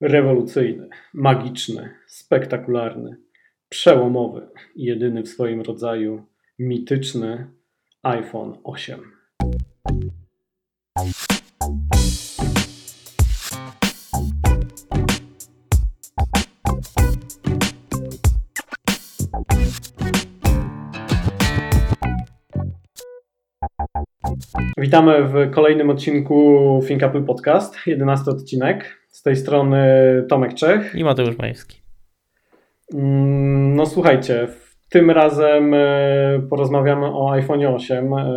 Rewolucyjny, magiczny, spektakularny, przełomowy, jedyny w swoim rodzaju, mityczny iPhone 8. Witamy w kolejnym odcinku Think Apple Podcast, 11 odcinek. Z tej strony Tomek Czech. I Mateusz Majewski. Mm, no słuchajcie, tym razem e, porozmawiamy o iPhone 8. E,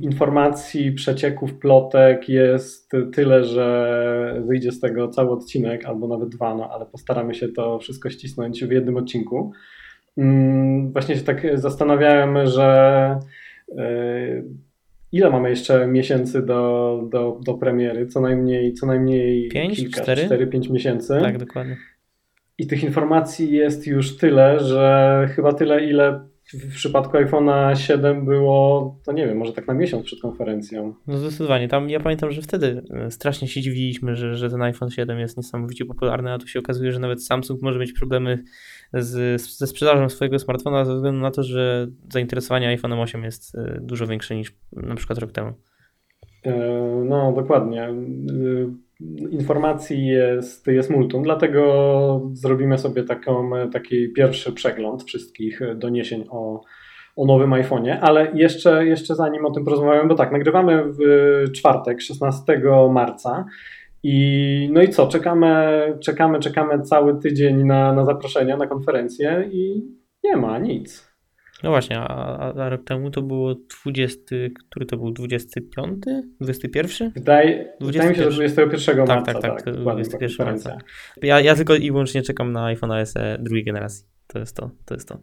informacji, przecieków, plotek jest tyle, że wyjdzie z tego cały odcinek, albo nawet dwa, no ale postaramy się to wszystko ścisnąć w jednym odcinku. Mm, właśnie się tak zastanawiałem, że e, ile mamy jeszcze miesięcy do, do, do premiery? Co najmniej, co najmniej 5, kilka, 4? 4-5 miesięcy. Tak, dokładnie. I tych informacji jest już tyle, że chyba tyle, ile w przypadku iPhone'a 7 było, to nie wiem, może tak na miesiąc przed konferencją. No zdecydowanie. Tam ja pamiętam, że wtedy e, strasznie się dziwiliśmy, że, że ten iPhone 7 jest niesamowicie popularny, a tu się okazuje, że nawet Samsung może mieć problemy z, ze sprzedażą swojego smartfona ze względu na to, że zainteresowanie iPhone'em 8 jest e, dużo większe niż na przykład rok temu. E, no, dokładnie. Informacji jest, jest multum, dlatego zrobimy sobie taką, taki pierwszy przegląd wszystkich doniesień o, o nowym iPhone'ie, ale jeszcze, jeszcze zanim o tym porozmawiamy, bo tak, nagrywamy w czwartek, 16 marca i no i co, czekamy, czekamy, czekamy cały tydzień na, na zaproszenia, na konferencję i nie ma nic. No właśnie, a, a, rok temu to było 20, który to był 25? 21? Wydaje, 21. wydaje mi się, że 21 tak, marca. Tak, tak, tak, 21 marca. Ja, ja tylko i wyłącznie czekam na iPhone SE drugiej generacji. To jest to, to jest to.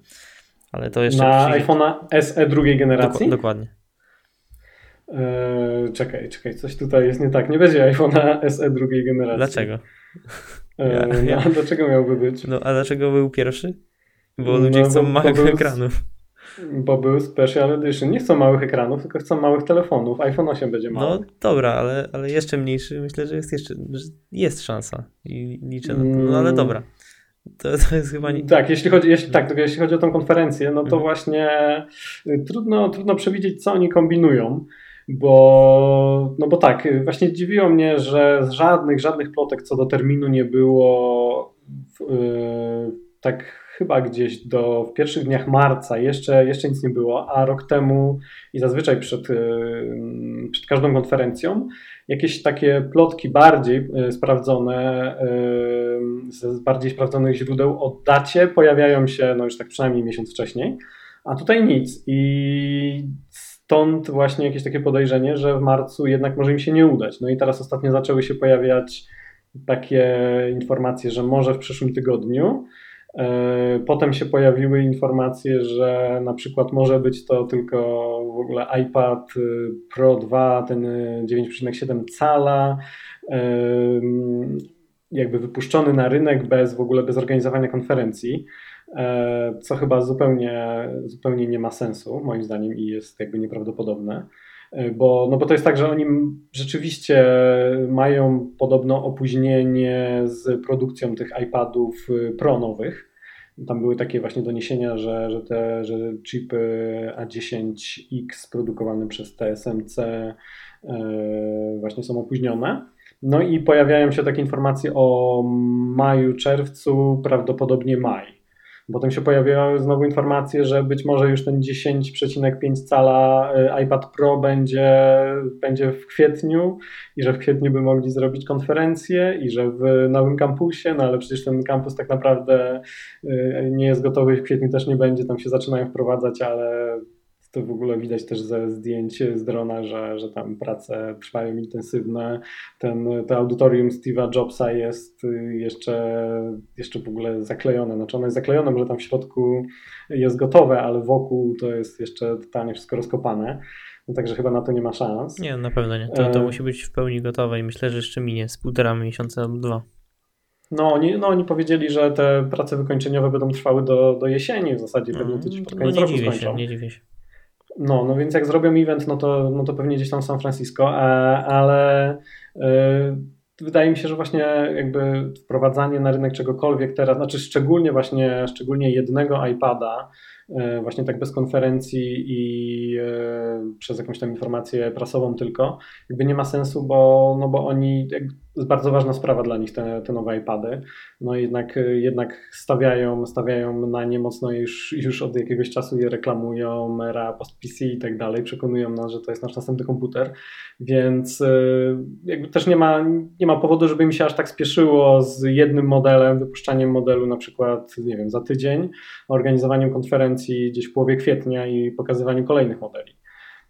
Ale to jeszcze. Na iPhone'a SE drugiej generacji? Dok dokładnie. Eee, czekaj, czekaj, coś tutaj jest nie tak. Nie będzie iPhone'a SE drugiej generacji. Dlaczego? Eee, ja, ja. No, dlaczego miałby być? No, a dlaczego był pierwszy? Bo ludzie no, chcą małych ekranów. Bo był Special Edition. Nie chcą małych ekranów, tylko chcą małych telefonów. iPhone 8 będzie mały. No dobra, ale, ale jeszcze mniejszy. Myślę, że jest jeszcze jest szansa. I liczę na to. No ale dobra. To, to jest chyba nie... Tak, jeśli chodzi, jeśli, tak, tylko jeśli chodzi o tą konferencję, no to mhm. właśnie y, trudno, trudno przewidzieć, co oni kombinują. Bo, no bo tak, właśnie dziwiło mnie, że z żadnych, żadnych plotek co do terminu nie było yy, tak chyba gdzieś do w pierwszych dniach marca jeszcze, jeszcze nic nie było, a rok temu i zazwyczaj przed, y, przed każdą konferencją jakieś takie plotki bardziej y, sprawdzone, y, z bardziej sprawdzonych źródeł o dacie pojawiają się no już tak przynajmniej miesiąc wcześniej, a tutaj nic i stąd właśnie jakieś takie podejrzenie, że w marcu jednak może im się nie udać. No i teraz ostatnio zaczęły się pojawiać takie informacje, że może w przyszłym tygodniu, potem się pojawiły informacje, że na przykład może być to tylko w ogóle iPad y, Pro 2, ten 9,7 cala, e, jakby wypuszczony na rynek bez w ogóle bez organizowania konferencji, e, co chyba zupełnie, zupełnie nie ma sensu moim zdaniem i jest jakby nieprawdopodobne. Bo, no bo to jest tak, że oni rzeczywiście mają podobno opóźnienie z produkcją tych iPadów y, Pro nowych. Tam były takie właśnie doniesienia, że, że te że chipy A10X produkowane przez TSMC e, właśnie są opóźnione. No i pojawiają się takie informacje o maju, czerwcu, prawdopodobnie maj. Potem się pojawiały znowu informacje, że być może już ten 10,5 cala y, iPad Pro będzie, będzie w kwietniu i że w kwietniu by mogli zrobić konferencję i że w nowym kampusie, no ale przecież ten kampus tak naprawdę y, nie jest gotowy, w kwietniu też nie będzie, tam się zaczynają wprowadzać, ale to w ogóle widać też ze zdjęć z drona, że, że tam prace trwają intensywne. Ten, to audytorium Steve'a Jobsa jest jeszcze, jeszcze w ogóle zaklejone. Znaczy ono jest zaklejone, może tam w środku jest gotowe, ale wokół to jest jeszcze totalnie wszystko rozkopane. No także chyba na to nie ma szans. Nie, na pewno nie. To, to e... musi być w pełni gotowe i myślę, że jeszcze minie z półtora miesiąca albo dwa. No oni, no, oni powiedzieli, że te prace wykończeniowe będą trwały do, do jesieni w zasadzie, pewnie mm, to pod koniec no, nie dziwię Się, nie dziwię się. No, no więc jak zrobią event, no to, no to pewnie gdzieś tam San Francisco, a, ale yy, wydaje mi się, że właśnie jakby wprowadzanie na rynek czegokolwiek teraz, znaczy szczególnie właśnie, szczególnie jednego iPada, E, właśnie tak bez konferencji i e, przez jakąś tam informację prasową tylko, jakby nie ma sensu, bo, no bo oni, jest bardzo ważna sprawa dla nich te, te nowe iPady, no jednak, jednak stawiają, stawiają na nie mocno już, już od jakiegoś czasu je reklamują, era post-PC i tak dalej, przekonują nas, że to jest nasz następny komputer, więc e, jakby też nie ma, nie ma powodu, żeby mi się aż tak spieszyło z jednym modelem, wypuszczaniem modelu na przykład, nie wiem, za tydzień, organizowaniem konferencji gdzieś w połowie kwietnia i pokazywaniem kolejnych modeli.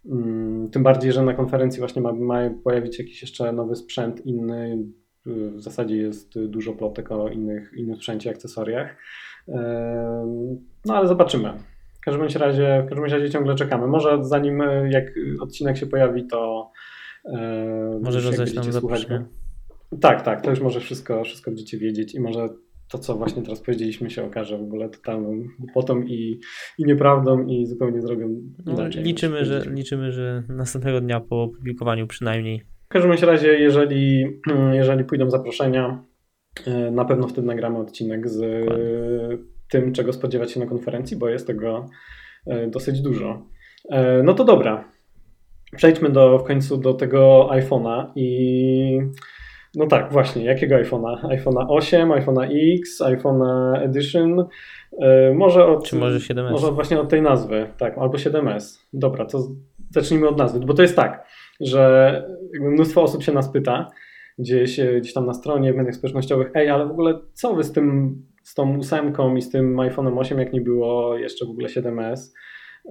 Mm, tym bardziej, że na konferencji właśnie ma, ma pojawić jakiś jeszcze nowy sprzęt inny. W zasadzie jest dużo plotek o innych, innym sprzęcie, akcesoriach. No ale zobaczymy. W każdym razie, w każdym razie ciągle czekamy. Może zanim jak odcinek się pojawi, to może rozdać nam. Tak, tak, to już może wszystko, wszystko będziecie wiedzieć i może to, co właśnie teraz powiedzieliśmy, się okaże w ogóle totalną głupotą i, i nieprawdą i zupełnie zrobią no, inaczej. Liczymy że, liczymy, że następnego dnia po opublikowaniu przynajmniej. W każdym razie, jeżeli, jeżeli pójdą zaproszenia, e, na pewno wtedy nagramy odcinek z Dokładnie. tym, czego spodziewać się na konferencji, bo jest tego e, dosyć dużo. E, no to dobra. Przejdźmy do, w końcu do tego iPhone'a i no tak, właśnie. Jakiego iPhone'a? iPhone'a 8, iPhone'a X, iPhone'a Edition. Yy, może od, Czy może 7S? Może właśnie od tej nazwy, tak, albo 7S. Dobra, to zacznijmy od nazwy, bo to jest tak, że mnóstwo osób się nas pyta gdzieś, gdzieś tam na stronie, w mediach społecznościowych, ej, ale w ogóle co wy z tym, z tą ósemką i z tym iPhone'em 8, jak nie było jeszcze w ogóle 7S?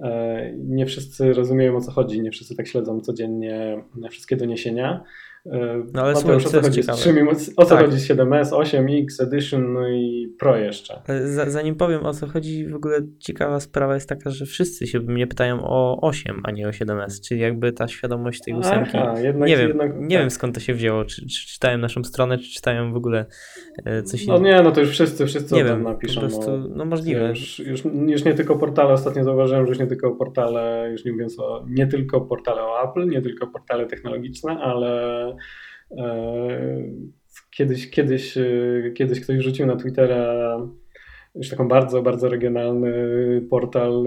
E, nie wszyscy rozumieją o co chodzi, nie wszyscy tak śledzą codziennie wszystkie doniesienia. No ale słuchaj, o co chodzi? o co tak. chodzi z 7S, 8X, Edition no i Pro jeszcze? Zanim powiem o co chodzi, w ogóle ciekawa sprawa jest taka, że wszyscy się mnie pytają o 8, a nie o 7S, czyli jakby ta świadomość tej ósemki. Aha, jednak, nie wiem, jednak, nie tak. wiem skąd to się wzięło, czy, czy czytałem naszą stronę, czy czytałem w ogóle e, coś innego. No nie, no to już wszyscy, wszyscy nie wiem, napiszą. Po prostu, no, no możliwe. Już, już, już nie tylko portale, ostatnio zauważyłem, że już nie tylko portale, już nie mówiąc o, nie tylko portale o Apple, nie tylko portale technologiczne, ale E, kiedyś, kiedyś, e, kiedyś ktoś rzucił na Twittera już taką bardzo, bardzo regionalny portal,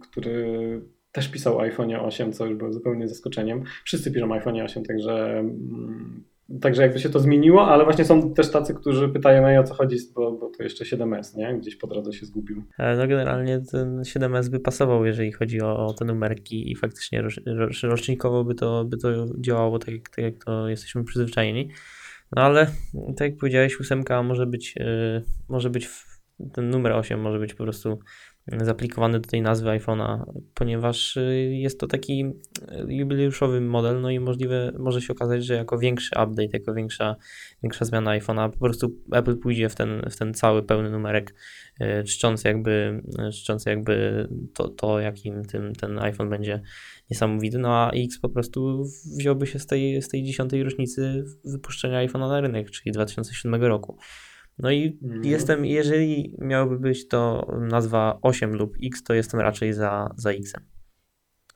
który też pisał iPhone 8, co już było zupełnie zaskoczeniem. Wszyscy piszą iPhone 8, także mm, Także jakby się to zmieniło, ale właśnie są też tacy, którzy pytają, no o co chodzi, bo, bo to jeszcze 7S, nie? Gdzieś po drodze się zgubił. E, no generalnie ten 7S by pasował, jeżeli chodzi o, o te numerki i faktycznie rocznikowo by to, by to działało tak, tak jak to jesteśmy przyzwyczajeni. No ale tak jak powiedziałeś, ósemka może być, yy, może być ten numer 8 może być po prostu zaplikowany do tej nazwy iPhone'a, ponieważ y, jest to taki y, jubileuszowy model, no i możliwe, może się okazać, że jako większy update, jako większa, większa zmiana iPhone'a, po prostu Apple pójdzie w ten, w ten cały pełny numerek, y, czczący jakby, czczący jakby to, to jakim tym, ten iPhone będzie niesamowity, no a X po prostu wziąłby się z tej, z tej dziesiątej rocznicy wypuszczenia iPhone'a na rynek, czyli 2007 roku. No i mm. jestem, jeżeli miałoby być to nazwa 8 lub X, to jestem raczej za, za X.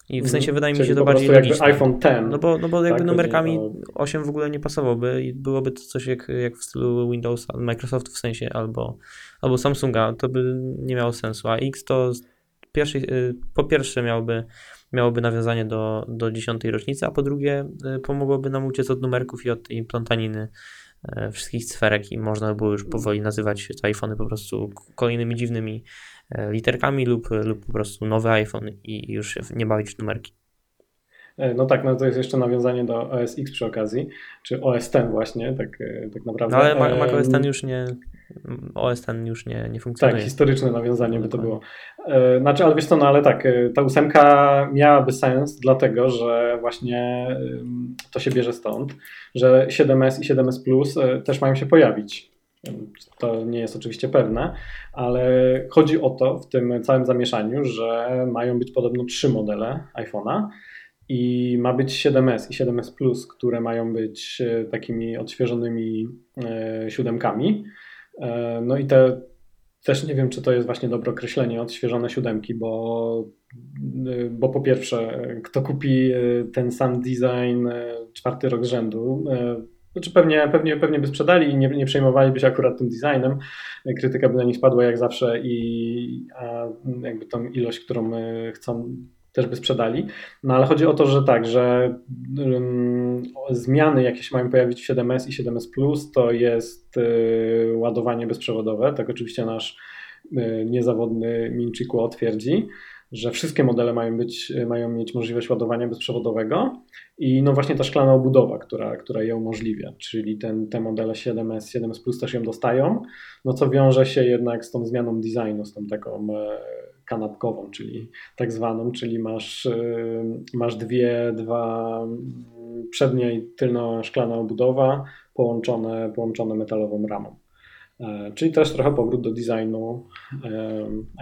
I w mhm. sensie wydaje mi się to bardziej logiczne. iPhone 10. No bo, no bo jakby tak, numerkami 8 w ogóle nie pasowałoby i byłoby to coś jak, jak w stylu Windows, Microsoft w sensie albo, albo Samsunga, to by nie miało sensu. A X to pierwszy, po pierwsze miałoby, miałoby nawiązanie do, do 10 rocznicy, a po drugie y, pomogłoby nam uciec od numerków i od tej plątaniny wszystkich sferek i można było już powoli nazywać te iPhony po prostu kolejnymi dziwnymi e, literkami lub, lub po prostu nowy iPhone i już nie bawić numerki. E, no tak, no to jest jeszcze nawiązanie do OS X przy okazji, czy OS X właśnie, tak, tak naprawdę. No ale Mac OS X już nie, OS ten już nie, nie funkcjonuje. Tak, historyczne nawiązanie by to było. E, znaczy, ale wiesz co, no ale tak, e, ta ósemka miałaby sens, dlatego że właśnie to się bierze stąd, że 7S i 7S Plus e, też mają się pojawić. To nie jest oczywiście pewne, ale chodzi o to w tym całym zamieszaniu, że mają być podobno trzy modele iPhone'a i ma być 7S i 7S Plus, które mają być takimi odświeżonymi siódemkami. E, no i te też nie wiem, czy to jest właśnie dobre określenie, odświeżone siódemki, bo, e, bo po pierwsze, kto kupi e, ten sam design czwarty rok z rzędu, Znaczy pewnie, pewnie, pewnie by sprzedali i nie, nie przejmowaliby się akurat tym designem. Krytyka by na nich spadła jak zawsze i a jakby tą ilość, którą chcą też by sprzedali. No ale chodzi o to, że tak, że um, zmiany, jakie się mają pojawić w 7S i 7S Plus, to jest y, ładowanie bezprzewodowe. Tak oczywiście nasz y, niezawodny Minchiku twierdzi, że wszystkie modele mają, być, mają mieć możliwość ładowania bezprzewodowego i no właśnie ta szklana obudowa, która, która je umożliwia, czyli ten, te modele 7S, 7S Plus też ją dostają, no co wiąże się jednak z tą zmianą designu, z tą taką e, kanapkową, czyli tak zwaną, czyli masz, y, masz dwie, dwa przednia i tylna szklana obudowa połączone, połączone metalową ramą. E, czyli też trochę powrót do designu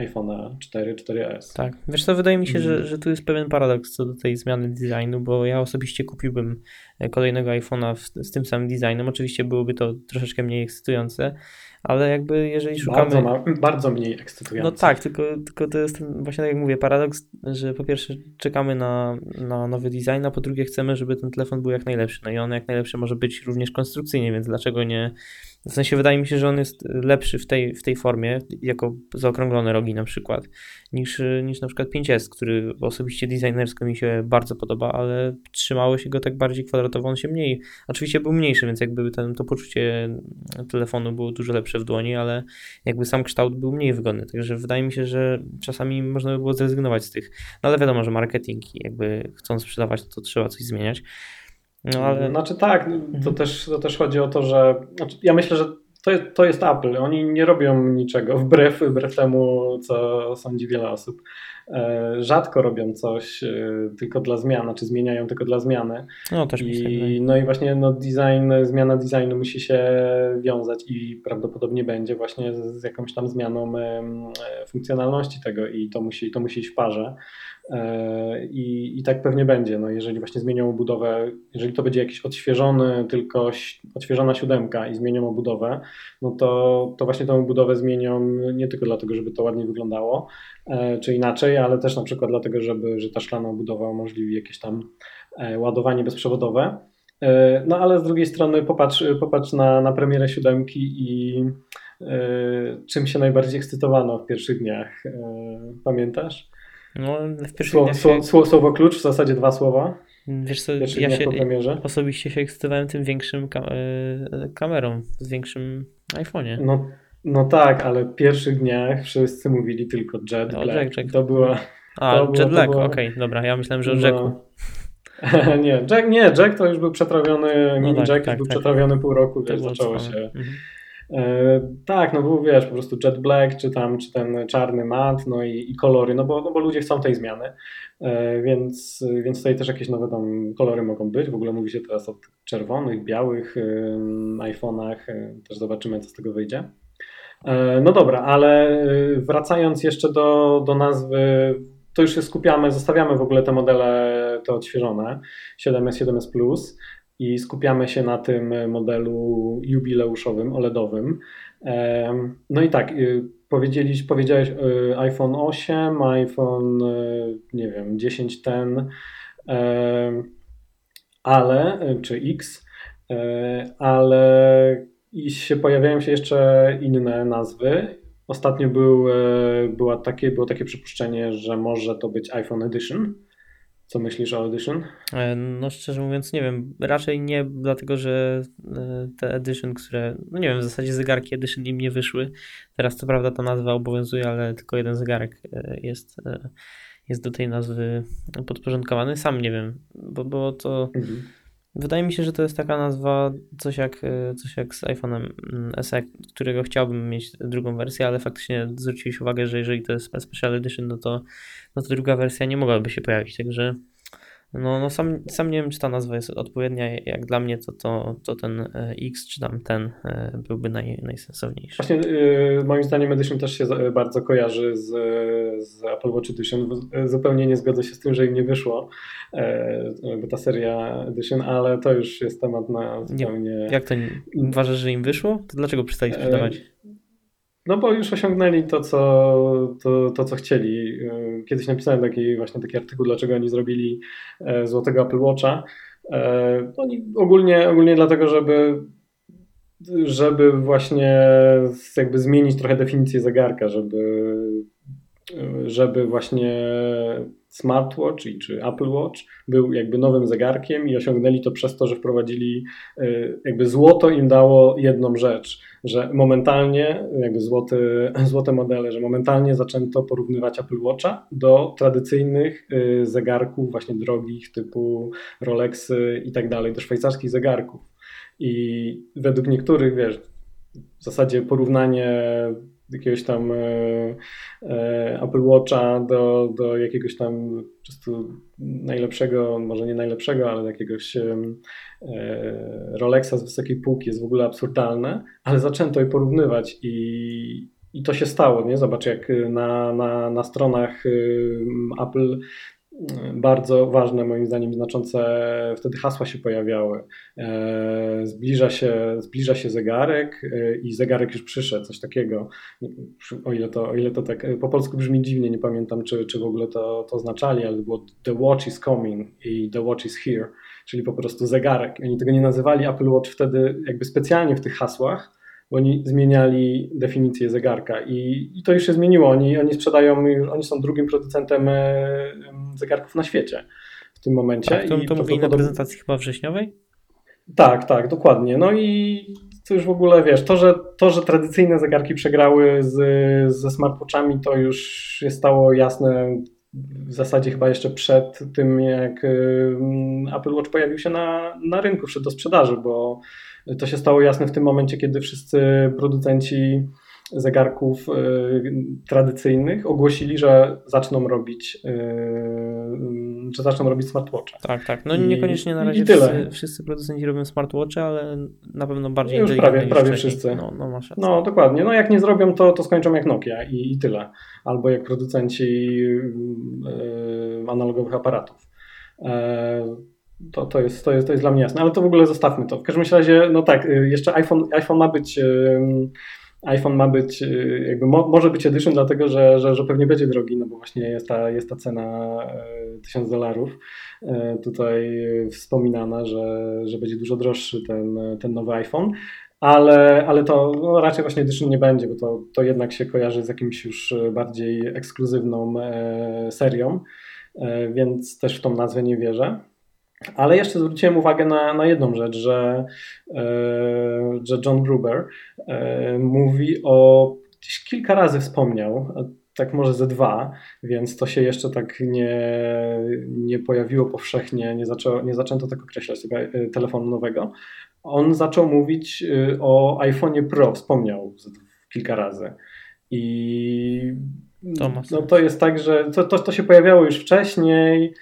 iPhone'a 4, 4S. Tak, wiesz co, wydaje mi się, że, mm. że tu jest pewien paradoks co do tej zmiany designu, bo ja osobiście kupiłbym e, kolejnego iPhone'a z tym samym designem. Oczywiście byłoby to troszeczkę mniej ekscytujące, ale jakby jeżeli szukamy... Bardzo, ma, bardzo mniej ekscytujące. No tak, tylko, tylko to jest ten, właśnie tak jak mówię, paradoks, że po pierwsze czekamy na, na nowy design, a po drugie chcemy, żeby ten telefon był jak najlepszy. No i on jak najlepszy może być również konstrukcyjnie, więc dlaczego nie w sensie wydaje mi się, że on jest lepszy w tej, w tej formie, jako zaokrąglone rogi na przykład, niż, niż na przykład 5S, który osobiście designersko mi się bardzo podoba, ale trzymało się go tak bardziej kwadratowo, on się mniej, oczywiście był mniejszy, więc jakby ten, to poczucie telefonu było dużo lepsze w dłoni, ale jakby sam kształt był mniej wygodny, także wydaje mi się, że czasami można by było zrezygnować z tych, no ale wiadomo, że marketing jakby chcąc sprzedawać, to trzeba coś zmieniać. No, ale... Znaczy tak, to, mhm. też, to też chodzi o to, że znaczy ja myślę, że to jest, to jest Apple. Oni nie robią niczego wbrew, wbrew temu, co sądzi wiele osób. E, rzadko robią coś e, tylko dla zmian, czy znaczy zmieniają tylko dla zmiany. No, też I, no i właśnie no, design, zmiana designu musi się wiązać i prawdopodobnie będzie właśnie z, jakąś tam zmianą funkcjonalności tego i to musi, to musi iść w parze. E, I, I tak pewnie będzie. No jeżeli właśnie zmienią obudowę, jeżeli to będzie jakiś odświeżony, tylko odświeżona siódemka i zmienią obudowę, no to, to właśnie tą obudowę zmienią nie tylko dlatego, żeby to ładnie wyglądało, e, czy inaczej, ale też na przykład dlatego, żeby, że ta szklana obudowa umożliwi jakieś tam e, ładowanie bezprzewodowe. No ale z drugiej strony popatrz, popatrz na, na premierę siódemki i czym się najbardziej ekscytowano w pierwszych dniach. Pamiętasz? No, w słowo, się... słowo, klucz, w zasadzie dwa słowa. Wiesz co, ja się osobiście się ekscytowałem tym większym kam e, kamerą, z większym iPhone'ie. No, no tak, ale w pierwszych dniach wszyscy mówili tylko Jet no. Jack, Jack. To była... A, to Jet Black, okej, okay, dobra, ja myślałem, że o no. Jacku. nie, Jack, nie, Jack to już był przetrawiony, no tak, Jack tak, był tak. przetrawiony pół roku, wiesz, zaczęło się... Mhm. E, tak, no był wiesz, po prostu jet black, czy tam, czy ten czarny mat, no i, i kolory, no bo, no bo ludzie chcą tej zmiany, e, więc, więc tutaj też jakieś nowe tam kolory mogą być. W ogóle mówi się teraz o czerwonych, białych iPhone'ach, e, też zobaczymy, co z tego wyjdzie. No dobra, ale wracając jeszcze do, do nazwy, to już się skupiamy, zostawiamy w ogóle te modele, te odświeżone, 7S, 7S Plus i skupiamy się na tym modelu jubileuszowym, OLEDowym. No i tak, y, powiedzieliś, powiedziałeś y, iPhone 8, iPhone, y, nie wiem, 10 ten, ale, czy X, ale i się pojawiają się jeszcze inne nazwy. Ostatnio był, była takie, było takie przypuszczenie, że może to być iPhone Edition. Co myślisz o Audition? E, no szczerze mówiąc nie wiem, raczej nie dlatego, że e, te Edition, które, no nie wiem, w zasadzie zegarki Edition im nie wyszły. Teraz co prawda ta nazwa obowiązuje, ale tylko jeden zegarek e, jest, jest do tej nazwy podporządkowany. Sam nie wiem, bo, bo to... Mhm Wydaje mi się, że to jest taka nazwa, coś jak, e, coś jak z iPhone'em mm, SE, którego chciałbym mieć drugą wersję, ale faktycznie zwróciłeś uwagę, że jeżeli to jest Special Edition, no to, no to druga wersja nie mogłaby się pojawić, także no, no sam, sam nie wiem, czy ta nazwa jest odpowiednia. Jak dla mnie, to, to, to ten e, X czy tam ten e, byłby naj, najsensowniejszy. Właśnie yy, moim zdaniem Edition też się bardzo kojarzy z, z Apple Watch Edition. Zupełnie nie zgodzę się z tym, że im nie wyszło yy, ta seria Edition, ale to już jest temat na zupełnie... Nie, jak to nie, uważasz, że im wyszło? To dlaczego przestali sprzedawać? Yy, no bo już osiągnęli to co, to, to, co chcieli. Kiedyś napisałem taki właśnie taki artykuł, dlaczego oni zrobili e, złotego Apple Watcha. No, ogólnie, ogólnie dlatego, żeby żeby właśnie jakby zmienić trochę definicję zegarka, żeby, żeby właśnie smartwatch czy Apple Watch był jakby nowym zegarkiem i osiągnęli to przez to, że wprowadzili jakby złoto im dało jedną rzecz, że momentalnie jakby złoty, złote modele, że momentalnie zaczęto porównywać Apple Watcha do tradycyjnych zegarków właśnie drogich typu Rolexy i tak dalej, do szwajcarskich zegarków. I według niektórych, wiesz, w zasadzie porównanie jakiegoś tam e, e, Apple Watcha do, do jakiegoś tam po prostu najlepszego, może nie najlepszego, ale jakiegoś e, Rolexa z wysokiej półki jest w ogóle absurdalne, ale zaczęto je porównywać i, i to się stało, nie? Zobacz, jak na, na, na stronach Apple bardzo ważne, moim zdaniem, znaczące wtedy hasła się pojawiały. E, zbliża się, zbliża się zegarek e, i zegarek już przyszedł, coś takiego. O ile to, o ile to tak po polsku brzmi dziwnie, nie pamiętam, czy, czy w ogóle to, to oznaczali, ale było The Watch is coming i The Watch is here, czyli po prostu zegarek. Oni tego nie nazywali Apple Watch wtedy jakby specjalnie w tych hasłach, oni zmieniali definicję zegarka i, i to już się zmieniło. Oni, oni sprzedają, oni są drugim producentem e, zegarków na świecie w tym momencie. Tak, to, to mówili na prezentacji chyba wrześniowej? Tak, tak, dokładnie. No i to już w ogóle wiesz, to, że, to, że tradycyjne zegarki przegrały z, ze smartwatchami, to już się stało jasne w zasadzie chyba jeszcze przed tym, jak Apple Watch pojawił się na, na rynku, przed do sprzedaży, bo to się stało jasne w tym momencie, kiedy wszyscy producenci zegarków y, tradycyjnych ogłosili, że zaczną robić y, że zaczną robić smartwatche. Tak, tak. No niekoniecznie na razie wszyscy, wszyscy, producenci robią smartwatche, ale na pewno bardziej Już prawie, prawie wszyscy. No, no, masz no dokładnie. No jak nie zrobią, to, to skończą jak Nokia i, i tyle. Albo jak producenci yy, analogowych aparatów. To, to, jest, to, jest, to jest dla mnie jasne, ale to w ogóle zostawmy to. W każdym razie, no tak, y, jeszcze iPhone, iPhone ma być iPhone ma być, y, jakby mo, może być edition, dlatego że, że, że pewnie będzie drogi, no bo właśnie jest ta, jest ta cena 1000 e, dolarów tutaj wspominana, że, że będzie dużo droższy ten, ten nowy iPhone. Ale, ale to no, raczej właśnie edition nie będzie, bo to, to jednak się kojarzy z jakimś już bardziej ekskluzywną serią, więc też w tą nazwę nie wierzę. Ale jeszcze zwróciłem uwagę na, na jedną rzecz, że, e, że John Gruber e, mówi o, kilka razy wspomniał, tak może ze dwa, więc to się jeszcze tak nie, nie pojawiło powszechnie, nie, zaczęło, nie zaczęto tak określać tego e, telefonu nowego. On zaczął mówić o iPhone Pro, wspomniał kilka razy. I no, to jest tak, że to, to, to się pojawiało już wcześniej.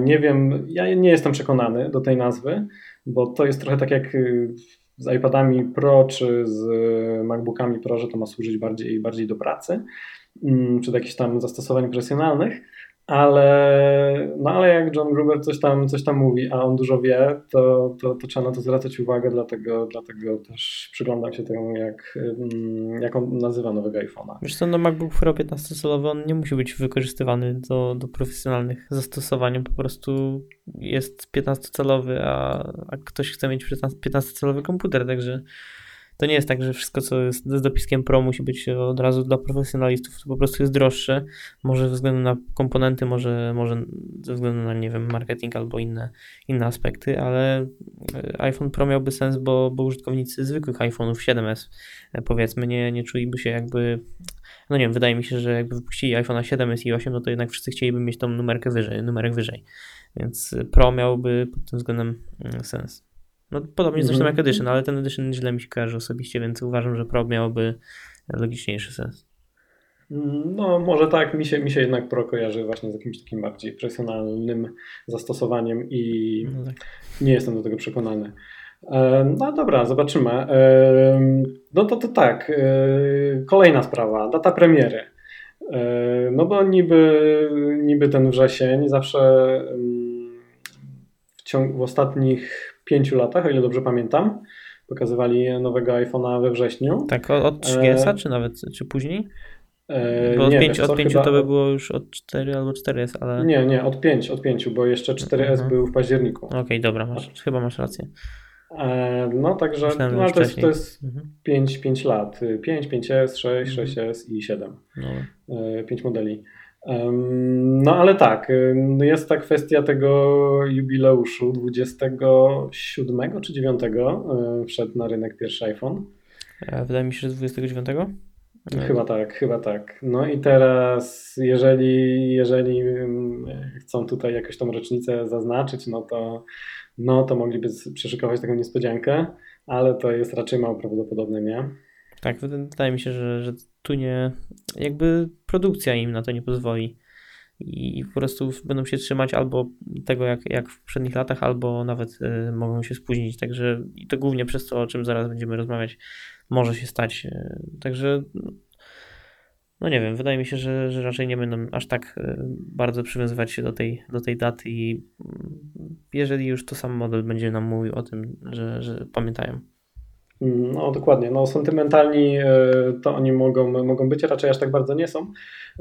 Nie wiem, ja nie jestem przekonany do tej nazwy, bo to jest trochę tak jak y, z iPadami Pro czy z MacBookami Pro, że to ma służyć bardziej, bardziej do pracy mm, czy do jakichś tam zastosowań profesjonalnych ale, no ale jak John Gruber coś tam, coś tam mówi, a on dużo wie, to, to, to trzeba na to zwracać uwagę, dlatego, dlatego też przyglądam się temu, jak, mm, jak on nazywa nowego iPhone'a. Wiesz co, no MacBook Pro 15-calowy, on nie musi być wykorzystywany do, do profesjonalnych zastosowań, po prostu jest 15-calowy, a, a ktoś chce mieć 15-calowy komputer, także to nie jest tak, że wszystko, co jest z dopiskiem Pro, musi być od razu dla profesjonalistów, to po prostu jest droższe. Może ze względu na komponenty, może, może ze względu na, nie wiem, marketing albo inne, inne aspekty, ale e, iPhone Pro miałby sens, bo, bo użytkownicy zwykłych iPhone'ów 7S e, powiedzmy nie, nie czuliby się jakby no nie wiem, wydaje mi się, że jakby wypuścili iPhone'a 7S i 8, no to jednak wszyscy chcieliby mieć tą numerkę wyżej, numerek wyżej. Więc Pro miałby pod tym względem mm, sens. No podobnie zresztą mm. jak Edition, ale ten Edition źle mi się kojarzy osobiście, więc uważam, że Pro miałoby logiczniejszy sens. No, może tak, mi się, mi się jednak Pro kojarzy właśnie z jakimś takim bardziej profesjonalnym zastosowaniem i no tak. nie jestem do tego przekonany. E, no dobra, zobaczymy. E, no to, to tak, e, kolejna sprawa, data premiery. No bo niby, niby ten wrzesień zawsze w, ciągu, w ostatnich pięciu latach, o ile dobrze pamiętam. Pokazywali nowego iPhone'a we wrześniu. Tak, od 30 e... czy nawet, czy później? Bo od 5 od 5 to by było już od 4 albo 4S, ale. Nie, nie, od 5, od 5, bo jeszcze 4S mhm. był w październiku. Okej, okay, dobra, masz, chyba masz rację. E, no także Myślałem, no, to, jest, to jest mhm. 5, 5 lat. 5, 5S, 6, mhm. 6S i 7. No. 5 e, modeli. No ale tak, jest ta kwestia tego jubileuszu 27 czy 9 e, wszedł na rynek pierwszy iPhone. Wydaje mi się, że 29. Chyba tak, chyba tak. No i teraz, jeżeli, jeżeli chcą tutaj jakąś tą rocznicę zaznaczyć, no to, no to mogliby przeszykować taką niespodziankę, ale to jest raczej mało prawdopodobne, nie? Tak, wydaje mi się, że, że tu nie, jakby produkcja im na to nie pozwoli i po prostu będą się trzymać albo tego jak, jak w poprzednich latach, albo nawet y, mogą się spóźnić. Także i to głównie przez to, o czym zaraz będziemy rozmawiać, może się stać. Y, także no nie wiem, wydaje mi się, że, że raczej nie będą aż tak y, bardzo przywiązywać się do tej, do tej daty i mm, jeżeli już to sam model będzie nam mówił o tym, że, że pamiętają. Mm, no dokładnie, no sentymentalni e, to oni mogą, mogą być, raczej aż tak bardzo nie są,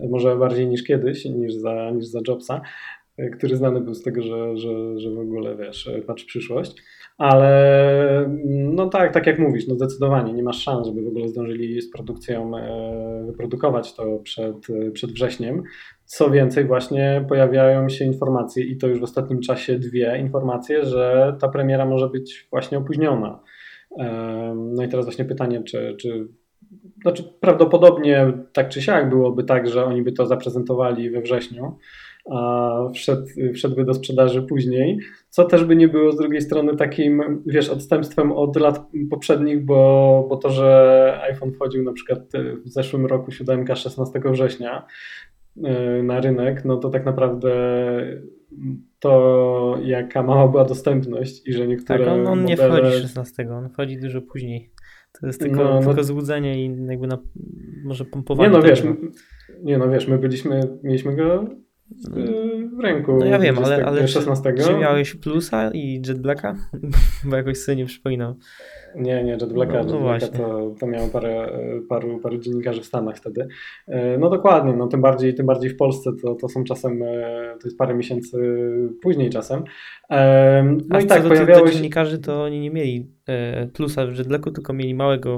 może bardziej niż kiedyś, niż za, niż za Jobsa, e, który znany był z tego, że, że, że w ogóle wiesz, patrz przyszłość, ale mm, no tak, tak jak mówisz, no zdecydowanie nie masz szans, żeby w ogóle zdążyli z produkcją e, wyprodukować to przed, przed wrześniem. Co więcej, właśnie pojawiają się informacje i to już w ostatnim czasie dwie informacje, że ta premiera może być właśnie opóźniona. No i teraz właśnie pytanie, czy, czy znaczy prawdopodobnie tak czy siak byłoby tak, że oni by to zaprezentowali we wrześniu, a wszedł, wszedłby do sprzedaży później, co też by nie było z drugiej strony takim, wiesz, odstępstwem od lat poprzednich, bo, bo to, że iPhone wchodził na przykład w zeszłym roku 7 16 września y, na rynek, no to tak naprawdę to jaka mała była dostępność i że niektóre Tak, on, on modele... nie wchodzi 16, on wchodzi dużo później. To jest tylko, no, no... tylko złudzenie i jakby na, może pompowanie. Nie no wiesz, nie no wiesz, my byliśmy, mieliśmy go w ręku. No ja wiem, ale, ale 16. Czy, czy miałeś plusa i Jetblacka? Bo jakoś sobie nie przypominam. Nie, nie, Jetblacka, no, no Jetblacka to, to miało parę, paru, paru dziennikarzy w Stanach wtedy. E, no dokładnie, no tym bardziej, tym bardziej w Polsce to, to są czasem, e, to jest parę miesięcy później czasem. E, no A i tak do pojawiały się... dziennikarzy to oni nie mieli plusa w Jetblacku, tylko mieli małego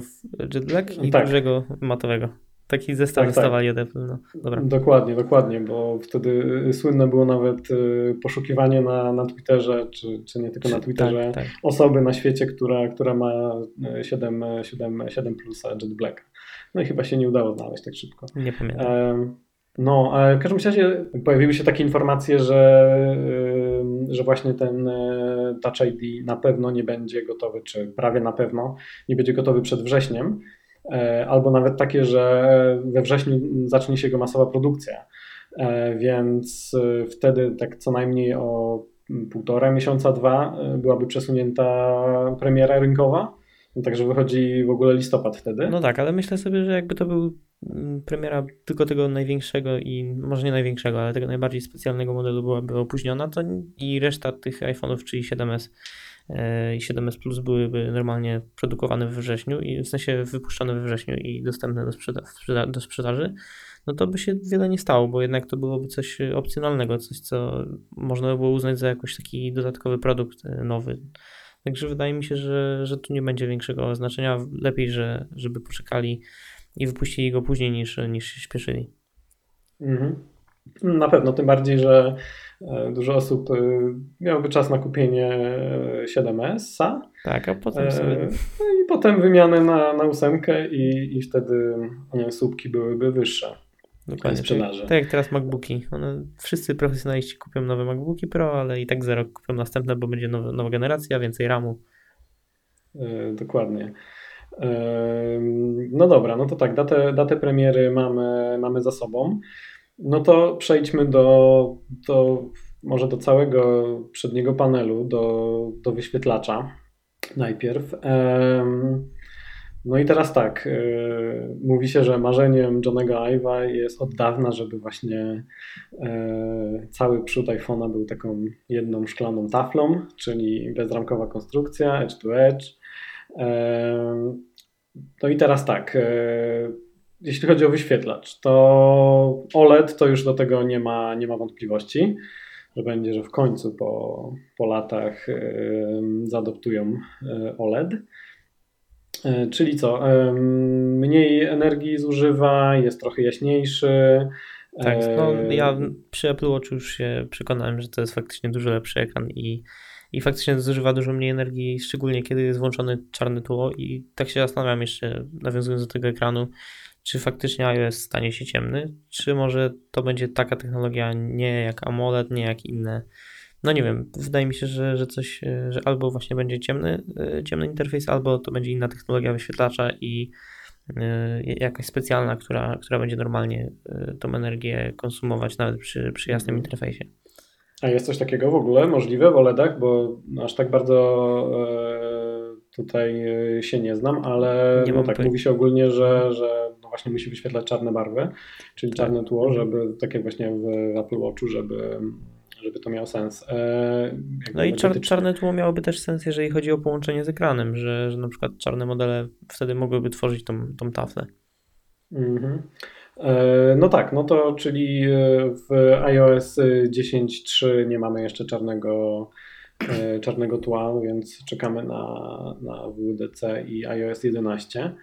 Jetblack i tak. dużego matowego. Taki zestaw tak, dostawali tak. no, dobra. Dokładnie, dokładnie, bo wtedy słynne było nawet y, poszukiwanie na, na Twitterze, czy, czy nie tylko na Twitterze, tak, tak. osoby na świecie, która, która ma 7, 7, 7 plusa Jet Black. No i chyba się nie udało znaleźć tak szybko. Nie pamiętam. No, ale w każdym razie pojawiły się takie informacje, że, że właśnie ten Touch ID na pewno nie będzie gotowy, czy prawie na pewno nie będzie gotowy przed wrześniem. E, albo nawet takie, że we wrześniu zacznie się go masowa produkcja. E, więc e, wtedy tak co najmniej o półtora miesiąca, dwa byłaby przesunięta premiera rynkowa. No, także wychodzi w ogóle listopad wtedy. No tak, ale myślę sobie, że jakby to był mm, premiera tylko tego największego i może nie największego, ale tego najbardziej specjalnego modelu byłaby opóźniona, to i reszta tych iPhone'ów, czyli 7S E, i 7S Plus byłyby normalnie produkowane we wrześniu i w sensie wypuszczone we wrześniu i dostępne do, sprzeda do sprzedaży, no to by się wiele nie stało, bo jednak to byłoby coś opcjonalnego, coś co można by było uznać za jakiś taki dodatkowy produkt e, nowy. Także wydaje mi się, że, że tu nie będzie większego znaczenia. Lepiej, że, żeby poczekali i wypuścili go później niż, niż się śpieszyli. Mhm. Na pewno, tym bardziej, że E, dużo osób e, miałoby czas na kupienie 7S-a. Tak, a potem sobie... No i potem wymianę na, na ósemkę i, i wtedy słupki byłyby wyższe. Dokładnie. Sprzedaży. Tak, tak jak teraz MacBooki. One, wszyscy profesjonaliści kupią nowe MacBooki Pro, ale i tak za rok kupią następne, bo będzie nowa, nowa generacja, więcej RAMu. Dokładnie. No dobra, no to tak, datę, datę premiery mamy, mamy za sobą. No to przejdźmy do, do może do całego przedniego panelu, do, do wyświetlacza najpierw. No i teraz tak, e, mówi się, że marzeniem Johnego Ive'a jest od dawna, żeby właśnie e, cały przód iPhone'a był taką jedną szklaną taflą, czyli bezramkowa konstrukcja, edge to edge. No i teraz tak, e, jeśli chodzi o wyświetlacz, to OLED to już do tego nie ma, nie ma wątpliwości, że będzie, że w końcu po, po latach zaadoptują OLED. Czyli co? Mniej energii zużywa, jest trochę jaśniejszy. Tak, no ja przy Apple Watch już się przekonałem, że to jest faktycznie dużo lepszy ekran i i faktycznie zużywa dużo mniej energii, szczególnie kiedy jest włączony czarne tło i tak się zastanawiam jeszcze, nawiązując do tego ekranu, czy faktycznie iOS stanie się ciemny, czy może to będzie taka technologia nie jak AMOLED, nie jak inne. No nie wiem, wydaje mi się, że, że coś, że albo właśnie będzie ciemny, e, ciemny interfejs, albo to będzie inna technologia wyświetlacza i e, jakaś specjalna, która, która będzie normalnie e, tą energię konsumować nawet przy, przy jasnym mhm. interfejsie. A jest coś takiego w ogóle możliwe w OLEDach, bo aż tak bardzo e, tutaj e, się nie znam, ale no tak, mówi się ogólnie, że, że właśnie musi wyświetlać czarne barwy, czyli czarne tło, mhm. żeby tak jak właśnie w Apple Watchu, żeby, żeby to miało sens. E, no i czar, czarne tło miałoby też sens, jeżeli chodzi o połączenie z ekranem, że, że na przykład czarne modele wtedy mogłyby tworzyć tą, tą taflę. Mhm. E, no tak, no to czyli e, w iOS 10.3 nie mamy jeszcze czarnego, czarnego tła, więc czekamy na, na WDC i iOS 11.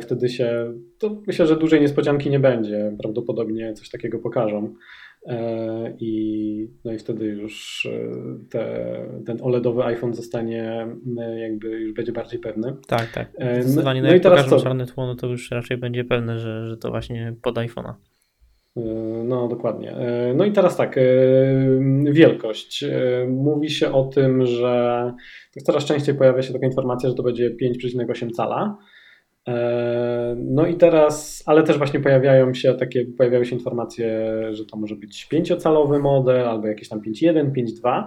Wtedy się, to myślę, że dużej niespodzianki nie będzie. Prawdopodobnie coś takiego pokażą. E, I, no i wtedy już e, te, ten OLEDowy iPhone zostanie e, jakby już będzie bardziej pewny. Tak, tak. Zdecydowanie no, no, no i teraz co? czarne tło, no to już raczej będzie pewne, że, że to właśnie pod iPhone'a. No, dokładnie. No i teraz tak, wielkość. Mówi się o tym, że coraz częściej pojawia się taka informacja, że to będzie 5,8 cala. E, no i teraz, ale też właśnie pojawiają się takie, pojawiają się informacje, że to może być pięciocalowy model albo jakieś tam 5.1, 5.2.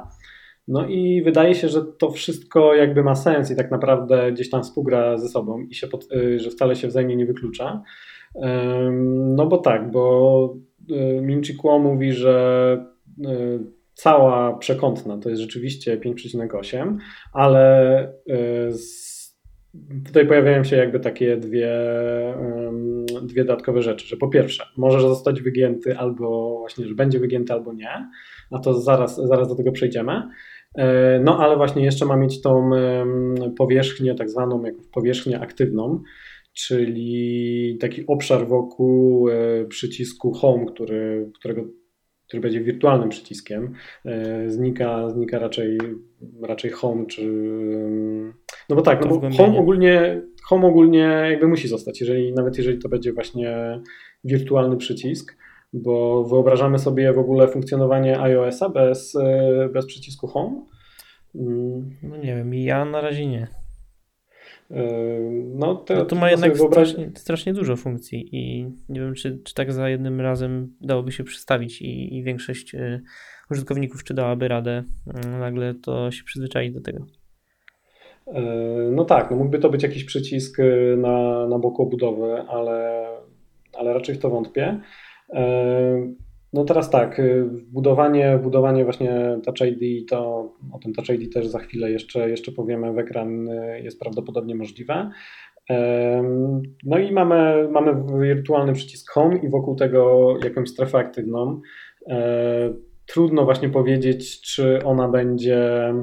No i wydaje się, że to wszystko jakby ma sens i tak naprawdę gdzieś tam współgra ze sobą i się pod, że wcale się wzajemnie nie wyklucza. No bo tak, bo y, Minchi Kuo mówi, że y, cała przekątna to jest rzeczywiście 5,8, ale z tutaj pojawiają się jakby takie dwie, dwie dodatkowe rzeczy, że po pierwsze może zostać wygięty albo właśnie, że będzie wygięty albo nie, a to zaraz, zaraz do tego przejdziemy. E, no ale właśnie jeszcze ma mieć tą powierzchnię, tak zwaną powierzchnię aktywną, czyli taki obszar wokół e, przycisku Home, który, którego który będzie wirtualnym przyciskiem, e, znika, znika raczej, raczej home, czy. No bo tak, no bo home ogólnie, home ogólnie jakby musi zostać, jeżeli, nawet jeżeli to będzie właśnie wirtualny przycisk, bo wyobrażamy sobie w ogóle funkcjonowanie iOS-a bez, e, bez przycisku home. Mm. No nie wiem, ja na razie nie. No, to, no to ma jednak wyobrazić... strasznie, strasznie, dużo funkcji i nie wiem, czy, czy tak za jednym razem dałoby się przedstawić i, i większość y, użytkowników czy dałaby radę y, nagle to się przyzwyczaić do tego. No tak, no mógłby to być jakiś przycisk y, na, na boku obudowy, ale, ale raczej w to wątpię. No teraz tak, y, budowanie, budowanie właśnie Touch ID, to o tym Touch ID też za chwilę jeszcze, jeszcze powiemy, w ekran y, jest prawdopodobnie możliwe. No i mamy, mamy wirtualny przycisk Home i wokół tego jakąś strefę aktywną. E, trudno właśnie powiedzieć, czy ona będzie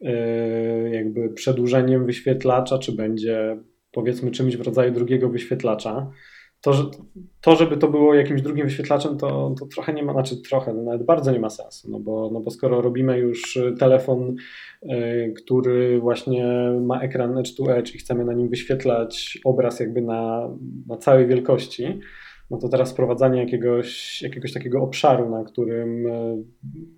y, jakby przedłużeniem wyświetlacza, czy będzie powiedzmy czymś w rodzaju drugiego wyświetlacza to, to, żeby to było jakimś drugim wyświetlaczem, to, to trochę nie ma, znaczy trochę, no nawet bardzo nie ma sensu, no bo, no bo skoro robimy już telefon, y, który właśnie ma ekran Edge to Edge i chcemy na nim wyświetlać obraz jakby na, na całej wielkości, no to teraz wprowadzanie jakiegoś, jakiegoś takiego obszaru, na którym y,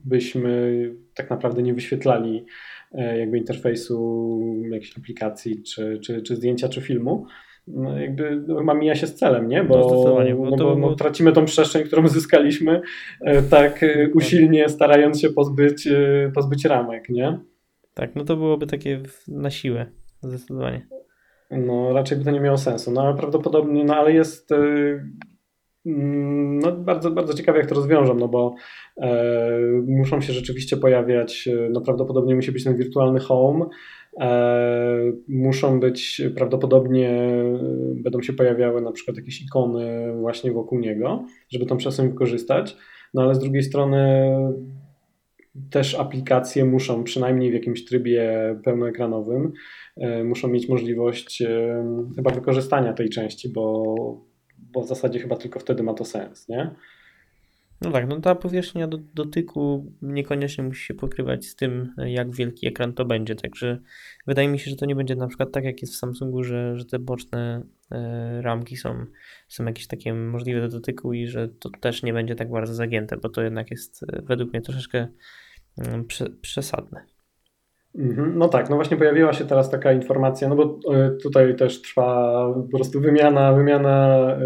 byśmy tak naprawdę nie wyświetlali y, jakby interfejsu jakiejś aplikacji, czy, czy, czy zdjęcia, czy filmu, no jakby chyba mija się z celem, nie? Bo, no, bo, no bo no, tracimy tą przestrzeń, którą zyskaliśmy e, tak e, usilnie starając się pozbyć, e, pozbyć ramek, nie? Tak, no to byłoby takie na siłę, zdecydowanie. No raczej by to nie miało sensu, no ale prawdopodobnie, no ale jest mm, no, bardzo, bardzo ciekawe, jak to rozwiążą, no bo e, muszą się rzeczywiście pojawiać, no prawdopodobnie musi być ten wirtualny home, Muszą być prawdopodobnie, będą się pojawiały na przykład jakieś ikony właśnie wokół niego, żeby tą przestrzeń wykorzystać. No ale z drugiej strony też aplikacje muszą, przynajmniej w jakimś trybie pełnoekranowym, e, muszą mieć możliwość e, chyba wykorzystania tej części, bo, bo w zasadzie chyba tylko wtedy ma to sens, nie? No tak, no ta powierzchnia do, dotyku niekoniecznie musi się pokrywać z tym, jak wielki ekran to będzie, także wydaje mi się, że to nie będzie na przykład tak, jak jest w Samsungu, że, że te boczne e, ramki są, są jakieś takie możliwe do dotyku i że to też nie będzie tak bardzo zagięte, bo to jednak jest e, według mnie troszeczkę mm, prze, przesadne. Mhm. No tak, no właśnie pojawiła się teraz taka informacja, no bo e, tutaj też trwa po prostu wymiana, wymiana e,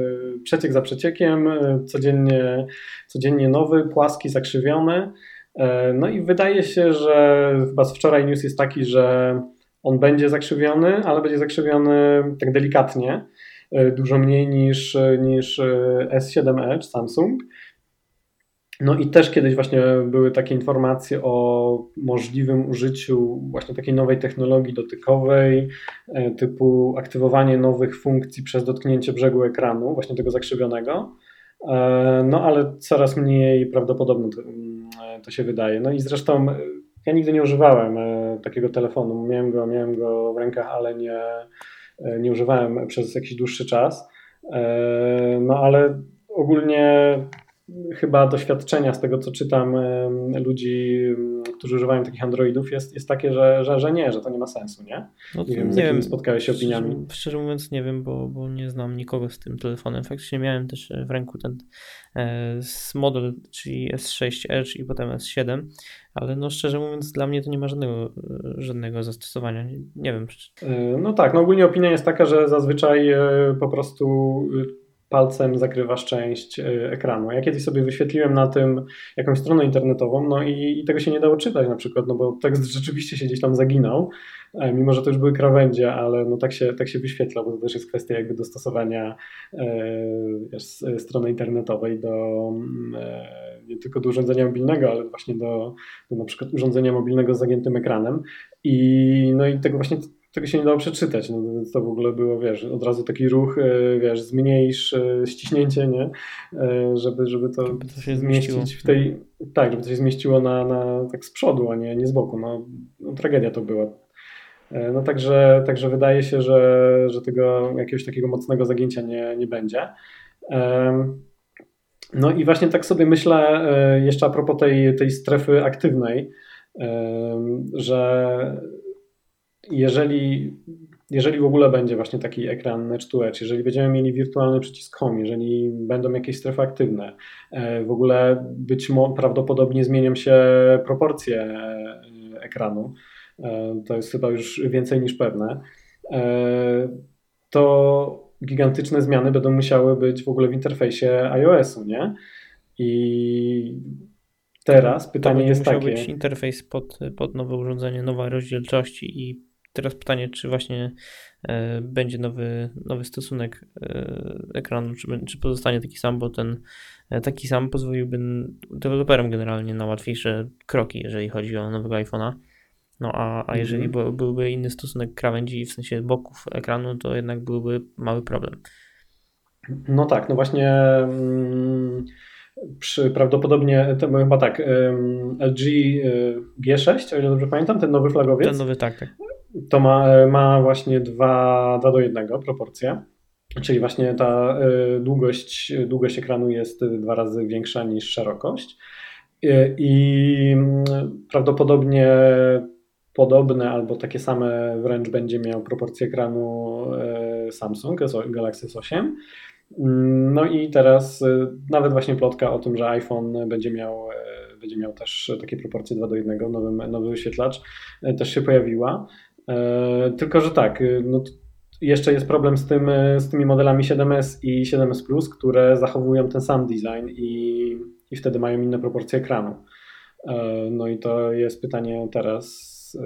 przeciek za przeciekiem, e, codziennie, codziennie nowy, płaski, zakrzywiony. No i wydaje się, że chyba z wczoraj news jest taki, że on będzie zakrzywiony, ale będzie zakrzywiony tak delikatnie, dużo mniej niż, niż S7 Edge Samsung. No i też kiedyś właśnie były takie informacje o możliwym użyciu właśnie takiej nowej technologii dotykowej, e, typu aktywowanie nowych funkcji przez dotknięcie brzegu ekranu, właśnie tego zakrzywionego. E, no ale coraz mniej prawdopodobne to, mm, to się wydaje. No i zresztą e, ja nigdy nie używałem takiego telefonu. Miałem go, miałem go w rękach, ale nie, nie używałem przez jakiś dłuższy czas. No ale ogólnie chyba doświadczenia z tego, co czytam ludzi, którzy używają takich Androidów, jest, jest takie, że, że, że nie, że to nie ma sensu, nie? No, nie wiem, z jakimi spotkałeś się opiniami. Szczerze, szczerze, mówiąc nie wiem, bo, bo nie znam nikogo z tym telefonem. Faktycznie miałem też w ręku ten e, model, czyli S6 Edge i potem S7, ale no szczerze mówiąc dla mnie to nie ma żadnego, żadnego zastosowania. Nie, nie wiem. E, no tak, no ogólnie opinia jest taka, że zazwyczaj e, po prostu palcem zakrywasz część e, ekranu. Ja kiedyś sobie wyświetliłem na tym jakąś stronę internetową, no i, i, tego się nie dało czytać na przykład, no bo tekst rzeczywiście się gdzieś tam zaginał, e, mimo że to już były krawędzie, ale no tak się, tak się wyświetla, bo to też jest kwestia jakby dostosowania e, strony internetowej do e, nie tylko do urządzenia mobilnego, ale właśnie do, do na przykład urządzenia mobilnego z zagiętym ekranem i no i tego właśnie tego się nie dało przeczytać, no więc to w ogóle było, wiesz, od razu taki ruch, e, wiesz, zmniejsz e, ściśnięcie, nie, e, żeby, żeby to, żeby to się zmieścić w tej, tak, żeby to się zmieściło na, na tak z przodu, a nie, nie z boku, no, no tragedia to była. No także, także wydaje się, że, że tego jakiegoś takiego mocnego zagięcia nie, nie będzie. No i właśnie tak sobie myślę jeszcze a propos tej, tej strefy aktywnej, że jeżeli, jeżeli w ogóle będzie właśnie taki ekran Edge to Edge, jeżeli będziemy mieli wirtualny przycisk Home, jeżeli będą jakieś strefy aktywne, e, w ogóle być może prawdopodobnie zmienią się proporcje e, ekranu, e, to jest chyba już więcej niż pewne, to gigantyczne zmiany będą musiały być w ogóle w interfejsie iOS-u, nie? I teraz pytanie to jest takie. To być interfejs pod, pod nowe urządzenie, nowa rozdzielczości i teraz pytanie, czy właśnie e, będzie nowy, nowy stosunek e, ekranu, czy, czy pozostanie taki sam, bo ten e, taki sam pozwoliłby deweloperom generalnie na łatwiejsze kroki, jeżeli chodzi o nowego iPhone'a. No a, a jeżeli mhm. byłby inny stosunek krawędzi, w sensie boków ekranu, to jednak byłby mały problem. No tak, no właśnie mm, przy prawdopodobnie, to chyba tak, LG G6, o ile dobrze pamiętam, ten nowy flagowiec. Ten nowy, tak, tak to ma, ma właśnie 2, 2 do 1 proporcje. Czyli właśnie ta y, długość, długość ekranu jest dwa razy większa niż szerokość. Y, I mm, prawdopodobnie podobne albo takie same wręcz będzie miał proporcje ekranu y, Samsung Galaxy S8. Mm, no i teraz nawet właśnie plotka o tym, że iPhone będzie miał, będzie miał też takie proporcje 2 do 1, nowy, nowy wyświetlacz, też się pojawiła. E, tylko, że tak, y, no, jeszcze jest problem z, tym, y, z tymi modelami 7S i 7S Plus, które zachowują ten sam design i, i wtedy mają inne proporcje ekranu. E, no i to jest pytanie teraz,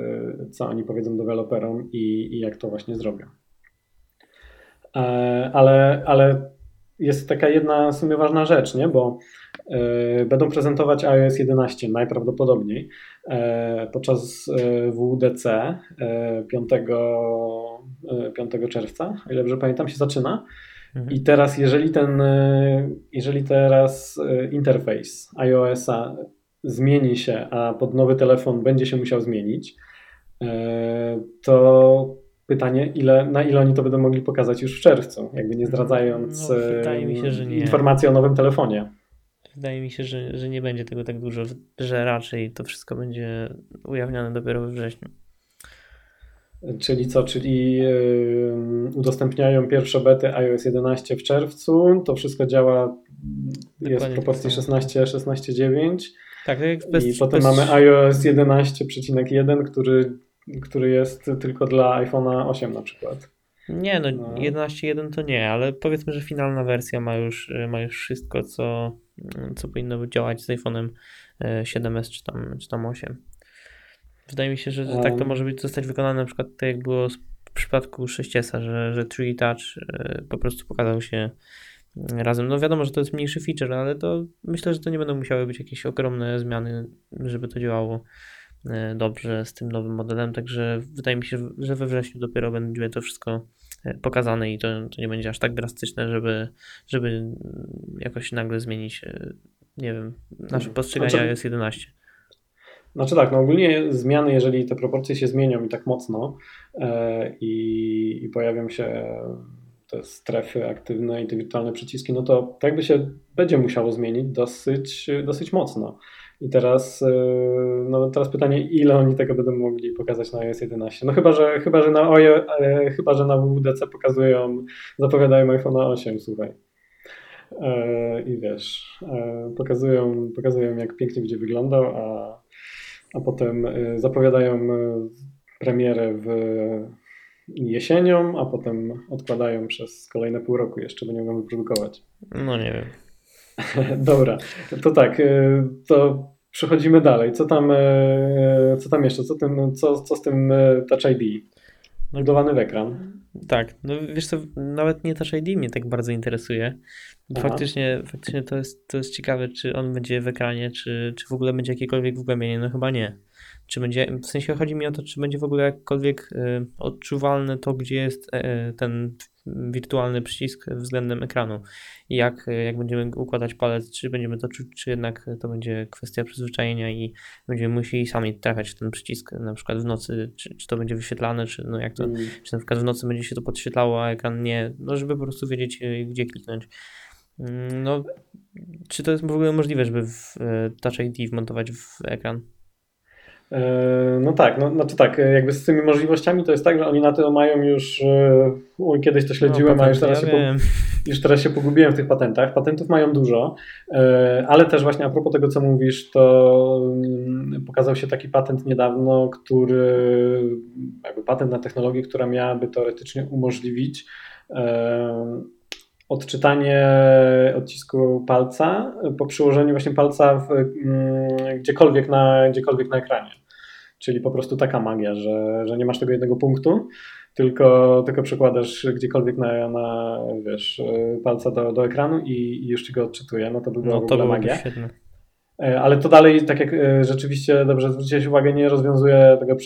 y, co oni powiedzą deweloperom i, i jak to właśnie zrobią. E, ale, ale jest taka jedna w sumie ważna rzecz, nie? bo będą prezentować iOS 11 najprawdopodobniej podczas WDC 5, 5 czerwca, o ile dobrze pamiętam, się zaczyna. Mhm. I teraz, jeżeli ten, jeżeli teraz interfejs iOS-a zmieni się, a pod nowy telefon będzie się musiał zmienić, to pytanie, ile, na ile oni to będą mogli pokazać już w czerwcu, jakby nie zdradzając no, się, informacji o nowym telefonie. Wydaje mi się, że, że nie będzie tego tak dużo, że raczej to wszystko będzie ujawnione dopiero we wrześniu. Czyli co, czyli yy, udostępniają pierwsze bety iOS 11 w czerwcu, to wszystko działa, Dokładnie jest w proporcji 16, 16, 9. Tak, tak bez, I potem bez... mamy iOS 11,1, który który jest tylko dla iPhone'a 8 na przykład. Nie, no, no 11.1 to nie, ale powiedzmy, że finalna wersja ma już, ma już wszystko, co, co powinno działać z iPhone'em 7S e, czy tam, czy tam 8. Wydaje mi się, że, że tak to może być zostać wykonane na przykład tak jak było w przypadku 6S, że, że 3 Touch e, po prostu pokazał się razem. No wiadomo, że to jest mniejszy feature, ale to myślę, że to nie będą musiały być jakieś ogromne zmiany, żeby to działało E, dobrze z tym nowym modelem, także wydaje mi się, że we wrześniu dopiero będzie to wszystko e, pokazane i to, to nie będzie aż tak drastyczne, żeby, żeby jakoś nagle zmienić, e, nie wiem, nasze mhm. postrzeganie znaczy, iOS 11. Znaczy tak, no ogólnie zmiany, jeżeli te proporcje się zmienią i tak mocno e, i, i pojawią się te strefy aktywne i te wirtualne przyciski, no to tak by się będzie musiało zmienić dosyć, dosyć mocno. I teraz, e, no teraz pytanie, ile oni tego będą mogli pokazać na iOS 11? No chyba, że, chyba, że na OJ, e, chyba, że na WWDC pokazują, zapowiadają iPhone 8, słuchaj. E, I wiesz, pokazują, pokazują jak pięknie będzie wyglądał, a, a potem zapowiadają premierę w jesienią, a potem odkładają przez kolejne pół roku jeszcze, będą go wyprodukować. No nie wiem. Dobra, to tak, y, to przechodzimy dalej. Co tam, y, co tam jeszcze? Co, tym, co, co z tym y, Touch ID? Budowany w ekran. Tak, no wiesz co, nawet nie Touch ID mnie tak bardzo interesuje. Faktycznie, faktycznie to, jest, to jest ciekawe, czy on będzie w ekranie, czy, czy w ogóle będzie jakiekolwiek wgłębienie. No chyba nie. Czy będzie, w sensie chodzi mi o to, czy będzie w ogóle jakkolwiek y, odczuwalne to, gdzie jest y, ten wirtualny przycisk względem ekranu. I jak, jak będziemy układać palec, czy będziemy to czuć, czy jednak to będzie kwestia przyzwyczajenia i będziemy musieli sami trafiać w ten przycisk, na przykład w nocy, czy, czy to będzie wyświetlane, czy no jak to, mm. czy na przykład w nocy będzie się to podświetlało, a ekran nie, no żeby po prostu wiedzieć, y, gdzie kliknąć. Mm, no, czy to jest w ogóle możliwe, żeby w Touch ID wmontować w ekran? E, no tak, no, znaczy tak, e, jakby z tymi możliwościami to jest tak, że oni na to mają już, e, kiedyś to śledziłem, no, a już teraz, ja się po, już teraz się pogubiłem w tych patentach. Patentów mają dużo, ale też właśnie a propos tego, co mówisz, to mm, pokazał się taki patent niedawno, który, jakby patent na technologię, która miałaby teoretycznie umożliwić odczytanie odcisku palca po przyłożeniu właśnie palca w, mm, gdziekolwiek, na, gdziekolwiek na ekranie. Czyli po prostu taka magia, że, że nie masz tego jednego punktu, tylko, tylko przekładasz gdziekolwiek na, na wiesz, palca do, do ekranu i, i już ci go odczytuje. No to by była no, to magia. Świetne. E, ale to dalej, tak jak e, rzeczywiście dobrze zwróciłeś uwagę, nie rozwiązuje tego e,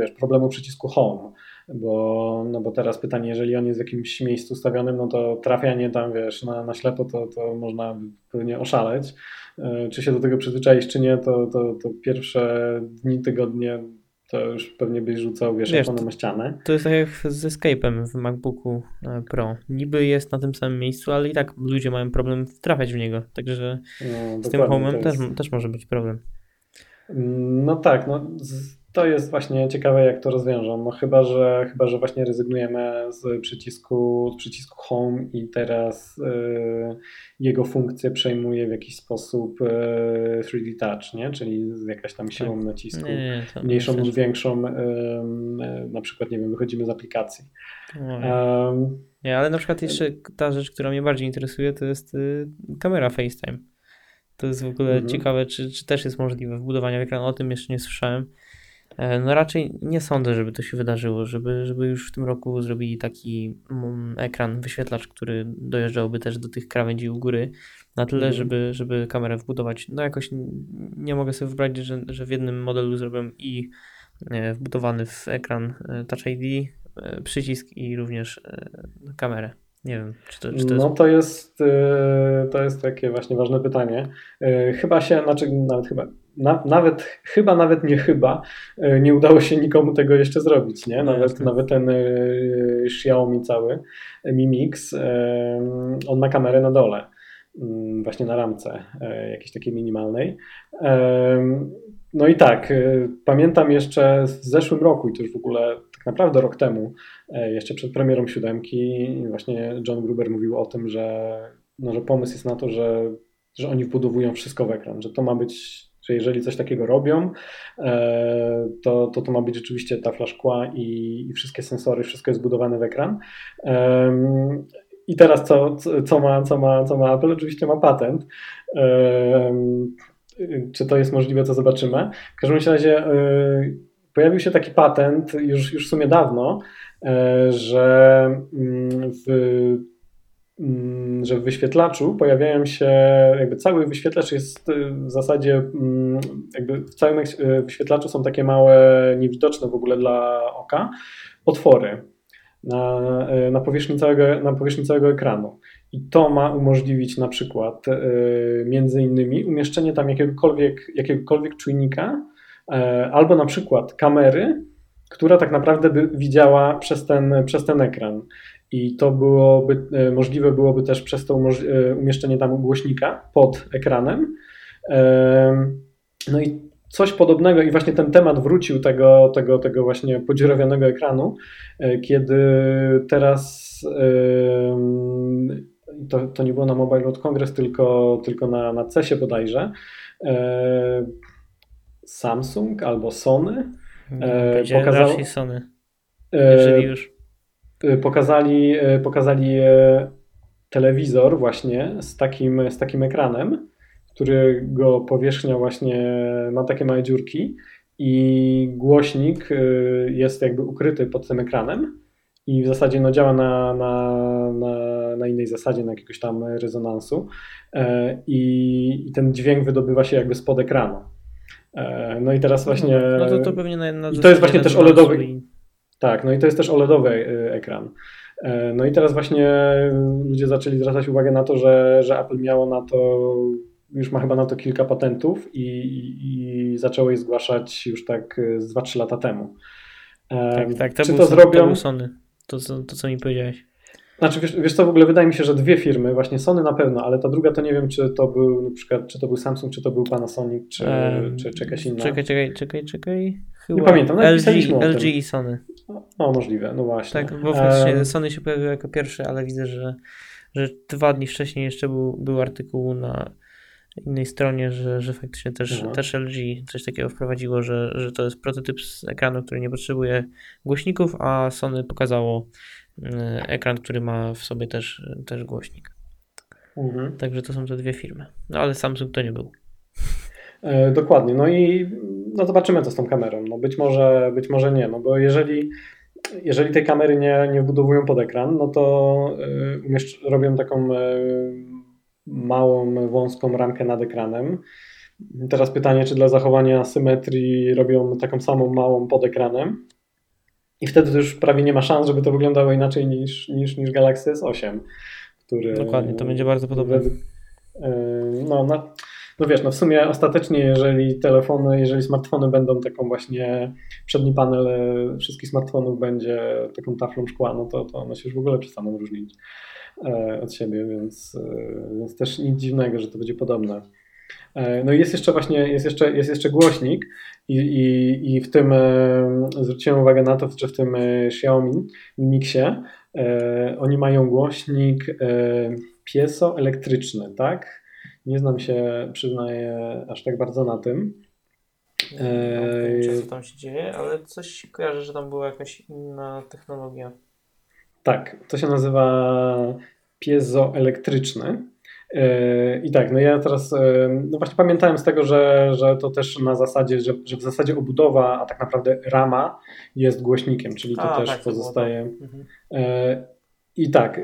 wiesz, problemu przycisku home bo, no bo teraz pytanie, jeżeli on jest w jakimś miejscu ustawionym, no to trafianie tam, wiesz, na, na ślepo, to, to można pewnie oszaleć. E, czy się do tego przyzwyczaić, czy nie, to, to, to pierwsze dni, tygodnie to już pewnie byś rzucał, wiesz, wiesz na ścianę. To jest tak jak z Escape'em w MacBooku e, Pro. Niby jest na tym samym miejscu, ale i tak ludzie mają problem trafiać w niego, także no, z tym Home'em też, też może być problem. No tak, no z to jest właśnie ciekawe, jak to rozwiążą. No chyba, że chyba, że właśnie rezygnujemy z przycisku, z przycisku Home i teraz y, jego funkcję przejmuje w jakiś sposób y, 3D Touch, nie? czyli z jakaś tam siłą tak. nacisku, nie, nie, mniejszą lub większą, y, na przykład, nie wiem, wychodzimy z aplikacji. Um, nie, ale na przykład jeszcze ta rzecz, która mnie bardziej interesuje, to jest y, kamera FaceTime. To jest w ogóle mhm. ciekawe, czy, czy też jest możliwe wbudowanie w ekran. O tym jeszcze nie słyszałem. E, no raczej nie sądzę, żeby to się wydarzyło, żeby, żeby już w tym roku zrobili taki mm, ekran, wyświetlacz, który dojeżdżałby też do tych krawędzi u góry, na tyle, mm. żeby, żeby kamerę wbudować. No jakoś nie mogę sobie wybrać, że, że w jednym modelu zrobię i e, wbudowany w ekran e, Touch ID, przycisk i również kamerę. Nie wiem, czy to, czy to jest... No to jest, to jest takie właśnie ważne pytanie. Chyba się, znaczy nawet chyba, na, nawet, chyba nawet nie chyba, e, nie udało się nikomu tego jeszcze zrobić, nie? Nawet, no, nawet ten y, Xiaomi cały, Mi Mix, y, on ma kamerę na dole, y, właśnie na ramce jakiejś takiej minimalnej. No i tak, pamiętam jeszcze w zeszłym roku i to już w ogóle tak naprawdę rok temu, jeszcze przed premierą siódemki, właśnie John Gruber mówił o tym, że, no, że pomysł jest na to, że, że oni wbudowują wszystko w ekran, że to ma być że jeżeli coś takiego robią, e, to to, to ma być rzeczywiście ta szkła i, i wszystkie sensory, wszystko jest zbudowane w ekran. I teraz co, co, ma, co, ma, co ma Apple? Oczywiście ma patent. Czy to jest możliwe, to zobaczymy. W każdym razie e, pojawił się taki patent już, już w sumie dawno, e, że mm, w że w wyświetlaczu pojawiają się, jakby cały wyświetlacz jest y, w zasadzie, mm, jakby w całym y, wyświetlaczu są takie małe, niewidoczne w ogóle dla oka, otwory na, y, na, powierzchni, całego, na powierzchni całego ekranu. I to ma umożliwić na przykład między innymi umieszczenie tam jakiegokolwiek, jakiegokolwiek czujnika albo na przykład kamery, która tak naprawdę by widziała przez ten, przez ten ekran. I to byłoby, e, możliwe byłoby też przez to e, umieszczenie tam głośnika pod ekranem. No i coś podobnego i właśnie ten temat wrócił tego, tego, tego właśnie podziurawionego ekranu, e, kiedy teraz to, to nie było na Mobile World Congress, tylko, tylko na, na CESie bodajże, Samsung albo Sony pokazał... Sony, jeżeli już pokazali, y, pokazali y, telewizor właśnie z takim, z takim ekranem, którego powierzchnia właśnie ma takie małe dziurki i głośnik jest jakby ukryty pod tym ekranem i w zasadzie no, działa na, na, na, na innej zasadzie, na jakiegoś tam rezonansu i, i ten dźwięk wydobywa się jakby spod ekranu. No i teraz właśnie... No to, to pewnie na, na to jest właśnie też OLEDowy... Tak, no i to jest też OLEDowy y, ekran. E, no i teraz właśnie ludzie zaczęli zwracać uwagę na to, że, że Apple miało na to, już ma chyba na to kilka patentów i, i zaczęło je zgłaszać już tak y, z 2-3 lata temu. E, tak, tak, to Czy to zrobią? To Sony, to, to, to co mi powiedziałeś. Znaczy, wiesz, wiesz co, w ogóle wydaje mi się, że dwie firmy, właśnie Sony na pewno, ale ta druga to nie wiem, czy to był na przykład, czy to był Samsung, czy to był Panasonic, czy, um, czy, czy jakaś inna. Czekaj, czekaj, czekaj, czekaj. Chyba nie pamiętam, LG, LG i Sony. No, możliwe, no właśnie. Tak, bo faktycznie um, Sony się pojawiło jako pierwszy, ale widzę, że, że dwa dni wcześniej jeszcze był, był artykuł na innej stronie, że, że faktycznie też, no. też LG coś takiego wprowadziło, że, że to jest prototyp z ekranu, który nie potrzebuje głośników, a Sony pokazało E, ekran, który ma w sobie też, też głośnik. Mhm. Także to są te dwie firmy. No ale Samsung to nie był. E, dokładnie. No i no zobaczymy, co z tą kamerą. No być może, być może nie, no bo jeżeli, jeżeli tej kamery nie, nie wbudowują pod ekran, no to y, robią taką y, małą, wąską ramkę nad ekranem. Teraz pytanie, czy dla zachowania symetrii robią taką samą małą pod ekranem, i wtedy to już prawie nie ma szans, żeby to wyglądało inaczej niż, niż, niż Galaxy S8. Który, Dokładnie, to będzie bardzo podobne. No, no, no wiesz, no w sumie ostatecznie, jeżeli telefony, jeżeli smartfony będą taką właśnie, przedni panel wszystkich smartfonów będzie taką taflą szkła, no to, to one się już w ogóle przestaną różnić e, od siebie, więc, e, więc też nic dziwnego, że to będzie podobne. No i jest jeszcze właśnie, jest jeszcze, jest jeszcze głośnik i, i, i w tym e, zwróciłem uwagę na to, że w tym e, Xiaomi Mi Mixie e, oni mają głośnik piezoelektryczny, tak? Nie znam się, przyznaję, aż tak bardzo na tym. Nie wiem, co tam się dzieje, ale coś kojarzę, że tam była jakaś inna technologia. Tak, to się nazywa piezoelektryczny. I tak, no ja teraz no właśnie pamiętałem z tego, że, że to też na zasadzie, że, że w zasadzie obudowa, a tak naprawdę rama jest głośnikiem, czyli to a, też tak, pozostaje. To mhm. I tak,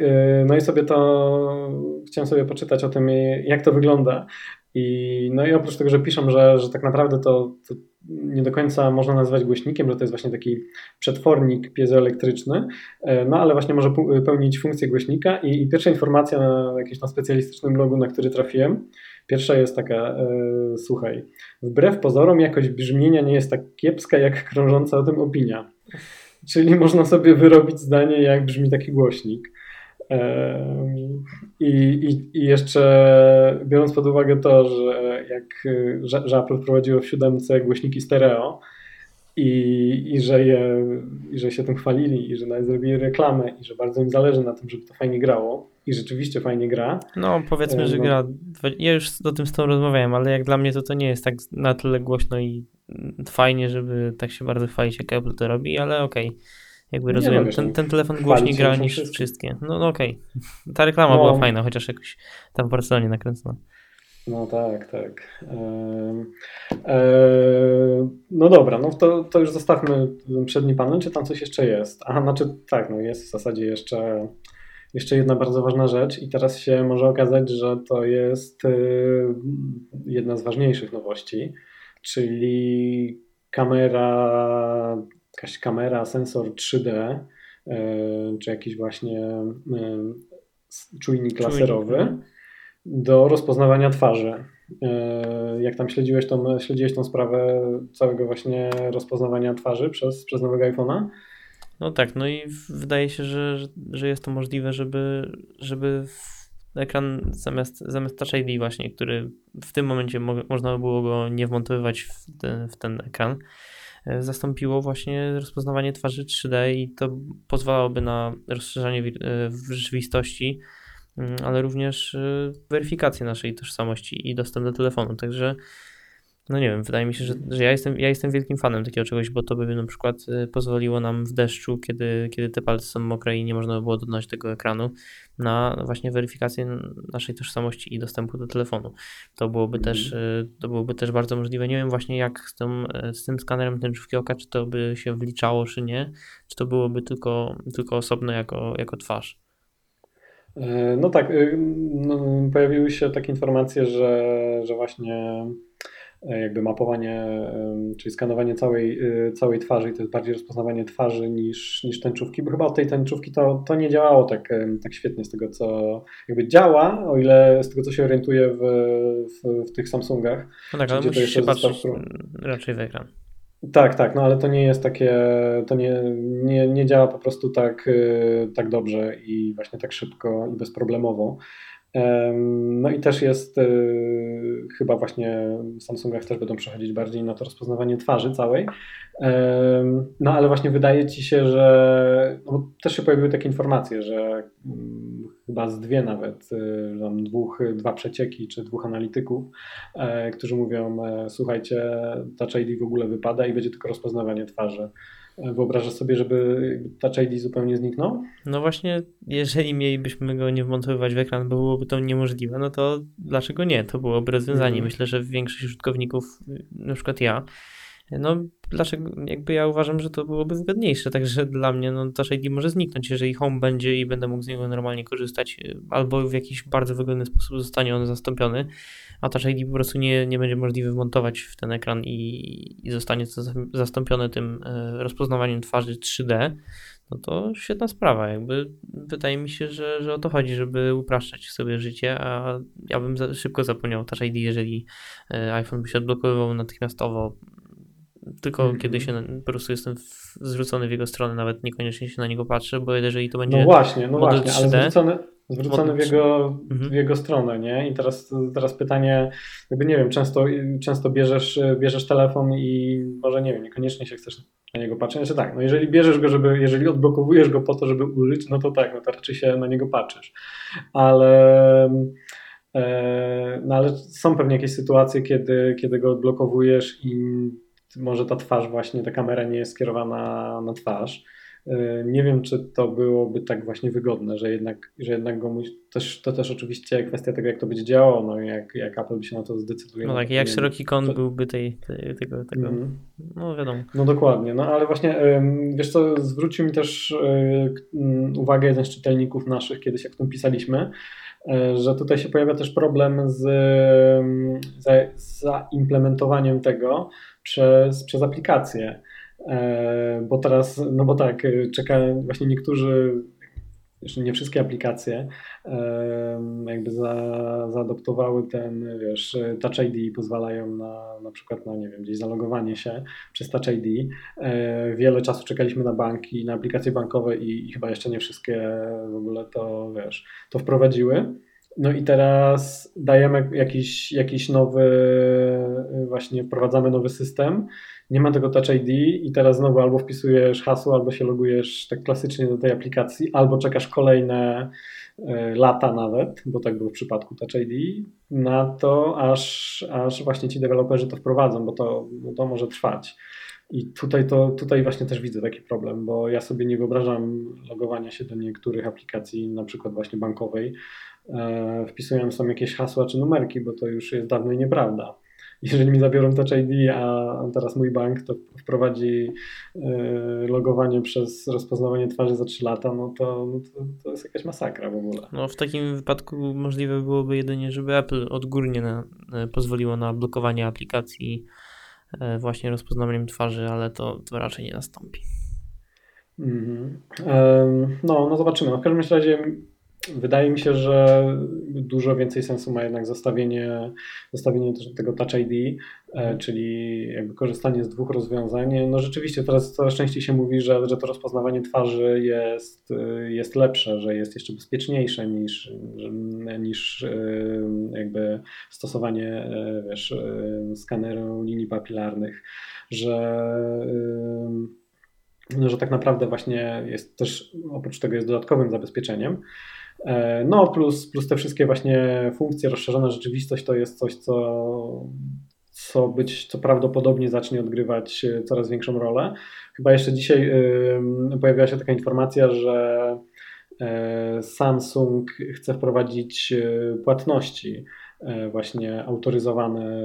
no i sobie to chciałem sobie poczytać o tym, jak to wygląda. I, no i oprócz tego, że piszą, że, że tak naprawdę to, to nie do końca można nazwać głośnikiem, że to jest właśnie taki przetwornik piezoelektryczny, e, no ale właśnie może pełnić funkcję głośnika i, i pierwsza informacja na jakimś na specjalistycznym blogu, na który trafiłem, pierwsza jest taka, e, słuchaj, wbrew pozorom jakość brzmienia nie jest tak kiepska, jak krążąca o tym opinia. Czyli można sobie wyrobić zdanie, jak brzmi taki głośnik. I, i, I, jeszcze biorąc pod uwagę to, że jak że, że Apple wprowadziło w siódemce głośniki stereo i, i, że je, i że się tym chwalili i że nawet zrobili reklamę i że bardzo im zależy na tym, żeby to fajnie grało i rzeczywiście fajnie gra. No powiedzmy, że no. gra. Ja już o tym z tą rozmawiałem, ale jak dla mnie to to nie jest tak na tyle głośno i fajnie, żeby tak się bardzo chwalić jak Apple to robi, ale okej. Okay jakby rozumiem, no, ten, ten telefon głośniej gra niż wszystkie. wszystkie. No, no okej. Okay. Ta reklama no. była fajna, chociaż jakoś tam w Barcelonie nakręcona. No tak, tak. No dobra, no to, to już zostawmy przedni panel, czy tam coś jeszcze jest? Aha, znaczy tak, no jest w zasadzie jeszcze, jeszcze jedna bardzo ważna rzecz i teraz się może okazać, że to jest y, jedna z ważniejszych nowości, czyli kamera jakaś kamera, sensor 3D, e, czy jakiś właśnie e, czujnik laserowy no. Do rozpoznawania twarzy. E, jak tam śledziłeś tą, śledziłeś tą sprawę całego właśnie rozpoznawania twarzy przez, przez nowego iPhone'a? No tak, no i wydaje się, że, że jest to możliwe, żeby, żeby ekran zamiast, zamiast Touch ID właśnie, który w tym momencie mo można by było go nie wmontowywać w ten, w ten ekran, E, zastąpiło właśnie rozpoznawanie twarzy 3D i to pozwalałoby na rozszerzanie e, w rzeczywistości, ale również e, weryfikację naszej tożsamości i dostęp do telefonu. Także no nie wiem, wydaje mi się, że, że ja, jestem, ja jestem wielkim fanem takiego czegoś, bo to by na przykład y, pozwoliło nam w deszczu, kiedy, kiedy te palce są mokre i nie można by było dotknąć tego ekranu, na właśnie weryfikację naszej tożsamości i dostępu do telefonu. To byłoby, mm. też, y, to byłoby też bardzo możliwe. Nie wiem właśnie jak z tym, y, z tym skanerem tęczówki oka, czy to by się wliczało, czy nie, czy to byłoby tylko, tylko osobno jako, jako twarz. E, no tak, no, pojawiły się takie informacje, że, że właśnie E, jakby mapowanie, czyli skanowanie całej, całej twarzy i to jest bardziej rozpoznawanie twarzy niż, niż tęczówki, bo chyba od tej tęczówki to, to nie działało tak, tak świetnie z tego, co jakby działa, o ile z tego, co się orientuje w, w, w tych Samsungach. No tak, ale musisz się patrzeć raczej w ekran. Tak, tak, no ale to nie jest takie, to nie, nie, nie działa po prostu tak, y, tak dobrze i właśnie tak szybko i bezproblemowo. No i też jest y, chyba właśnie w Samsungach też będą przechodzić bardziej na to rozpoznawanie twarzy całej. No ale właśnie wydaje ci się, że no, też się pojawiły takie informacje, że mm, chyba z dwie nawet, y, tam dwóch, dwa przecieki czy dwóch analityków, e, którzy mówią, e, słuchajcie, Touch ID w ogóle wypada i będzie tylko rozpoznawanie twarzy. Wyobrażasz sobie, żeby Touch ID zupełnie zniknął? No właśnie, jeżeli mielibyśmy go nie wmontowywać w ekran, byłoby to niemożliwe, no to dlaczego nie? To byłoby rozwiązanie. Mm. Myślę, że większość użytkowników, na przykład ja, no dlaczego, jakby ja uważam, że to byłoby wygodniejsze, także dla mnie no Touch ID może zniknąć, jeżeli Home będzie i będę mógł z niego normalnie korzystać, albo w jakiś bardzo wygodny sposób zostanie on zastąpiony, a Touch ID po prostu nie, nie będzie możliwe wmontować w ten ekran i, i zostanie to zastąpione tym e, rozpoznawaniem twarzy 3D, no to świetna sprawa. Jakby wydaje mi się, że, że o to chodzi, żeby upraszczać sobie życie, a ja bym za, szybko zapomniał Touch ID, jeżeli e, iPhone by się odblokowywał natychmiastowo tylko mm -hmm. kiedy się po prostu jestem w, zwrócony w jego stronę, nawet niekoniecznie się na niego patrzę, bo jeżeli to będzie. No właśnie, no właśnie, 3D, ale zwrócony, zwrócony w jego, -hmm. w jego stronę, nie? I teraz, teraz pytanie, jakby nie wiem, często, często bierzesz, bierzesz telefon i może nie wiem, niekoniecznie się chcesz na niego patrzeć. Znaczy tak, no jeżeli bierzesz go, żeby, jeżeli odblokowujesz go po to, żeby użyć, no to tak, no to raczej się na niego patrzysz. Ale. E, no ale są pewnie jakieś sytuacje, kiedy, kiedy go odblokowujesz i może ta twarz właśnie, ta kamera nie jest skierowana na twarz. E, nie wiem, czy to byłoby tak właśnie wygodne, że jednak, że jednak go musi, też, to też oczywiście kwestia tego, jak to będzie działało, no jak, jak Apple by się na to zdecyduje. No tak, jak szeroki kąt to... byłby tej, tej, tego, tego mm. no wiadomo. No dokładnie, no ale właśnie, wiesz co, zwrócił mi też e, uwagę jeden z czytelników naszych, kiedyś jak o tym pisaliśmy, e, że tutaj się pojawia też problem z zaimplementowaniem tego przez, przez aplikację. E, bo teraz, no bo tak, czekają właśnie niektórzy, jeszcze nie wszystkie aplikacje, jakby za, zaadoptowały ten, wiesz, Touch ID i pozwalają na na przykład na, nie wiem, gdzieś zalogowanie się przez Touch ID. E, wiele czasu czekaliśmy na banki, na aplikacje bankowe i, i chyba jeszcze nie wszystkie w ogóle to, wiesz, to wprowadziły. No i teraz dajemy jakiś, jakiś nowy, właśnie wprowadzamy nowy system. Nie ma tego Touch ID i teraz znowu albo wpisujesz hasło, albo się logujesz tak klasycznie do tej aplikacji, albo czekasz kolejne e, lata nawet, bo tak było w przypadku Touch ID, na to, aż, aż właśnie ci deweloperzy to wprowadzą, bo to, bo to może trwać. I tutaj, to, tutaj właśnie też widzę taki problem, bo ja sobie nie wyobrażam logowania się do niektórych aplikacji, na przykład właśnie bankowej, wpisując tam jakieś hasła czy numerki, bo to już jest dawno nieprawda. Jeżeli mi zabiorą Touch ID, a teraz mój bank to wprowadzi e, logowanie przez rozpoznawanie twarzy za 3 lata, no to, no to, to jest jakaś masakra w ogóle. No w takim wypadku możliwe byłoby jedynie, żeby Apple odgórnie na, e, pozwoliło na blokowanie aplikacji E, właśnie rozpoznawaniem twarzy, ale to, to raczej nie nastąpi. Mm -hmm. No, no zobaczymy. No, w każdym razie Wydaje mi się, że dużo więcej sensu ma jednak zostawienie, zostawienie tego Touch ID, e, czyli jakby korzystanie z dwóch rozwiązań. No rzeczywiście teraz coraz częściej się mówi, że, że to rozpoznawanie twarzy jest, jest lepsze, że jest jeszcze bezpieczniejsze niż, niż e, jakby stosowanie e, wiesz, skaneru linii papilarnych, że no, że tak naprawdę właśnie jest też oprócz tego jest dodatkowym zabezpieczeniem. E, no, plus, plus te wszystkie właśnie funkcje, rozszerzona rzeczywistość to jest coś, co, co być, co prawdopodobnie zacznie odgrywać e, coraz większą rolę. Chyba jeszcze dzisiaj pojawiła się taka informacja, że e, Samsung chce wprowadzić płatności właśnie autoryzowane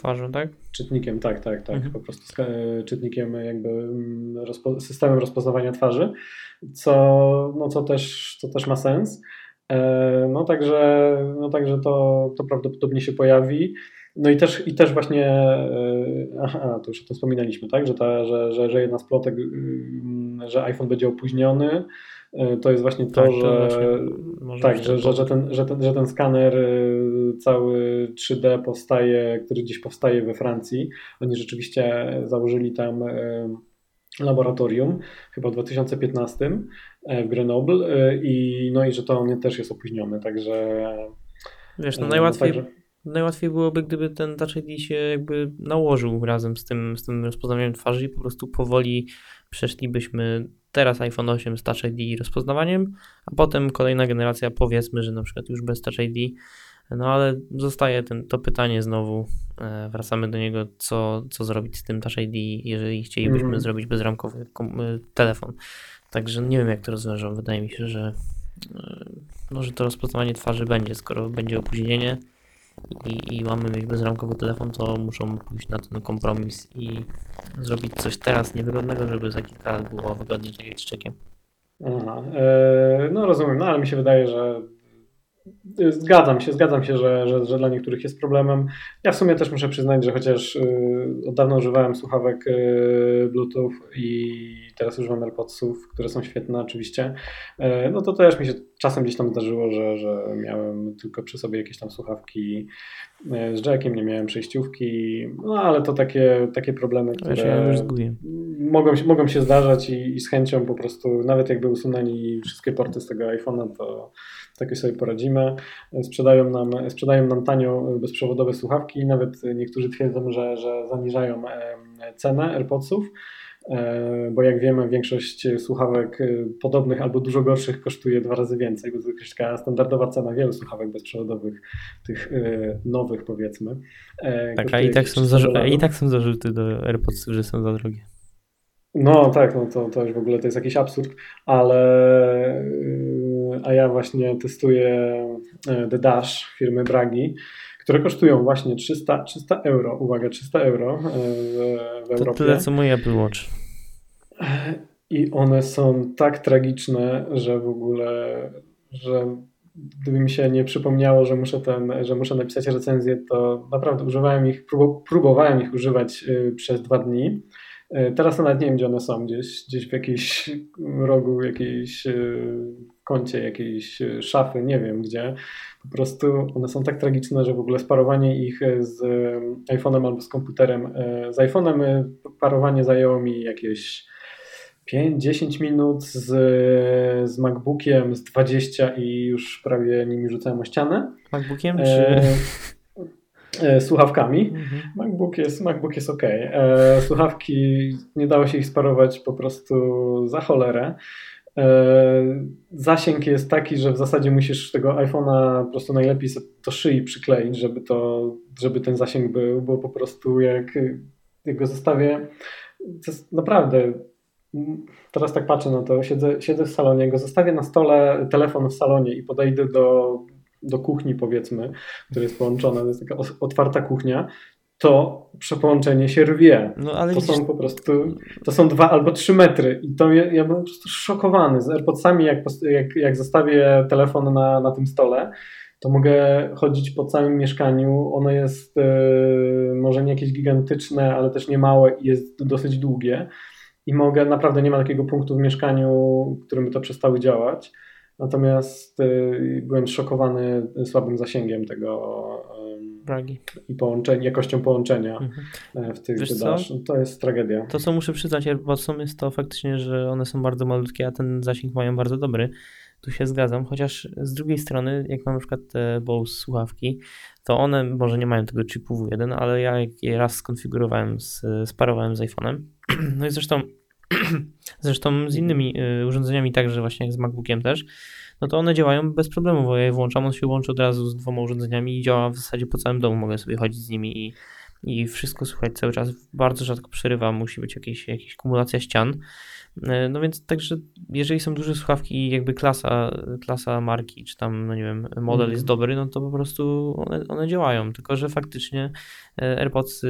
twarzą, tak? Czytnikiem, tak, tak, tak. Mhm. Po prostu czytnikiem jakby rozpo, systemem rozpoznawania twarzy co, no, co, też, co też ma sens. E, no także, no także to, to prawdopodobnie się pojawi. No i też, i też właśnie, e, aha, to już o tym wspominaliśmy, tak, że, ta, że, że, że jedna z plotek, mm, że iPhone będzie opóźniony, e, to jest właśnie to, tak, że, tak, że, że, że, ten, że, ten, że ten skaner cały 3D powstaje, który gdzieś powstaje we Francji. Oni rzeczywiście założyli tam laboratorium, chyba w 2015 e, w Grenoble e, i no i że to on też jest opóźniony, także Wiesz, no, e, najłatwiej, także... najłatwiej byłoby, gdyby ten Touch ID się jakby nałożył razem z tym, z tym rozpoznawaniem twarzy i po prostu powoli przeszlibyśmy teraz iPhone 8 z Touch ID i rozpoznawaniem, a potem kolejna generacja powiedzmy, że na przykład już bez Touch ID no ale zostaje ten, to pytanie znowu, e, wracamy do niego, co, co zrobić z tym Touch ID, jeżeli chcielibyśmy mm. zrobić bezramkowy e, telefon. Także nie wiem, jak to rozwiążą. Wydaje mi się, że może to rozpoznawanie twarzy będzie, skoro będzie opóźnienie i, i mamy mieć bezramkowy telefon, to muszą pójść na ten kompromis i zrobić coś teraz niewygodnego, żeby za kilka lat było wygodnie z czekiem. Aha, e, no rozumiem, no ale mi się wydaje, że Zgadzam się, zgadzam się, że, że, że, dla niektórych jest problemem. Ja w sumie też muszę przyznać, że chociaż y, od dawna używałem słuchawek y, Bluetooth i teraz używam AirPodsów, które są świetne oczywiście, y, no to też mi się czasem gdzieś tam zdarzyło, że, że miałem tylko przy sobie jakieś tam słuchawki z jackiem, nie miałem przejściówki, no ale to takie, takie problemy, które ja mogą, mogą się zdarzać i, i z chęcią po prostu, nawet jakby usunęli wszystkie porty z tego iPhone'a, to takie sobie poradzimy. Sprzedają nam, sprzedają nam tanio bezprzewodowe słuchawki, nawet niektórzy twierdzą, że, że zaniżają cenę AirPodsów, e, bo jak wiemy, większość słuchawek e, podobnych albo dużo gorszych kosztuje dwa razy więcej, bo to jest taka standardowa cena wielu słuchawek bezprzewodowych, tych e, nowych powiedzmy. Tak, a i tak, są zarzu- i tak są zarzuty do AirPodsów, że są za drogie. No tak, no to, to już w ogóle to jest jakiś absurd, ale a ja właśnie testuję e, The Dash firmy Bragi, które kosztują właśnie 300, 300 euro, uwaga, 300 euro e, w, w Europie. To tyle co mój Apple Watch. I one są tak tragiczne, że w ogóle, że gdyby mi się nie przypomniało, że muszę, ten, że muszę napisać recenzję, to naprawdę używałem ich, próbowałem ich używać y, przez dwa dni. Y, teraz nawet nie wiem, gdzie one są, gdzieś, gdzieś w jakimś rogu, jakiejś y, kącie jakiejś szafy, nie wiem gdzie. Po prostu one są tak tragiczne, że w ogóle sparowanie ich z iPhone'em albo z komputerem, z iPhone'em parowanie zajęło mi jakieś 5-10 minut z, z MacBookiem z 20 i już prawie nimi rzucałem o ścianę. MacBookiem czy... E, e, słuchawkami. Mhm. MacBook, jest, MacBook jest ok. E, słuchawki nie dało się ich sparować po prostu za cholerę. E, zasięg jest taki, że w zasadzie musisz tego iPhone'a po prostu najlepiej do szyi przykleić, żeby, to, żeby ten zasięg był, bo po prostu jak, jak go zostawię, to jest naprawdę teraz tak patrzę na to, siedzę, siedzę w salonie, go zostawię na stole telefon w salonie i podejdę do, do kuchni powiedzmy, która jest połączona, to jest taka otwarta kuchnia, to przepołączenie się rwie. No, to widzisz... są po prostu, to są dwa albo trzy metry i to ja, ja byłem po prostu szokowany. Z AirPodsami jak, jak, jak zostawię telefon na, na tym stole, to mogę chodzić po całym mieszkaniu. Ono jest yy, może nie jakieś gigantyczne, ale też nie małe i jest dosyć długie i mogę, naprawdę nie ma takiego punktu w mieszkaniu, w którym by to przestało działać. Natomiast y, byłem szokowany słabym zasięgiem tego Bragi. i połączeń, jakością połączenia mhm. E, w tych wydarzeń. To jest tragedia. To, co muszę przyznać AirPodsom jest to faktycznie, że one są bardzo malutkie, a ten zasięg mają bardzo dobry. Tu się zgadzam, chociaż z drugiej strony, jak mam na przykład te Bose słuchawki, to one może nie mają tego chipu W1, ale ja je raz skonfigurowałem, z, sparowałem z iPhone'em. No i zresztą Zresztą z innymi y, urządzeniami także właśnie jak z MacBookiem też, no to one działają bez problemu, bo ja je włączam, on się łączy od razu z dwoma urządzeniami i działa w zasadzie po całym domu, mogę sobie chodzić z nimi i, i wszystko słuchać cały czas, bardzo rzadko przerywa, musi być jakieś, jakaś kumulacja ścian, y, no więc także jeżeli są duże słuchawki i jakby klasa, klasa marki, czy tam, no nie wiem, model mm. jest dobry, no to po prostu one, one działają, tylko że faktycznie y, AirPods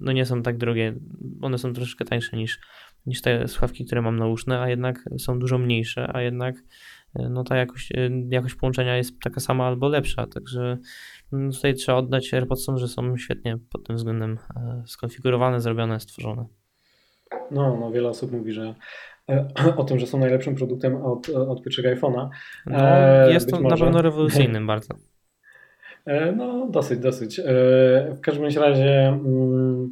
no nie są tak drogie, one są troszeczkę tańsze niż niż te słuchawki, które mam nauszne, a jednak są dużo mniejsze, a jednak e, no ta jakość, e, jakość połączenia jest taka sama albo lepsza, także no, tutaj trzeba oddać AirPodsom, że są świetnie pod tym względem e, skonfigurowane, zrobione, stworzone. No, no wiele osób mówi, że o tym, że są najlepszym produktem od, od pierwszego iPhone'a. No, jest to na pewno rewolucyjnym bardzo. No, dosyć, dosyć. W każdym razie mm,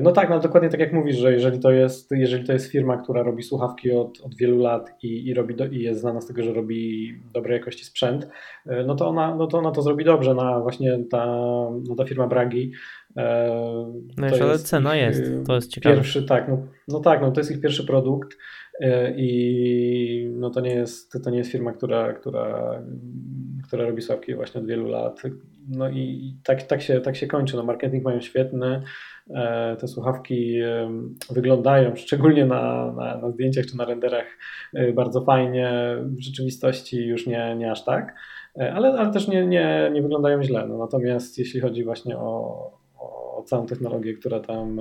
no tak, no dokładnie tak jak mówisz, że jeżeli to jest, jeżeli to jest firma, która robi słuchawki od, od wielu lat i, i, robi do, i jest znana z tego, że robi dobrej jakości sprzęt, e, no to ona, no to, ona to zrobi dobrze. Na właśnie ta, no ta firma Bragi. E, no jeszcze, ale cena ich, jest, to jest ciekawe. Pierwszy, tak, no, no tak, no to jest ich pierwszy produkt i no to nie jest, to nie jest firma, która, która, która robi słuchawki właśnie od wielu lat. No i tak, tak, się, tak się kończy. No marketing mają świetny, E, te słuchawki wyglądają, szczególnie na, na, na, zdjęciach czy na renderach, e, bardzo fajnie. W rzeczywistości już nie, nie aż tak, e, ale, ale też nie, nie, nie wyglądają źle. No, natomiast jeśli chodzi właśnie o, o całą technologię, która tam,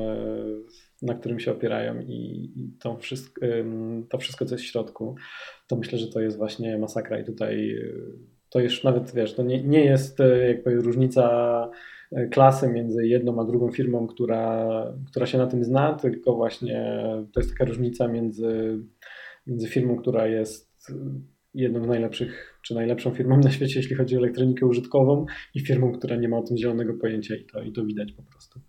na którym się opierają i, i to, wszystko, to wszystko, co jest w środku, to myślę, że to jest właśnie masakra i tutaj to już nawet, wiesz, to nie, nie jest jakby różnica klasy między jedną a drugą firmą, która, która się na tym zna, tylko właśnie to jest taka różnica między, między firmą, która jest jedną z najlepszych, czy najlepszą firmą na świecie, jeśli chodzi o elektronikę użytkową i firmą, która nie ma o tym zielonego pojęcia i to, i to widać po prostu.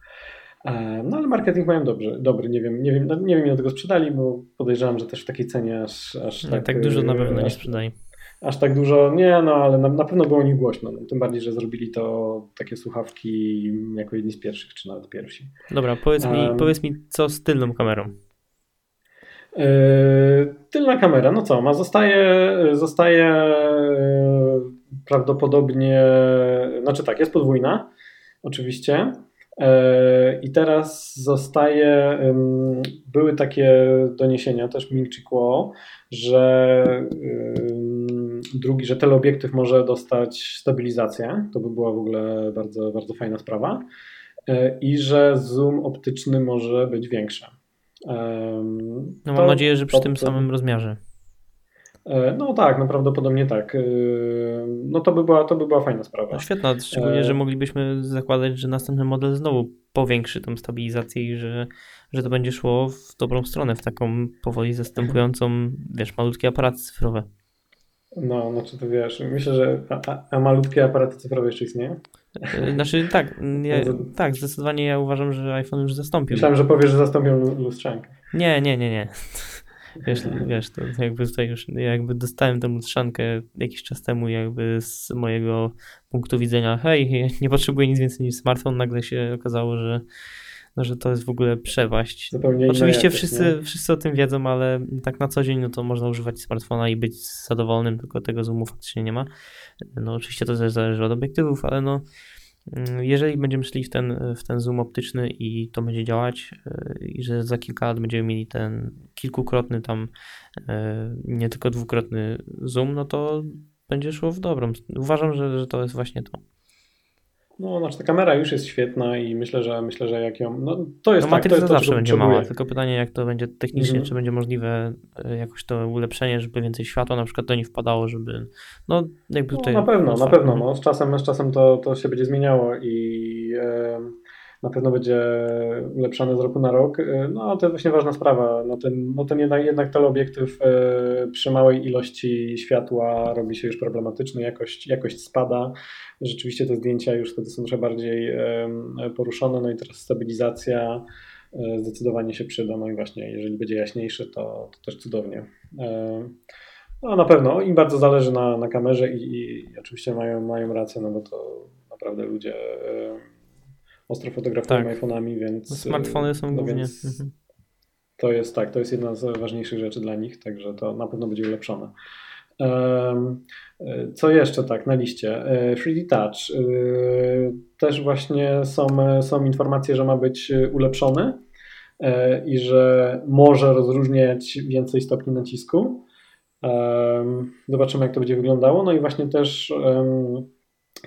E, no ale marketing mają dobrze, dobry, nie wiem, nie wiem, no, nie wiem ile tego sprzedali, bo podejrzewam, że też w takiej cenie aż, aż no, tak, tak dużo na pewno nie sprzedali aż tak dużo, nie, no ale na, na pewno było o nich głośno. No, tym bardziej, że zrobili to takie słuchawki jako jedni z pierwszych, czy nawet pierwsi. Dobra, powiedz mi, um, powiedz mi co z tylną kamerą? Yy, tylna kamera, no co, ma zostaje, zostaje prawdopodobnie, znaczy tak, jest podwójna, oczywiście. I teraz zostaje, były takie doniesienia, też Ming Chi że drugi, że teleobiektyw może dostać stabilizację. To by była w ogóle bardzo, bardzo fajna sprawa. E, I że zoom optyczny może być większy. No mam nadzieję, że przy to, tym samym rozmiarze. E, no tak, no prawdopodobnie tak. E, no to by była, to by była fajna sprawa. No świetna, szczególnie, że moglibyśmy zakładać, że następny model znowu powiększy tą stabilizację i że, że to będzie szło w dobrą stronę, w taką powoli zastępującą, wiesz, malutkie aparaty cyfrowe. No, znaczy to wiesz, myślę, że a, a, a malutkie aparaty cyfrowe jeszcze istnieją? E, znaczy tak, ja, tak, zdecydowanie ja uważam, że iPhone już zastąpił. Myślałem, że powiesz, że zastąpią lustrzankę. Nie, nie, nie, nie. Wiesz, wiesz, to jakby tutaj już jakby dostałem tę lustrzankę jakiś czas temu jakby z mojego punktu widzenia, hej, nie potrzebuję nic więcej niż smartfon, nagle się okazało, że no, że to jest w ogóle przewaść. Zupełnie Oczywiście jakość, wszyscy, wszyscy o tym wiedzą, ale tak na co dzień no to można używać smartfona i być zadowolonym, tylko tego zoomu faktycznie nie ma. No oczywiście to też zależy od obiektywów, ale no jeżeli będziemy szli w ten, w ten zoom optyczny i to będzie działać y, i że za kilka lat będziemy mieli ten kilkukrotny tam, y, nie tylko dwukrotny zoom, no to będzie szło w dobrą. Uważam, że, że to jest właśnie to. No, znaczy ta kamera już jest świetna i myślę, że myślę, że jak ją. No, to jest no, tak, to jest zawsze to, będzie mała, tylko pytanie, jak to będzie technicznie, mm -hmm. czy będzie możliwe e, jakoś to ulepszenie, żeby więcej światła na przykład do niej wpadało, żeby. No, jakby no, tutaj. No, na pewno, na pewno. No, z czasem, z czasem to, to się będzie zmieniało i. Yy na pewno będzie ulepszany z roku na rok. Y, no to jest właśnie ważna sprawa. No ten, no ten jednak, jednak teleobiektyw y, przy małej ilości światła robi się już problematyczny, jakość, jakość spada. Rzeczywiście te zdjęcia już wtedy są trochę bardziej poruszone, no i teraz stabilizacja y, zdecydowanie się przyda. No i właśnie, jeżeli będzie jaśniejszy, to, to też cudownie. No na pewno, im bardzo zależy na, na kamerze i, i oczywiście mają, mają rację, no bo to naprawdę ludzie ostro fotografują tak. iPhone'ami, więc... No, smartfony są no, głównie... Mhm. To jest tak, to jest jedna z ważniejszych rzeczy dla nich, także to na pewno będzie ulepszone. Co jeszcze tak na liście? 3D Touch. Też właśnie są, są informacje, że ma być ulepszony i że może rozróżniać więcej stopni nacisku. Zobaczymy, jak to będzie wyglądało. No i właśnie też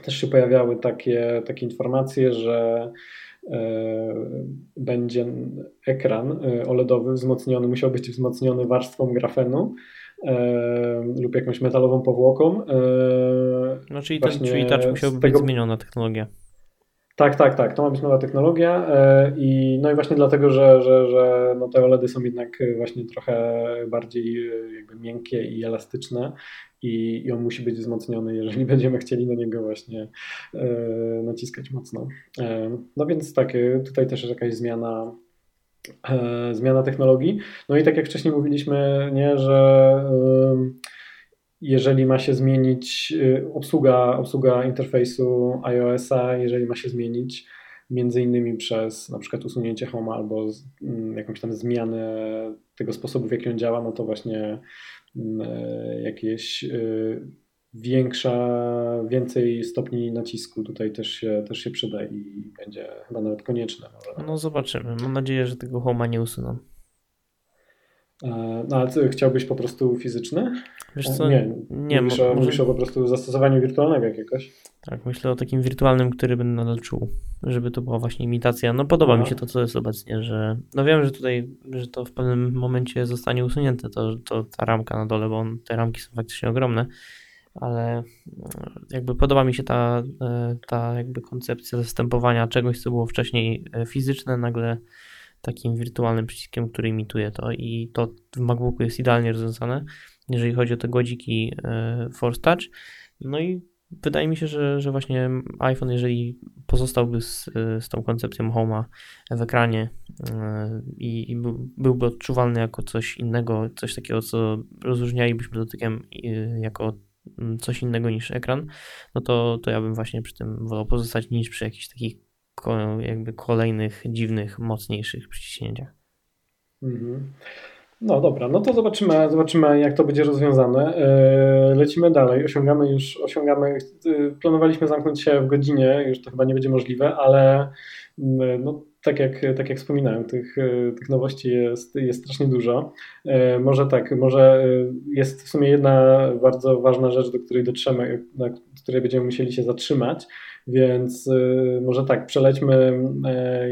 też się pojawiały takie, takie informacje, że e, będzie ekran e, OLEDowy wzmocniony, musiał być wzmocniony warstwą grafenu e, lub jakąś metalową powłoką. No czyli, ten, czyli touch musiałby tego... być zmieniona technologia. Tak, tak, tak. To ma być nowa technologia i no i właśnie dlatego, że, że, że no te OLEDy są jednak właśnie trochę bardziej jakby miękkie i elastyczne i, i on musi być wzmocniony, jeżeli będziemy chcieli na niego właśnie e, naciskać mocno. E, no więc tak, e, tutaj też jest jakaś zmiana e, zmiana technologii. No i tak jak wcześniej mówiliśmy, nie, że e, jeżeli ma się zmienić e, obsługa, obsługa interfejsu iOS-a, jeżeli ma się zmienić między innymi przez na przykład usunięcie Home albo z, m, jakąś tam zmianę tego sposobu, w jaki on działa, no to właśnie E, jakieś e, większa, więcej stopni nacisku tutaj też się, też się przyda i będzie chyba nawet konieczne. Może. No zobaczymy. Mam nadzieję, że tego Homa nie usuną. E, no ale ty chciałbyś po prostu fizyczny? Wiesz co? Nie, nie mówisz, o, mówisz o po prostu zastosowaniu wirtualnego jakiegoś? Tak, myślę o takim wirtualnym, który będę nadal czuł, żeby to była właśnie imitacja. No podoba Aha. mi się to, co jest obecnie, że no wiem, że tutaj, że to w pewnym momencie zostanie usunięte, to, to ta ramka na dole, bo on, te ramki są faktycznie ogromne, ale no, jakby podoba mi się ta, e, ta jakby koncepcja zastępowania czegoś, co było wcześniej e, fizyczne, nagle takim wirtualnym przyciskiem, który imituje to i to w MacBooku jest idealnie rozwiązane, jeżeli chodzi o te godziki e, Force Touch. No i wydaje mi się, że, że właśnie iPhone, jeżeli pozostałby z, z tą koncepcją Home'a w ekranie e, i, i byłby odczuwalny jako coś innego, coś takiego, co rozróżnialibyśmy dotykiem e, jako coś innego niż ekran, no to, to ja bym właśnie przy tym wolał pozostać niż przy jakichś takich jakby kolejnych dziwnych, mocniejszych przyciśnięciach. Mhm. No dobra, no to zobaczymy, zobaczymy jak to będzie rozwiązane. E, lecimy dalej, osiągamy już, osiągamy, e, planowaliśmy zamknąć się w godzinie, już to chyba nie będzie możliwe, ale mm, no, tak, jak, tak jak wspominałem, tych, e, tych nowości jest, jest strasznie dużo. Może tak, może jest w sumie jedna bardzo ważna rzecz, do której dotrzemy, na której będziemy musieli się zatrzymać, więc może tak, przelećmy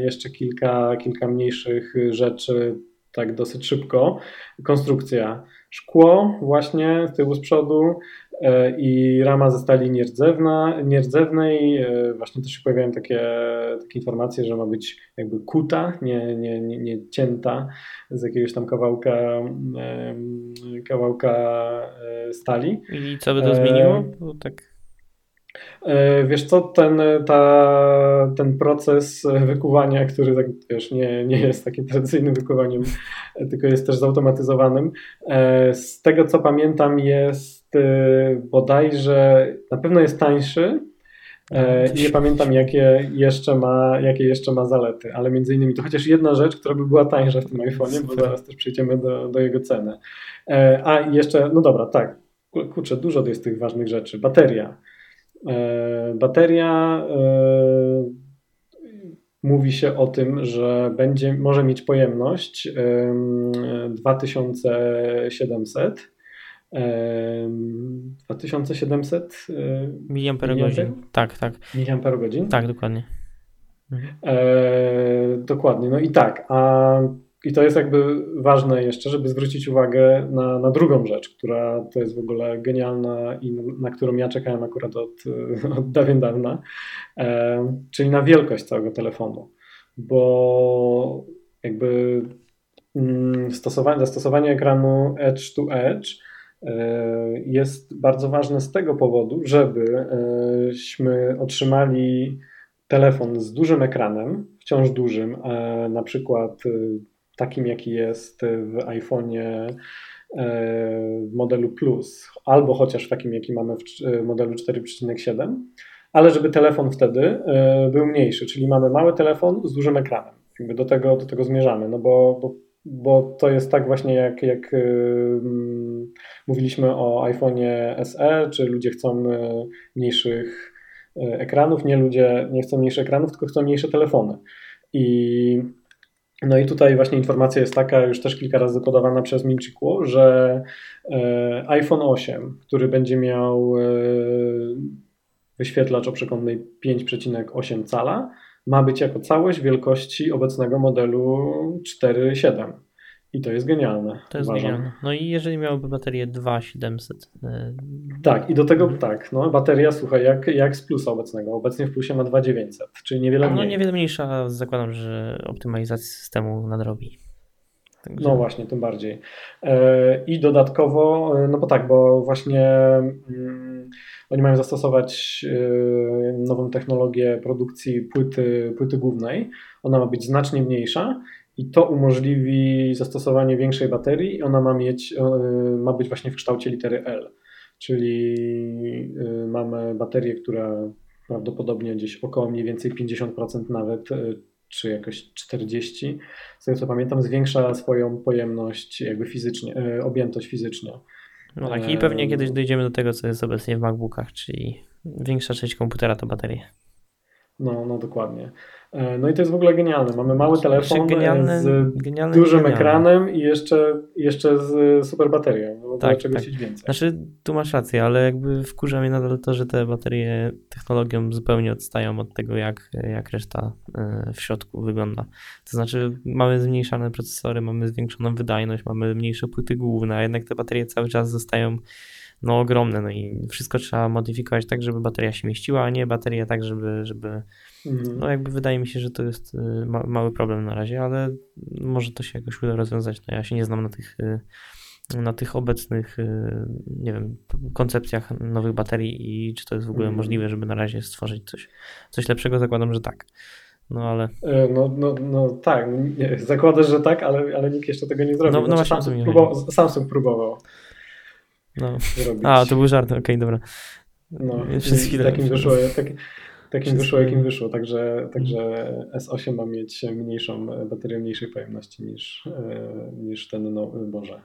jeszcze kilka, kilka mniejszych rzeczy, tak dosyć szybko. Konstrukcja. Szkło właśnie z tyłu z przodu e, i rama ze stali nierdzewna, nierdzewnej. E, właśnie też się pojawiają takie, takie informacje, że ma być jakby kuta, nie, nie, nie, nie cięta z jakiegoś tam kawałka, kawałka e, stali. I co by to zmieniło? Bo tak E, wiesz co, ten, ta, ten proces wykuwania, który tak, wiesz, nie, nie jest takim tradycyjnym wykuwaniem, tylko jest też zautomatyzowanym, e, z tego co pamiętam jest e, bodajże, na pewno jest tańszy, i nie pamiętam, jakie jeszcze, ma, jakie jeszcze ma zalety, ale między innymi to chociaż jedna rzecz, która by była tańsza w tym iPhone'ie, bo zaraz też przejdziemy do, do jego ceny. A jeszcze, no dobra, tak, kurczę, dużo jest tych ważnych rzeczy. Bateria. E, bateria e, mówi się o tym, że będzie, może mieć pojemność 2700 2700 miliamperogodzin. Tak, tak. Miliamperogodzin? Tak, dokładnie. Mhm. E, dokładnie. No i tak, a i to jest jakby ważne jeszcze, żeby zwrócić uwagę na, na drugą rzecz, która to jest w ogóle genialna i na którą ja czekałem akurat od, od dawien dawna, e, czyli na wielkość całego telefonu, bo jakby mm, stosowanie, zastosowanie ekranu Edge to Edge e, jest bardzo ważne z tego powodu, żebyśmy otrzymali telefon z dużym ekranem, wciąż dużym, na przykład takim jaki jest w iPhone'ie e, modelu Plus, albo chociaż takim, jaki mamy w modelu 4,7, ale żeby telefon wtedy e, był mniejszy, czyli mamy mały telefon z dużym ekranem. Jakby do tego, do tego zmierzamy, no bo, bo, bo to jest tak właśnie jak, jak um, mówiliśmy o iPhone'ie SE, czy ludzie chcą mniejszych ekranów, nie ludzie nie chcą mniejszych ekranów, tylko chcą mniejsze telefony. I no i tutaj właśnie informacja jest taka, już też kilka razy podawana przez Milchikło, że iPhone 8, który będzie miał wyświetlacz o przekątnej 5,8 cala, ma być jako całość wielkości obecnego modelu 4.7. I to jest genialne. To jest uważam. genialne. No i jeżeli miałoby baterię 2700. Yy... Tak, i do tego tak, no bateria, słuchaj, jak, jak z plusa obecnego. Obecnie w plusie ma 2900, czyli niewiele no, mniej. No niewiele mniejsza, zakładam, że optymalizacja systemu nadrobi. Także... No właśnie, tym bardziej. Yy, I dodatkowo, yy, no bo tak, bo właśnie mm, oni mają zastosować yy, nową technologię produkcji płyty, płyty głównej. Ona ma być znacznie mniejsza i to umożliwi zastosowanie większej baterii. Ona ma, mieć, e, ma być właśnie w kształcie litery L, czyli e, mamy baterię, która prawdopodobnie gdzieś około mniej więcej 50% nawet, czy jakoś 40%, z tego co pamiętam, zwiększa swoją pojemność jakby fizycznie, objętość fizycznie. No tak, i pewnie kiedyś dojdziemy do tego, co jest obecnie w MacBookach, czyli większa część komputera to baterie. No, no dokładnie. E, no i to jest w ogóle genialne. Mamy mały telefon genialne, z genialne, dużym genialne. ekranem i jeszcze, jeszcze z super baterią. No tak, czego tak. więcej. Znaczy, tu masz rację, ale jakby wkurza mnie nadal to, że te baterie technologią zupełnie odstają od tego, jak, jak reszta e, w środku wygląda. To znaczy, mamy zmniejszane procesory, mamy zwiększoną wydajność, mamy mniejsze płyty główne, a jednak te baterie cały czas zostają no ogromne, no i wszystko trzeba modyfikować tak, żeby bateria się mieściła, a nie bateria tak, żeby, żeby mhm. no jakby wydaje mi się, że to jest y, ma, mały problem na razie, ale może to się jakoś uda rozwiązać, no ja się nie znam na tych y, na tych obecnych, y, nie wiem, koncepcjach nowych baterii i czy to jest w ogóle mhm. możliwe, żeby na razie stworzyć coś, coś lepszego, zakładam, że tak. No ale. E, no, no, no tak, zakładasz, że tak, ale, ale nikt jeszcze tego nie zrobił. No, no znaczy, Samsung, próbował, Samsung próbował. No. A, to był żart, okej, okay, dobra. No, chwilę. Takim wyszło, tak, Takim wyszło, jakim wyszło, także, także S8 ma mieć mniejszą baterię mniejszej pojemności niż, niż ten, no Boże.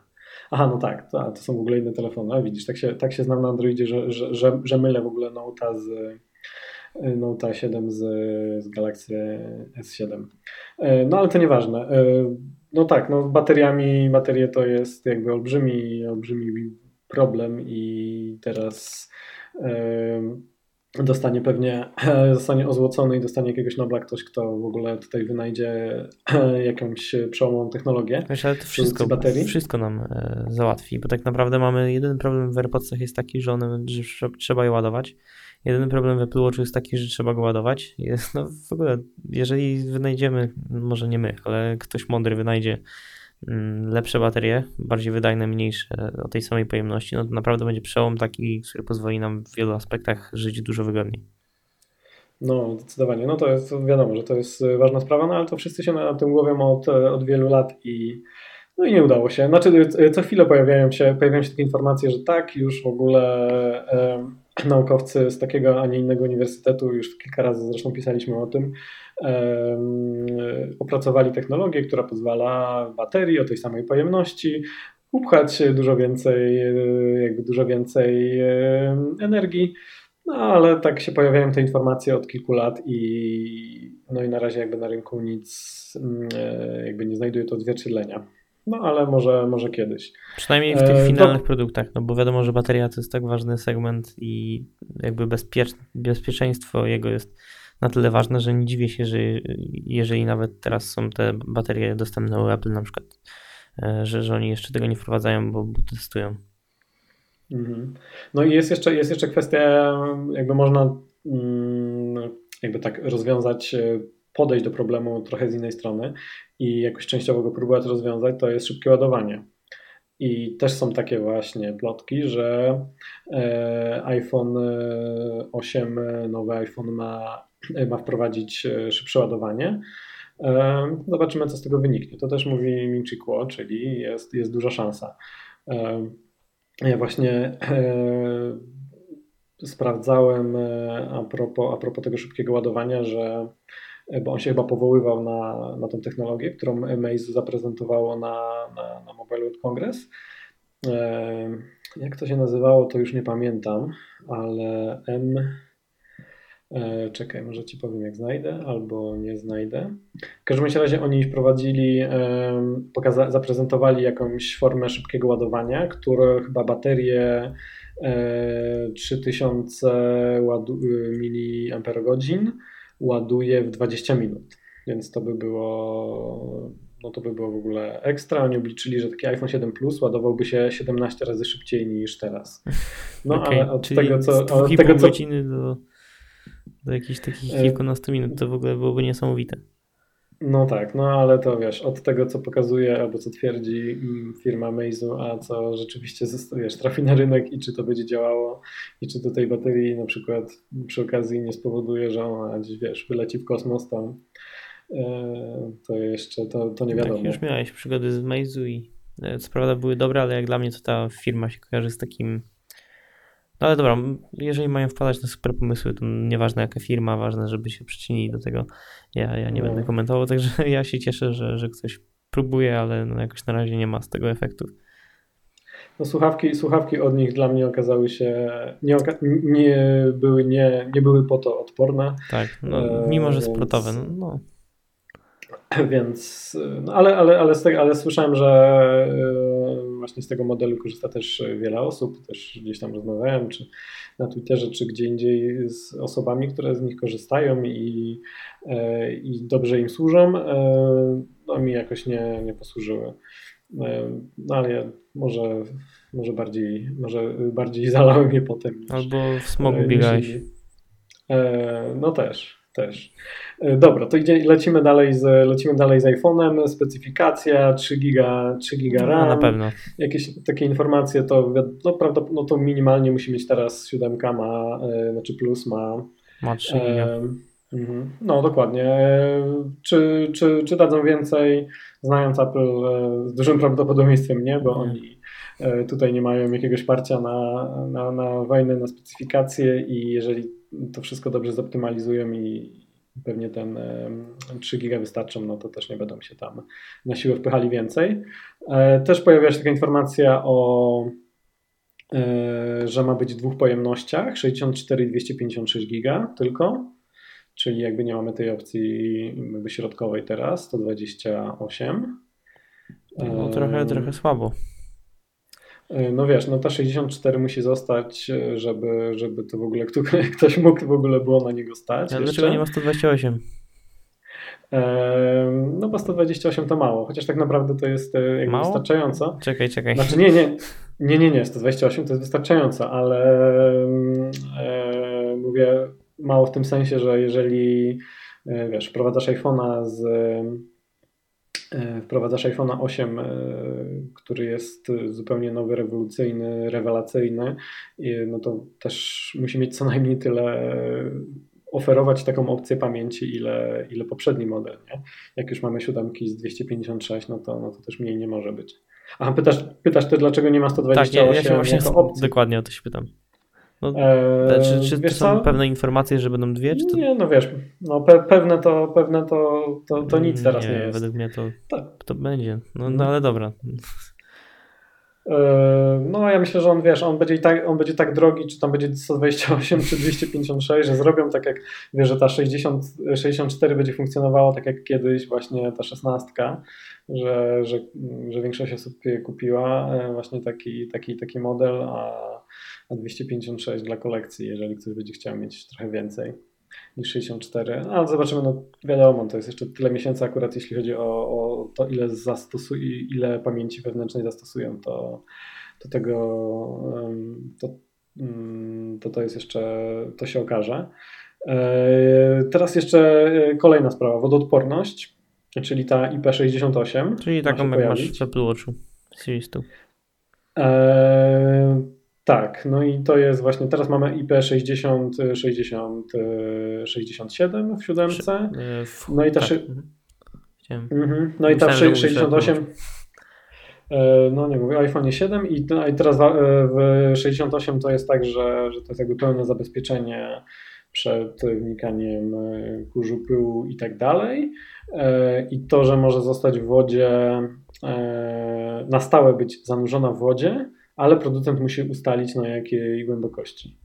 Aha, no tak, to, to są w ogóle inne telefony. A widzisz, tak się, tak się znam na Androidzie, że, że, że, że mylę w ogóle Note'a z Note 7 z, z Galaxy S7. No ale to nieważne. No tak, no bateriami, baterie to jest jakby olbrzymi, olbrzymi problem i teraz dostanie pewnie, zostanie ozłocony i dostanie jakiegoś Nobla ktoś, kto w ogóle tutaj wynajdzie jakąś przełomową technologię. Wiesz, ale to wszystko, baterii. wszystko nam e, załatwi, bo tak naprawdę mamy jeden problem w AirPodsach jest taki, że one że trzeba je ładować. Jedyny problem w Apple Watchu jest taki, że trzeba go ładować. Jest, no w ogóle, jeżeli wynajdziemy, może nie my, ale ktoś mądry wynajdzie lepsze baterie, bardziej wydajne, mniejsze, o tej samej pojemności, no to naprawdę będzie przełom taki, który pozwoli nam w wielu aspektach żyć dużo wygodniej. No, zdecydowanie. No to jest wiadomo, że to jest ważna sprawa, no ale to wszyscy się na tym głowią od, od wielu lat i no i nie udało się. Znaczy, co chwilę pojawiają się, pojawiają się takie informacje, że tak, już w ogóle naukowcy z takiego, a nie innego uniwersytetu, już kilka razy zresztą pisaliśmy o tym, opracowali technologię, która pozwala baterii o tej samej pojemności upchać dużo więcej, jakby dużo więcej energii. No ale tak się pojawiają te informacje od kilku lat i no i na razie jakby na rynku nic jakby nie znajduje to odzwierciedlenia. No ale może, może kiedyś. Przynajmniej w tych e, finalnych to... produktach, no bo wiadomo, że bateria to jest tak ważny segment i jakby bezpiecz... bezpieczeństwo jego jest na tyle ważne, że nie dziwię się, że jeżeli nawet teraz są te baterie dostępne u Apple na przykład, e, że, że oni jeszcze tego nie wprowadzają, bo, bo testują. Mhm. No i jest jeszcze, jest jeszcze kwestia, jakby można mm, jakby tak rozwiązać e, podejść do problemu trochę z innej strony i jakoś częściowo go próbować rozwiązać, to jest szybkie ładowanie. I też są takie właśnie plotki, że e, iPhone 8, e, nowy iPhone ma, ma wprowadzić e, szybsze ładowanie. Zobaczymy, co z tego wyniknie. To też mówi Minchi Kuo, czyli jest, jest duża szansa. Ja właśnie sprawdzałem a propos, a propos tego szybkiego ładowania, że bo on się chyba powoływał na, na tą technologię, którą Maze zaprezentowało na, na, na Mobile World Congress. E, jak to się nazywało, to już nie pamiętam, ale M. E, czekaj, może ci powiem, jak znajdę, albo nie znajdę. W każdym razie oni wprowadzili, pokaza- zaprezentowali jakąś formę szybkiego ładowania, które chyba baterie 3000 mAh ładuje w 20 minut. Więc to by było, no to by było w ogóle ekstra. Oni obliczyli, że taki iPhone 7 Plus ładowałby się 17 razy szybciej niż teraz. No okay, ale od tego, co. Od tego, co... godziny do, do jakichś takich e, kilkunastu minut to w ogóle byłoby niesamowite. No tak, no ale to wiesz, od tego co pokazuje albo co twierdzi mm, firma Meizu, a co rzeczywiście wiesz, trafi na rynek i czy to będzie działało i czy do tej baterii na przykład przy okazji nie spowoduje, że ona gdzieś wiesz, wyleci w kosmos tam, e, to jeszcze to, to nie wiadomo. Tak, już miałeś przygody z Meizu i e, co prawda były dobre, ale jak dla mnie to ta firma się kojarzy z takim no ale dobra, jeżeli mają wpadać na super pomysły, to nieważne jaka firma, ważne, żeby się przyczynili do tego. Ja, ja nie no. będę komentował, także ja się cieszę, że, że ktoś próbuje, ale no jakoś na razie nie ma z tego efektów. No słuchawki, słuchawki od nich dla mnie okazały się, nie, nie, były, nie, nie były po to odporne. Tak, no, mimo że sportowe, no, no. Więc, no ale, ale, ale, ale słyszałem, że e, właśnie z tego modelu korzysta też wiele osób, też gdzieś tam rozmawiałem, czy na Twitterze, czy gdzie indziej z osobami, które z nich korzystają i, e, i dobrze im służą. E, no mi jakoś nie, nie posłużyły. No ale może, może, bardziej, może bardziej zalałem je potem. Niż, Albo w smogu biegałeś. No też, też. E, dobra, to idzie, lecimy dalej z, lecimy dalej z iPhone'em, specyfikacja 3 giga, 3 giga RAM. No, na pewno. Jakieś takie informacje to, no, prawda, no to minimalnie musi mieć teraz 7 ma, e, znaczy plus ma. Ma 3 giga. E, mhm. no dokładnie. Czy, czy, czy dadzą więcej? Znając Apple z dużym prawdopodobieństwem nie, bo oni tutaj nie mają jakiegoś parcia na, na, na wojnę, na specyfikację i jeżeli to wszystko dobrze zoptymalizują i pewnie ten 3 giga wystarczą, no to też nie będą się tam na siłę wpychali więcej. Też pojawiła się taka informacja o że ma być w dwóch pojemnościach 64 i 256 giga tylko czyli jakby nie mamy tej opcji jakby środkowej teraz, 128. No trochę, trochę słabo. E, no wiesz, no ta 64 musi zostać, żeby, żeby to w ogóle ktoś mógł w ogóle było na niego stać. A dlaczego nie ma 128? No bo 128 to mało, chociaż tak naprawdę to jest e, jakby mało? wystarczająco. Czekaj, czekaj. Znaczy nie, nie, nie, nie, nie, 128 to jest wystarczająco, ale e, mówię mało w tym sensie, że jeżeli e, wiesz, wprowadzasz iPhone'a z e, wprowadzasz iPhone'a 8, e, który jest zupełnie nowy, rewolucyjny, rewelacyjny, no to też musi mieć co najmniej tyle oferować taką opcję pamięci, ile, ile poprzedni model. Nie? Jak już mamy siódemki z 256, no to, no to też mniej nie może być. A pytasz, pytasz też, dlaczego nie ma 128 tak, ja, ja się właśnie opcji? Dokładnie o to się pytam. No, eee, czy czy, czy są co? pewne informacje, że będą dwie? Czy to... Nie, no wiesz, no pe pewne to, pewne to, to, to nic teraz nie, nie jest. Według mnie to, tak. to będzie. No, no ale dobra. Eee, no ja myślę, że on wiesz, on będzie, tak, on będzie tak drogi, czy tam będzie 128 czy 256, że zrobią tak jak wiesz, że ta 60, 64 będzie funkcjonowała tak jak kiedyś właśnie ta 16, że, że, że większość osób kupiła e, właśnie taki, taki, taki model, a a 256 dla kolekcji, jeżeli ktoś będzie chciał mieć trochę więcej niż 64. Ale zobaczymy, no wiadomo, to jest jeszcze tyle miesięcy akurat, jeśli chodzi o, o to, ile, zastosuj, ile pamięci wewnętrznej zastosują, to, to tego to, mm, to, to jest jeszcze, to się okaże. E, teraz jeszcze kolejna sprawa, wodoodporność, czyli ta IP68. Czyli taką jak masz w Apple Watchu Series 2. Tak, no i to jest właśnie, teraz mamy IP 60, 60, 67 w siódemce. E, no i ta, tak. Mhm. mhm. no i ta 68, e, no nie mówię, iPhone 7 i, no i teraz e, w 68 to jest tak, że, że to jest jakby pełne zabezpieczenie przed wnikaniem kurzu, pyłu i tak dalej. I to, że może zostać w wodzie, na stałe być zanurzona w wodzie, ale producent musi ustalić na jakiej głębokości.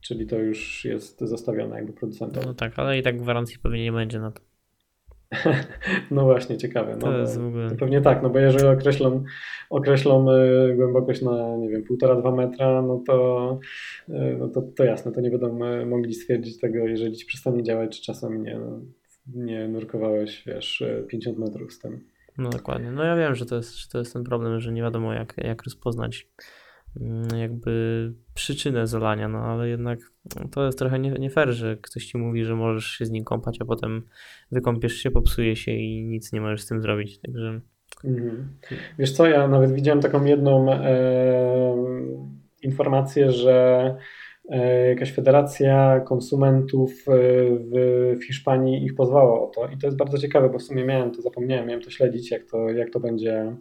Czyli to już jest zostawione jakby producentom. No tak, ale i tak gwarancji pewnie nie będzie na to. no właśnie, ciekawe. No, to jest w ogóle... Pewnie tak, no bo jeżeli określą, określą y, głębokość na, nie wiem, półtora, dwa metra, no to, y, no to, to jasne, to nie będą y, mogli stwierdzić tego, jeżeli ci przestanie działać, czy czasem nie, no, nie nurkowałeś, wiesz, 50 metrów z tym. No dokładnie. No ja wiem, że to jest, to jest ten problem, że nie wiadomo jak, jak rozpoznać mm, jakby przyczynę zalania, no ale jednak to jest trochę nie, nie fair, że ktoś ci mówi, że możesz się z nim kąpać, a potem wykąpiesz się, popsuje się i nic nie możesz z tym zrobić, także... Mhm. Wiesz co, ja nawet widziałem taką jedną e, informację, że jakaś federacja konsumentów e, w Hiszpanii ich pozwała o to. I to jest bardzo ciekawe, bo w sumie miałem to, zapomniałem, miałem to śledzić, jak to, jak to będzie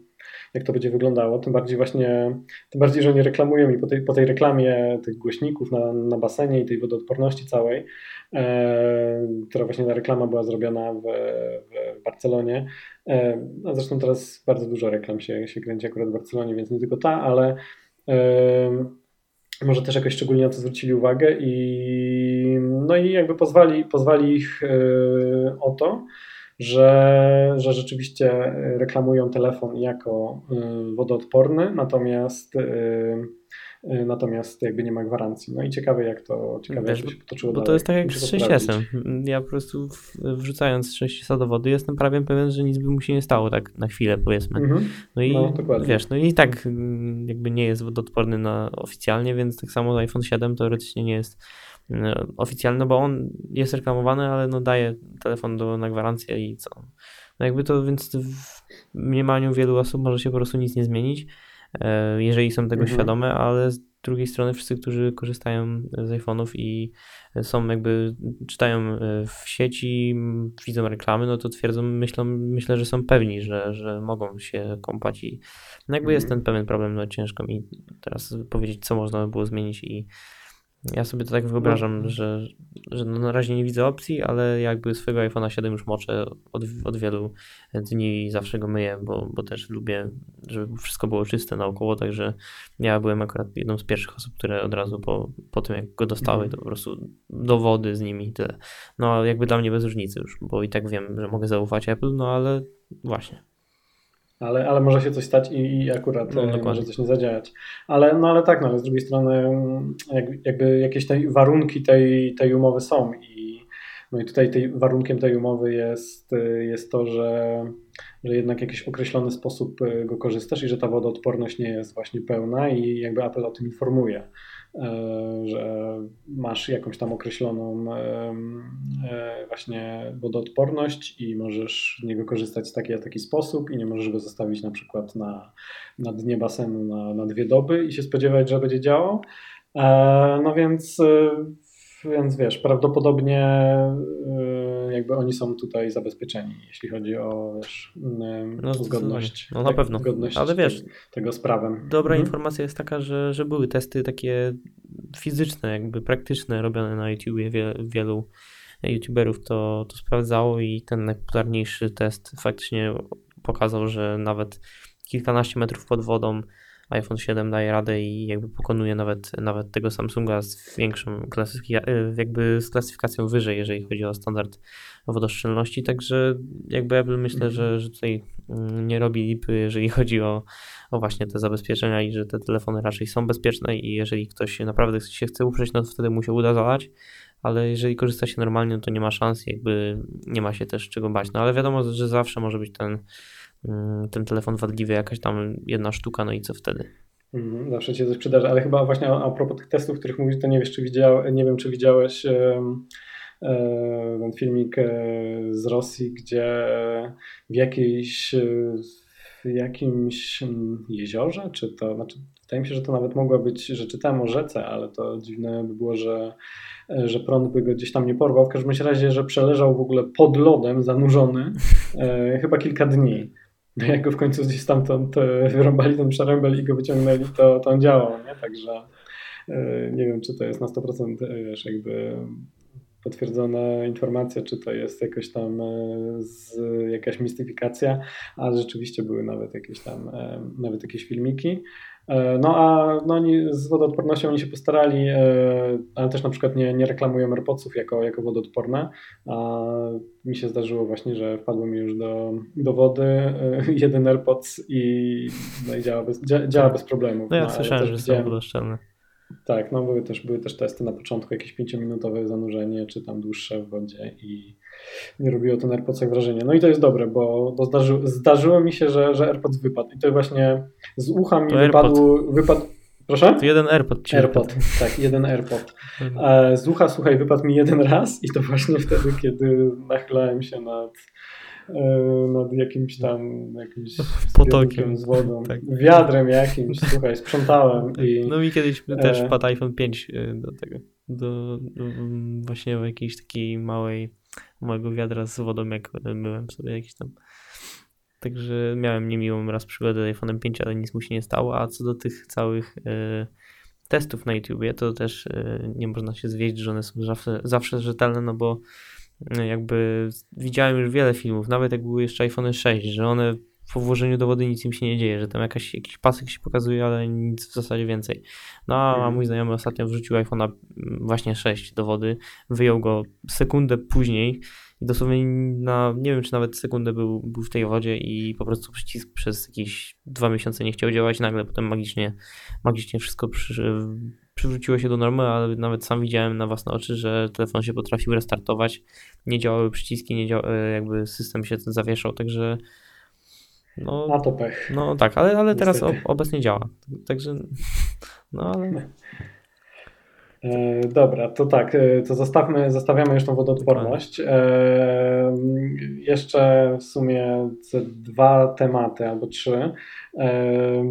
jak to będzie wyglądało. Tym bardziej właśnie, tym bardziej, że oni reklamują i po tej, po tej reklamie tych głośników na, na basenie i tej wodoodporności całej, e, która właśnie ta reklama była zrobiona w, w Barcelonie. E, a zresztą teraz bardzo dużo reklam się, się kręci akurat w Barcelonie, więc nie tylko ta, ale e, może też jakoś szczególnie na to zwrócili uwagę i no i jakby pozwali, pozwali ich e, o to, że, że rzeczywiście reklamują telefon jako e, wodoodporny, natomiast e, natomiast jakby nie ma gwarancji. No i ciekawe jak to, ciekawe Wiesz, jak się potoczyło Bo dalej. to jest tak jak z 6S. Ja po prostu wrzucając 6S do wody jestem prawie pewien, że nic by mu się nie stało tak na chwilę powiedzmy. Mhm. No i no, wiesz, no i tak mm, jakby nie jest wodoodporny na oficjalnie, więc tak samo iPhone 7 teoretycznie nie jest mm, oficjalny, bo on jest reklamowany, ale no daje telefon do, na gwarancję i co. No jakby to, więc w mniemaniu wielu osób może się po prostu nic nie zmienić. E, jeżeli są tego mhm. świadome, ale z drugiej strony wszyscy, którzy korzystają z iPhone'ów i są jakby, czytają e, w sieci, widzą reklamy, no to twierdzą, myślą, myślę, że są pewni, że, że mogą się kąpać i no jakby jest mhm. ten pewien problem, no ciężko mi teraz powiedzieć, co można by było zmienić i Ja sobie to tak wyobrażam, no. że, że no na razie nie widzę opcji, ale jakby swojego iPhone'a 7 już moczę od, od wielu dni i zawsze go myję, bo, bo też lubię, żeby wszystko było czyste naokoło, także ja byłem akurat jedną z pierwszych osób, które od razu po, po tym jak go dostały, mhm. to po prostu do wody z nimi i tyle. No jakby dla mnie bez różnicy już, bo i tak wiem, że mogę zaufać Apple, no ale właśnie ale, ale może się coś stać i, i akurat no, e, może coś nie zadziałać. Ale, no ale tak, no, ale z drugiej strony mm, jakby jakieś tej warunki tej, tej umowy są i no i tutaj tej, warunkiem tej umowy jest, e, jest to, że, że jednak jakiś określony sposób e, go korzystasz i że ta wodoodporność nie jest właśnie pełna i jakby Apple o tym informuje. E, że masz jakąś tam określoną e, e, właśnie wodoodporność i możesz z niego korzystać w taki a taki sposób i nie możesz go zostawić na przykład na, na dnie basenu na, na dwie doby i się spodziewać, że będzie działał. No więc więc wiesz, prawdopodobnie jakby oni są tutaj zabezpieczeni, jeśli chodzi o wiesz, no, zgodność. No na pewno. Zgodność Ale wiesz, tego z prawem. Dobra mhm. informacja jest taka, że, że były testy takie fizyczne, jakby praktyczne, robione na YouTubie. Wie, wielu YouTuberów to, to sprawdzało i ten najpopularniejszy test faktycznie pokazał, że nawet kilkanaście metrów pod wodą iPhone 7 daje radę i jakby pokonuje nawet, nawet tego Samsunga z większą klasyfikacją, jakby z klasyfikacją wyżej, jeżeli chodzi o standard wodoszczelności, także jakby Apple myślę, że, mhm. że tutaj mm, nie robi lipy, jeżeli chodzi o, o właśnie te zabezpieczenia i że te telefony raczej są bezpieczne i jeżeli ktoś naprawdę się chce uprzeć, no to wtedy mu się uda zalać, ale jeżeli korzysta się normalnie, no to nie ma szans, jakby nie ma się też czego bać. No ale wiadomo, że zawsze może być ten ten telefon wadliwy, jakaś tam jedna sztuka, no i co wtedy? Mhm, zawsze się coś przydarzy, ale chyba właśnie a, propos tych testów, o których mówisz, to nie wiesz, czy nie wiem, czy widziałeś e, e, ten filmik e, z Rosji, gdzie w jakiejś w jakimś mm, jeziorze, czy to, znaczy wydaje mi się, że to nawet mogła być, że czytałem o rzece, ale to dziwne by było, że, że prąd by go gdzieś tam nie porwał. W każdym razie, że przeleżał w ogóle pod lodem, zanurzony, e, chyba kilka dni. No jak go w końcu gdzieś stamtąd e, wyrąbali ten przerębel i go wyciągnęli, to, to on działał, nie? Także e, nie wiem, czy to jest na 100% e, wiesz, jakby potwierdzona informacja, czy to jest jakoś tam z, jakaś mistyfikacja, ale rzeczywiście były nawet jakieś tam, nawet jakieś filmiki. No a no oni z wodoodpornością oni się postarali, ale też na przykład nie, nie reklamują AirPodsów jako, jako wodoodporne. A mi się zdarzyło właśnie, że wpadło mi już do, do wody jeden AirPods i, no i działa, bez, działa bez problemu. No ja no, słyszałem, że są wodoszczelne. Tak, no były też, były też testy na początku, jakieś 5-minutowe zanurzenie, czy tam dłuższe w wodzie i nie robiło to na AirPodsach wrażenia. No i to jest dobre, bo, bo zdarzy, zdarzyło mi się, że, że AirPods wypadł i to właśnie z ucha mi wypadł, wypadł... Proszę? To jeden AirPod. Ci AirPod, tak, jeden AirPod. Mhm. Z ucha, słuchaj, wypadł mi jeden raz i to właśnie wtedy, kiedy nachylałem się nad E, nad jakimś tam jakimś potokiem z wodą, tak. wiadrem jakimś, słuchaj, sprzątałem. Tak. I, no mi kiedyś e... też wpadł iPhone 5 e, do tego, do, do właśnie jakiejś takiej małej, małego wiadra z wodą, jak myłem sobie jakiś tam. Także miałem niemiłą raz przygodę z iPhone'em 5, ale nic mu się nie stało, a co do tych całych e, testów na YouTubie, to też e, nie można się zwieść, że one są zawsze, zawsze rzetelne, no bo jakby widziałem już wiele filmów, nawet jak były jeszcze iPhone 6, że one po włożeniu do wody nic im się nie dzieje, że tam jakaś, jakiś pasek się pokazuje, ale nic w zasadzie więcej. No a mhm. mój znajomy ostatnio wrzucił iPhone'a właśnie 6 do wody, wyjął go sekundę później i dosłownie na, nie wiem czy nawet sekundę był, był w tej wodzie i po prostu przycisk przez jakieś dwa miesiące nie chciał działać, nagle potem magicznie, magicznie wszystko przy, przywróciło się do normy, ale nawet sam widziałem na własne oczy, że telefon się potrafił restartować, nie działały przyciski, nie działa, e, jakby system się zawieszał, także no, A to pech. No tak, ale, ale teraz obecnie działa, także no ale... E, dobra, to tak, e, to zostawmy, zostawiamy już tą wodoodporność. E, jeszcze w sumie dwa tematy albo trzy, e,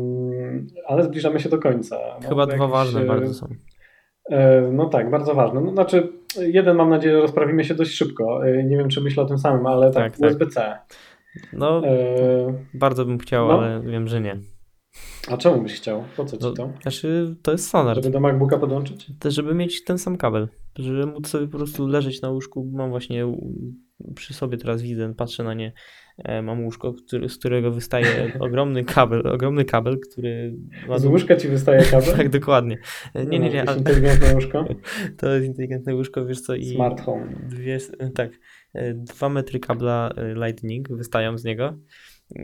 ale zbliżamy się do końca. No, Chyba dwa ważne bardzo są. E, no tak, bardzo ważne. No, znaczy, jeden mam nadzieję, rozprawimy się dość szybko. E, nie wiem, czy myślę o tym samym, ale tak, tak USB-C. Tak. No, bardzo bym chciał, no. ale wiem, że nie. A czemu byś chciał? Po co ci No, to? Znaczy, to jest standard. Żeby do MacBooka podłączyć? Też, żeby mieć ten sam kabel, żeby móc sobie po prostu leżeć na łóżku. Mam właśnie przy sobie teraz widzę, patrzę na nie, e, mam łóżko, który, z którego wystaje ogromny kabel, ogromny kabel, który ma Z łóżka ci wystaje kabel? Tak, dokładnie. E, Nie, nie, nie, jakieś ale inteligentne łóżko? to jest inteligentne łóżko, wiesz co, i Smart home. dwie, tak, e, dwa metry kabla e, Lightning wystają z niego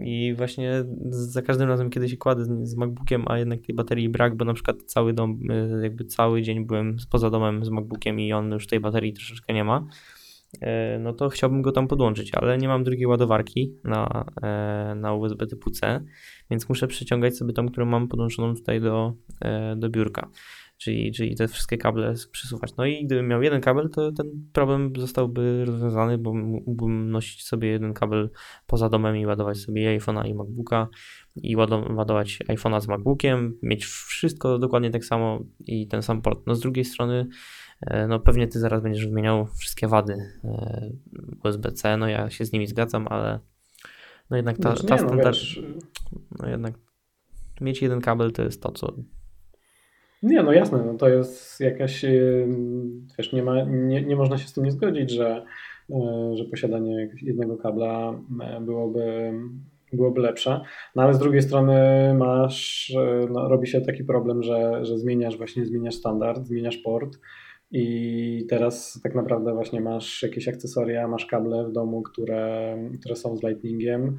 i właśnie za każdym razem, kiedy się kładę z, MacBookiem, a jednak tej baterii brak, bo na przykład cały dom, e, jakby cały dzień byłem poza domem z MacBookiem i on już tej baterii troszeczkę nie ma, e, no to chciałbym go tam podłączyć, ale nie mam drugiej ładowarki na, e, na USB typu C, więc muszę przyciągać sobie tą, którą mam podłączoną tutaj do, e, do biurka. Czyli, czyli te wszystkie kable przesuwać. No i gdybym miał jeden kabel, to ten problem zostałby rozwiązany, bo mógłbym nosić sobie jeden kabel poza domem i ładować sobie iPhone'a i MacBooka i ładow- ładować iPhone'a z MacBookiem, mieć wszystko dokładnie tak samo i ten sam port. No z drugiej strony, e, no pewnie ty zaraz będziesz wymieniał wszystkie wady e, USB-C, no ja się z nimi zgadzam, ale no jednak ta, Znaczy, ta no, standard, no jednak mieć jeden kabel to jest to, co Nie, no jasne, no to jest jakaś, ym, wiesz, nie, ma, nie, nie można się z tym nie zgodzić, że, y, że posiadanie jednego kabla y, byłoby, byłoby lepsze, no ale z drugiej strony masz, y, no, robi się taki problem, że, że zmieniasz właśnie, zmieniasz standard, zmieniasz port i teraz tak naprawdę właśnie masz jakieś akcesoria, masz kable w domu, które, które są z lightningiem,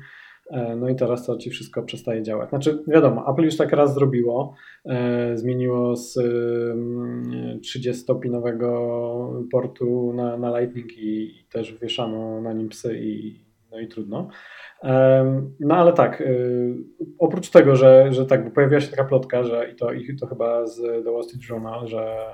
No i teraz to ci wszystko przestaje działać. Znaczy, wiadomo, Apple już tak raz zrobiło. E, Zmieniło z ym, 30-pinowego portu na, na Lightning i, i też wieszano na nim psy i, no i trudno. Em, No ale tak, oprócz tego, że, że tak, bo pojawiła się taka plotka, że i to, i to chyba z The Wall Street Journal, że,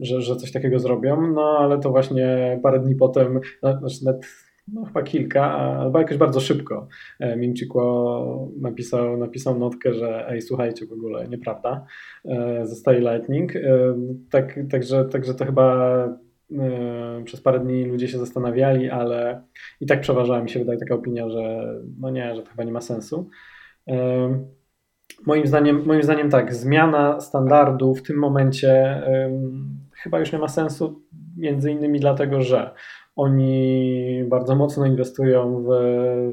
że, że coś takiego zrobią, no ale to właśnie parę dni potem, no, znaczy nawet no chyba kilka, albo jakoś bardzo szybko e, Mimchikło napisał, napisał notkę, że ej, słuchajcie, w ogóle nieprawda, e, zostaje Lightning. E, Tak, także, także to chyba przez parę dni ludzie się zastanawiali, ale i tak przeważała mi się wydaje taka opinia, że no nie, że to chyba nie ma sensu. Moim zdaniem, moim zdaniem tak, zmiana standardu w tym momencie chyba już nie ma sensu, między innymi dlatego, że oni bardzo mocno inwestują w,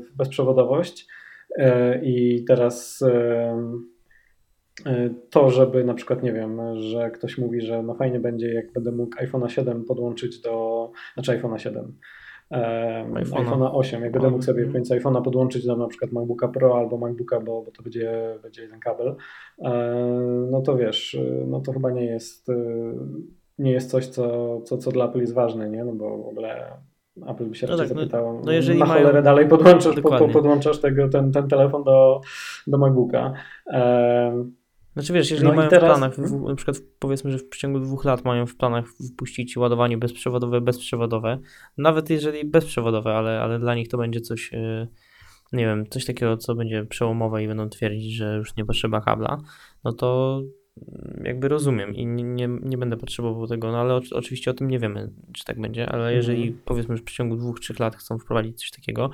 w bezprzewodowość e, i teraz e, e, to, żeby na przykład, nie wiem, że ktoś mówi, że no fajnie będzie, jak będę mógł iPhone'a 7 podłączyć do, znaczy iPhone'a 7, em, iPhone'a. iPhone'a 8, jak będę mógł sobie w końcu iPhone'a podłączyć do na przykład MacBooka Pro albo MacBooka, bo, bo to będzie, będzie jeden kabel, no to wiesz, no to chyba nie jest, nie jest coś, co, co, co dla Apple jest ważne, nie? No bo w ogóle Apple by się No raczej tak, no- zapytało, no jeżeli na mają- cholerę dalej podłączasz, po, podłączasz tego, ten, ten telefon do, do MacBooka. Em, Znaczy wiesz, jeżeli No mają teraz- w planach, w, na przykład powiedzmy, że w przeciągu dwóch lat mają w planach wpuścić ładowanie bezprzewodowe, bezprzewodowe, nawet jeżeli bezprzewodowe, ale, ale dla nich to będzie coś, e, nie wiem, coś takiego, co będzie przełomowe i będą twierdzić, że już nie potrzeba kabla, no to jakby rozumiem i nie, nie, nie będę potrzebował tego, no ale o, oczywiście o tym nie wiemy, czy tak będzie, ale jeżeli Mhm. powiedzmy, że w przeciągu dwóch, trzech lat chcą wprowadzić coś takiego,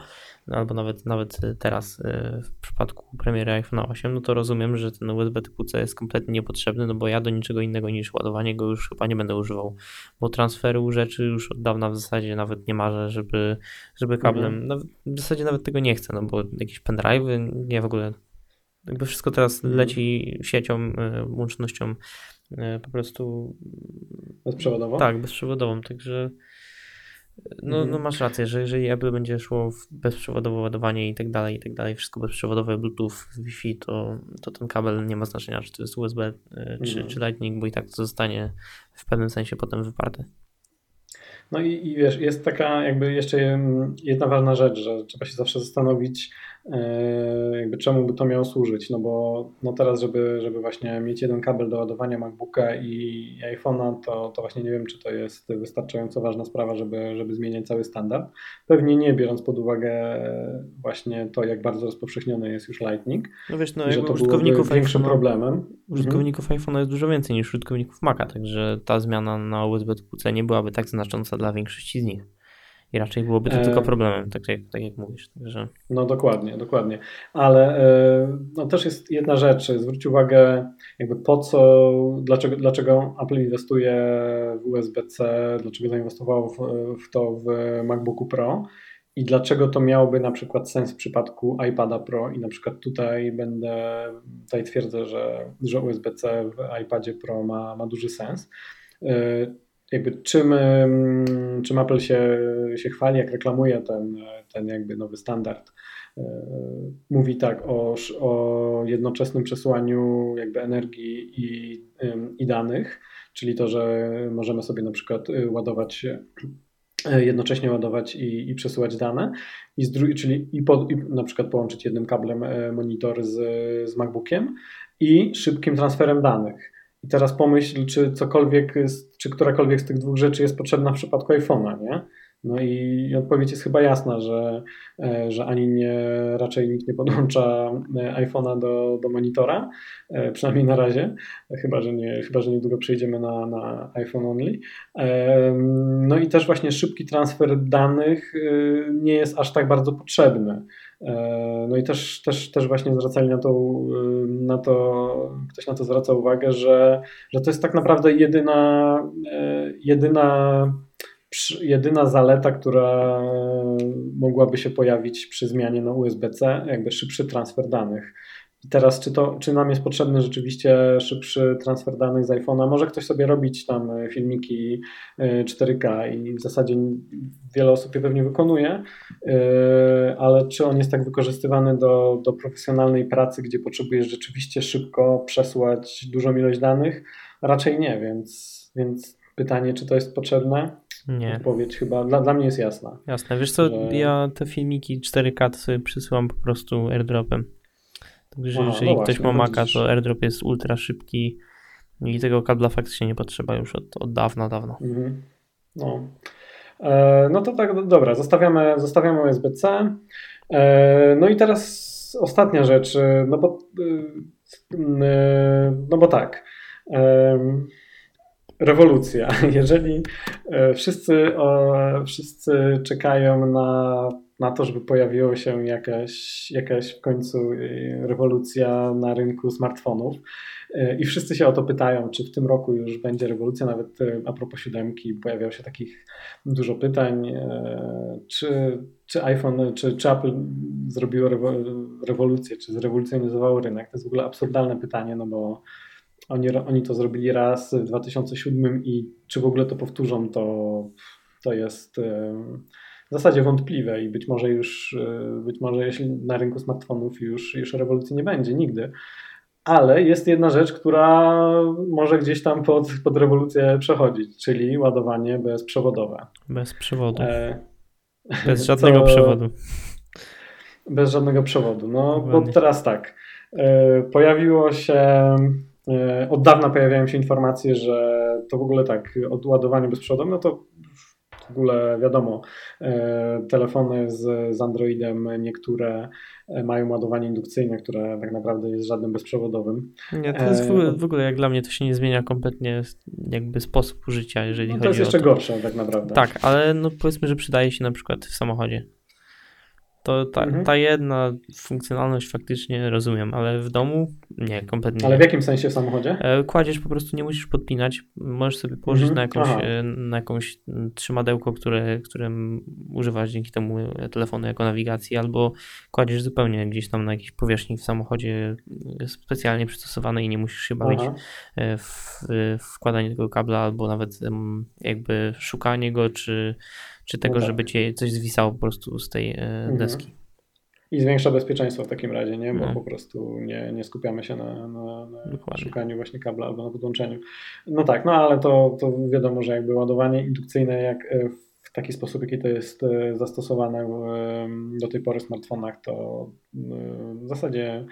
no albo nawet, nawet teraz e, w przypadku premiery iPhone 8, no to rozumiem, że ten USB typu C jest kompletnie niepotrzebny, no bo ja do niczego innego niż ładowanie go już chyba nie będę używał, bo transferu rzeczy już od dawna w zasadzie nawet nie marzę, żeby, żeby kablem, Mhm. nawet, w zasadzie nawet tego nie chcę, no bo jakieś pendrive'y, nie w ogóle, jakby wszystko teraz Mhm. leci siecią, e, łącznością e, po prostu bezprzewodowo? tak, bezprzewodową, także no, Mhm. no masz rację, że jeżeli Apple będzie szło w bezprzewodowe ładowanie i tak dalej, i tak dalej, wszystko bezprzewodowe, Bluetooth, Wi-Fi, to, to ten kabel nie ma znaczenia, czy to jest USB, czy, Mhm. czy Lightning, bo i tak to zostanie w pewnym sensie potem wyparte. No i, i wiesz, jest taka jakby jeszcze mm, jedna ważna rzecz, że trzeba się zawsze zastanowić, e, jakby czemu by to miało służyć, no bo no teraz, żeby, żeby właśnie mieć jeden kabel do ładowania MacBooka i, iPhone'a, to, to właśnie nie wiem, czy to jest wystarczająco ważna sprawa, żeby, żeby zmieniać cały standard. Pewnie nie, biorąc pod uwagę e, właśnie to, jak bardzo rozpowszechniony jest już Lightning, No wiesz, no jakby to użytkowników większym iPhone'a- problemem. Mhm. Użytkowników iPhone'a jest dużo więcej niż użytkowników Maca, także ta zmiana na USB typu C nie byłaby tak znacząca dla większości z nich. I raczej byłoby to e... tylko problemem, tak jak, tak jak mówisz. Także... No dokładnie, dokładnie. Ale e, no, też jest jedna rzecz, zwróć uwagę jakby po co, dlaczego, dlaczego Apple inwestuje w USB-C, dlaczego zainwestowało w, w to w MacBooku Pro i dlaczego to miałoby na przykład sens w przypadku iPada Pro i na przykład tutaj będę, tutaj twierdzę, że, że USB-C w iPadzie Pro ma, ma duży sens. E, jakby czym, czym Apple się, się chwali, jak reklamuje ten, ten jakby nowy standard. E, mówi tak o, o jednoczesnym przesyłaniu jakby energii i, i danych, czyli to, że możemy sobie na przykład ładować E, jednocześnie ładować i, i przesyłać dane, i z drugiej, czyli i, po, i na przykład połączyć jednym kablem e, monitor z, z MacBookiem i szybkim transferem danych. I teraz pomyśl, czy cokolwiek, czy którakolwiek z tych dwóch rzeczy jest potrzebna w przypadku iPhone'a, nie? No i odpowiedź jest chyba jasna, że, e, że ani nie, raczej nikt nie podłącza e, iPhone'a do, do monitora, e, przynajmniej na razie, chyba że, nie, chyba, że niedługo przejdziemy na, na iPhone only. No i też właśnie szybki transfer danych nie jest aż tak bardzo potrzebny. No i też, też, też właśnie zwracali na to, na to, ktoś na to zwraca uwagę, że, że to jest tak naprawdę jedyna, jedyna jedyna zaleta, która mogłaby się pojawić przy zmianie na USB-C, jakby szybszy transfer danych. I teraz, czy, to, czy nam jest potrzebny rzeczywiście szybszy transfer danych z iPhone'a? Może ktoś sobie robić tam filmiki 4K e, i w zasadzie wiele osób je pewnie wykonuje, e, ale czy on jest tak wykorzystywany do, do profesjonalnej pracy, gdzie potrzebujesz rzeczywiście szybko przesłać dużą ilość danych? Raczej nie, więc, więc pytanie, czy to jest potrzebne? Nie. Odpowiedź chyba dla, dla mnie jest jasna. Jasne. Wiesz co, że... ja te filmiki 4K to sobie przysyłam po prostu airdropem. Także Aha, jeżeli no ktoś ma Maca, to airdrop jest ultra szybki i tego kabla faktycznie nie potrzeba już od, od dawna, dawno. Mhm. No. E, no to tak, dobra, zostawiamy, zostawiamy USB-C. E, no i teraz ostatnia rzecz, e, no bo, e, e, no bo tak. Rewolucja. Jeżeli wszyscy, wszyscy czekają na, na to, żeby pojawiła się jakaś, jakaś w końcu e, rewolucja na rynku smartfonów, e, i wszyscy się o to pytają, czy w tym roku już będzie rewolucja, nawet a propos siódemki pojawiało się takich dużo pytań, czy, czy iPhone, czy, czy Apple zrobiło rewolucję, czy zrewolucjonizowało rynek. To jest w ogóle absurdalne pytanie, no bo oni, oni to zrobili raz w 2007 i czy w ogóle to powtórzą, to, to jest w zasadzie wątpliwe i być może już, e, być może jeśli na rynku smartfonów już, już rewolucji nie będzie nigdy. Ale jest jedna rzecz, która może gdzieś tam pod, pod rewolucję przechodzić, czyli ładowanie bezprzewodowe. Bez przewodu. E... Bez żadnego Co... przewodu. Bez żadnego przewodu. No, bo teraz tak. E, pojawiło się E, od dawna pojawiają się informacje, że to w ogóle tak, odładowanie bezprzewodowym, no to w ogóle wiadomo, e, telefony z, z Androidem niektóre e, mają ładowanie indukcyjne, które tak naprawdę jest żadnym bezprzewodowym. Nie, to jest w ogóle, w ogóle jak dla mnie to się nie zmienia kompletnie jakby sposób użycia, jeżeli no to chodzi jest jeszcze gorsze tak naprawdę. Tak, ale no powiedzmy, że przydaje się na przykład w samochodzie. To ta, mhm. ta jedna funkcjonalność faktycznie rozumiem, ale w domu nie, kompletnie. Ale w jakim sensie w samochodzie? E, kładziesz po prostu, nie musisz podpinać. Możesz sobie położyć mhm. na, jakąś, e, na jakąś trzymadełko, które, którym używasz dzięki temu telefonu jako nawigacji, albo kładziesz zupełnie gdzieś tam na jakiejś powierzchni w samochodzie specjalnie przystosowanej i nie musisz się bawić Aha. E, w, w wkładanie tego kabla, albo nawet jakby szukanie go, czy czy tego, no tak. żeby cię coś zwisało po prostu z tej e, mhm. deski. I zwiększa bezpieczeństwo w takim razie, nie? Bo no. po prostu nie, nie skupiamy się na, na, na szukaniu właśnie kabla albo na podłączeniu. No tak, no ale to, to wiadomo, że jakby ładowanie indukcyjne jak e, w taki sposób, jaki to jest e, zastosowane do tej pory w smartfonach, to w zasadzie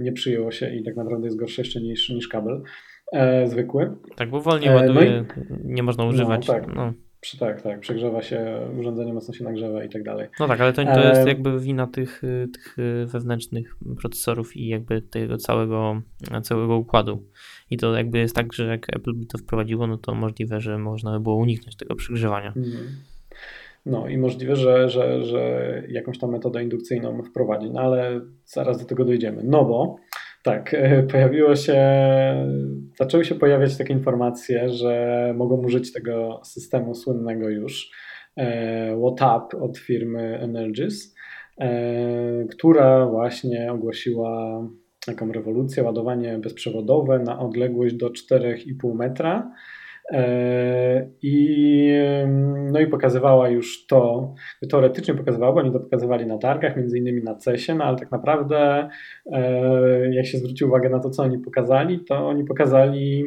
nie przyjęło się i tak naprawdę jest gorsze jeszcze niż, niż kabel zwykły. Tak, bo wolniej ładuje, no i, nie można używać. No, tak. No. Tak, tak, przegrzewa się, urządzenie mocno się nagrzewa i tak dalej. No tak, ale to, to jest jakby wina tych, tych wewnętrznych procesorów i jakby tego całego, całego układu. I to jakby jest tak, że jak Apple by to wprowadziło, no to możliwe, że można by było uniknąć tego przegrzewania. Mhm. No i możliwe, że, że, że jakąś tam metodę indukcyjną wprowadzi, no ale zaraz do tego dojdziemy. No bo tak, pojawiło się, zaczęły się pojawiać takie informacje, że mogą użyć tego systemu słynnego już WhatsApp od firmy Energis, która właśnie ogłosiła taką rewolucję, ładowanie bezprzewodowe na odległość do 4,5 metra. E, I, no i pokazywała już to, teoretycznie pokazywała, bo oni to pokazywali na targach, między innymi na CESie, no ale tak naprawdę e, jak się zwróci uwagę na to, co oni pokazali, to oni pokazali,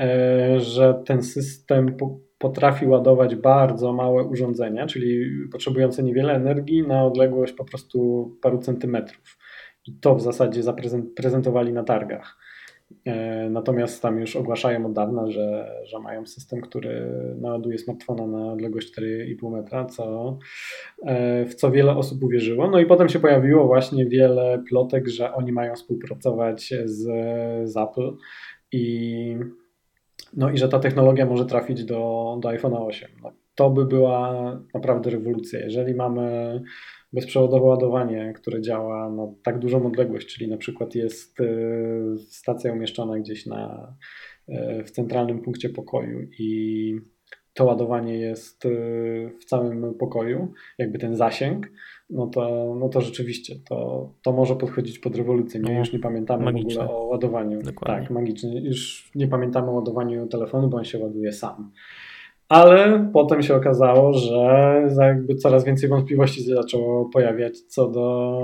e, że ten system potrafi ładować bardzo małe urządzenia, czyli potrzebujące niewiele energii na odległość po prostu paru centymetrów. I to w zasadzie zaprezentowali na targach. E, natomiast tam już ogłaszają od dawna, że, że mają system, który naładuje smartfona na odległość 4,5 metra, co, e, w co wiele osób uwierzyło. No i potem się pojawiło właśnie wiele plotek, że oni mają współpracować z, z Apple i, no i że ta technologia może trafić do, do iPhone'a 8. No, to by była naprawdę rewolucja. Jeżeli mamy bezprzewodowe ładowanie, które działa na tak dużą odległość, czyli na przykład jest e, stacja umieszczona gdzieś na, e, w centralnym punkcie pokoju i to ładowanie jest e, w całym pokoju, jakby ten zasięg, no to, no to rzeczywiście to, to może podchodzić pod rewolucję. Nie, no, już nie pamiętamy magiczne. w ogóle o ładowaniu. Dokładnie. Tak, magicznie. Już nie pamiętamy o ładowaniu telefonu, bo on się ładuje sam. Ale potem się okazało, że jakby coraz więcej wątpliwości zaczęło pojawiać co do,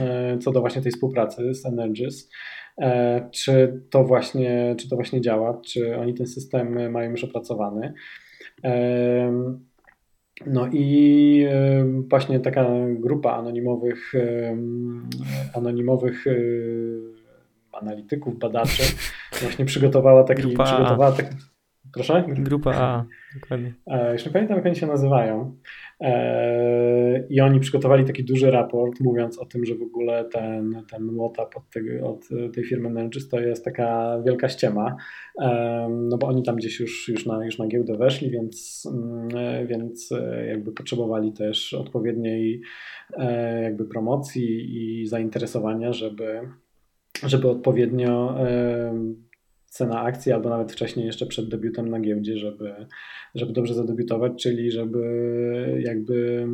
e, co do właśnie tej współpracy z Energis. E, czy to, właśnie, czy to właśnie działa, czy oni ten system mają już opracowany. E, no i właśnie taka grupa anonimowych, anonimowych analityków, badaczy właśnie przygotowała taki, przygotowała taki, Proszę? Grupa A, dokładnie. E, już nie pamiętam, jak oni się nazywają. E, I oni przygotowali taki duży raport, mówiąc o tym, że w ogóle ten, ten WhatsApp od, tego, od tej firmy Nergis to jest taka wielka ściema. E, no bo oni tam gdzieś już, już, na, już na giełdę weszli, więc, mm, więc jakby potrzebowali też odpowiedniej jakby promocji i zainteresowania, żeby, żeby odpowiednio cena akcji, albo nawet wcześniej, jeszcze przed debiutem na giełdzie, żeby, żeby dobrze zadebiutować, czyli żeby jakby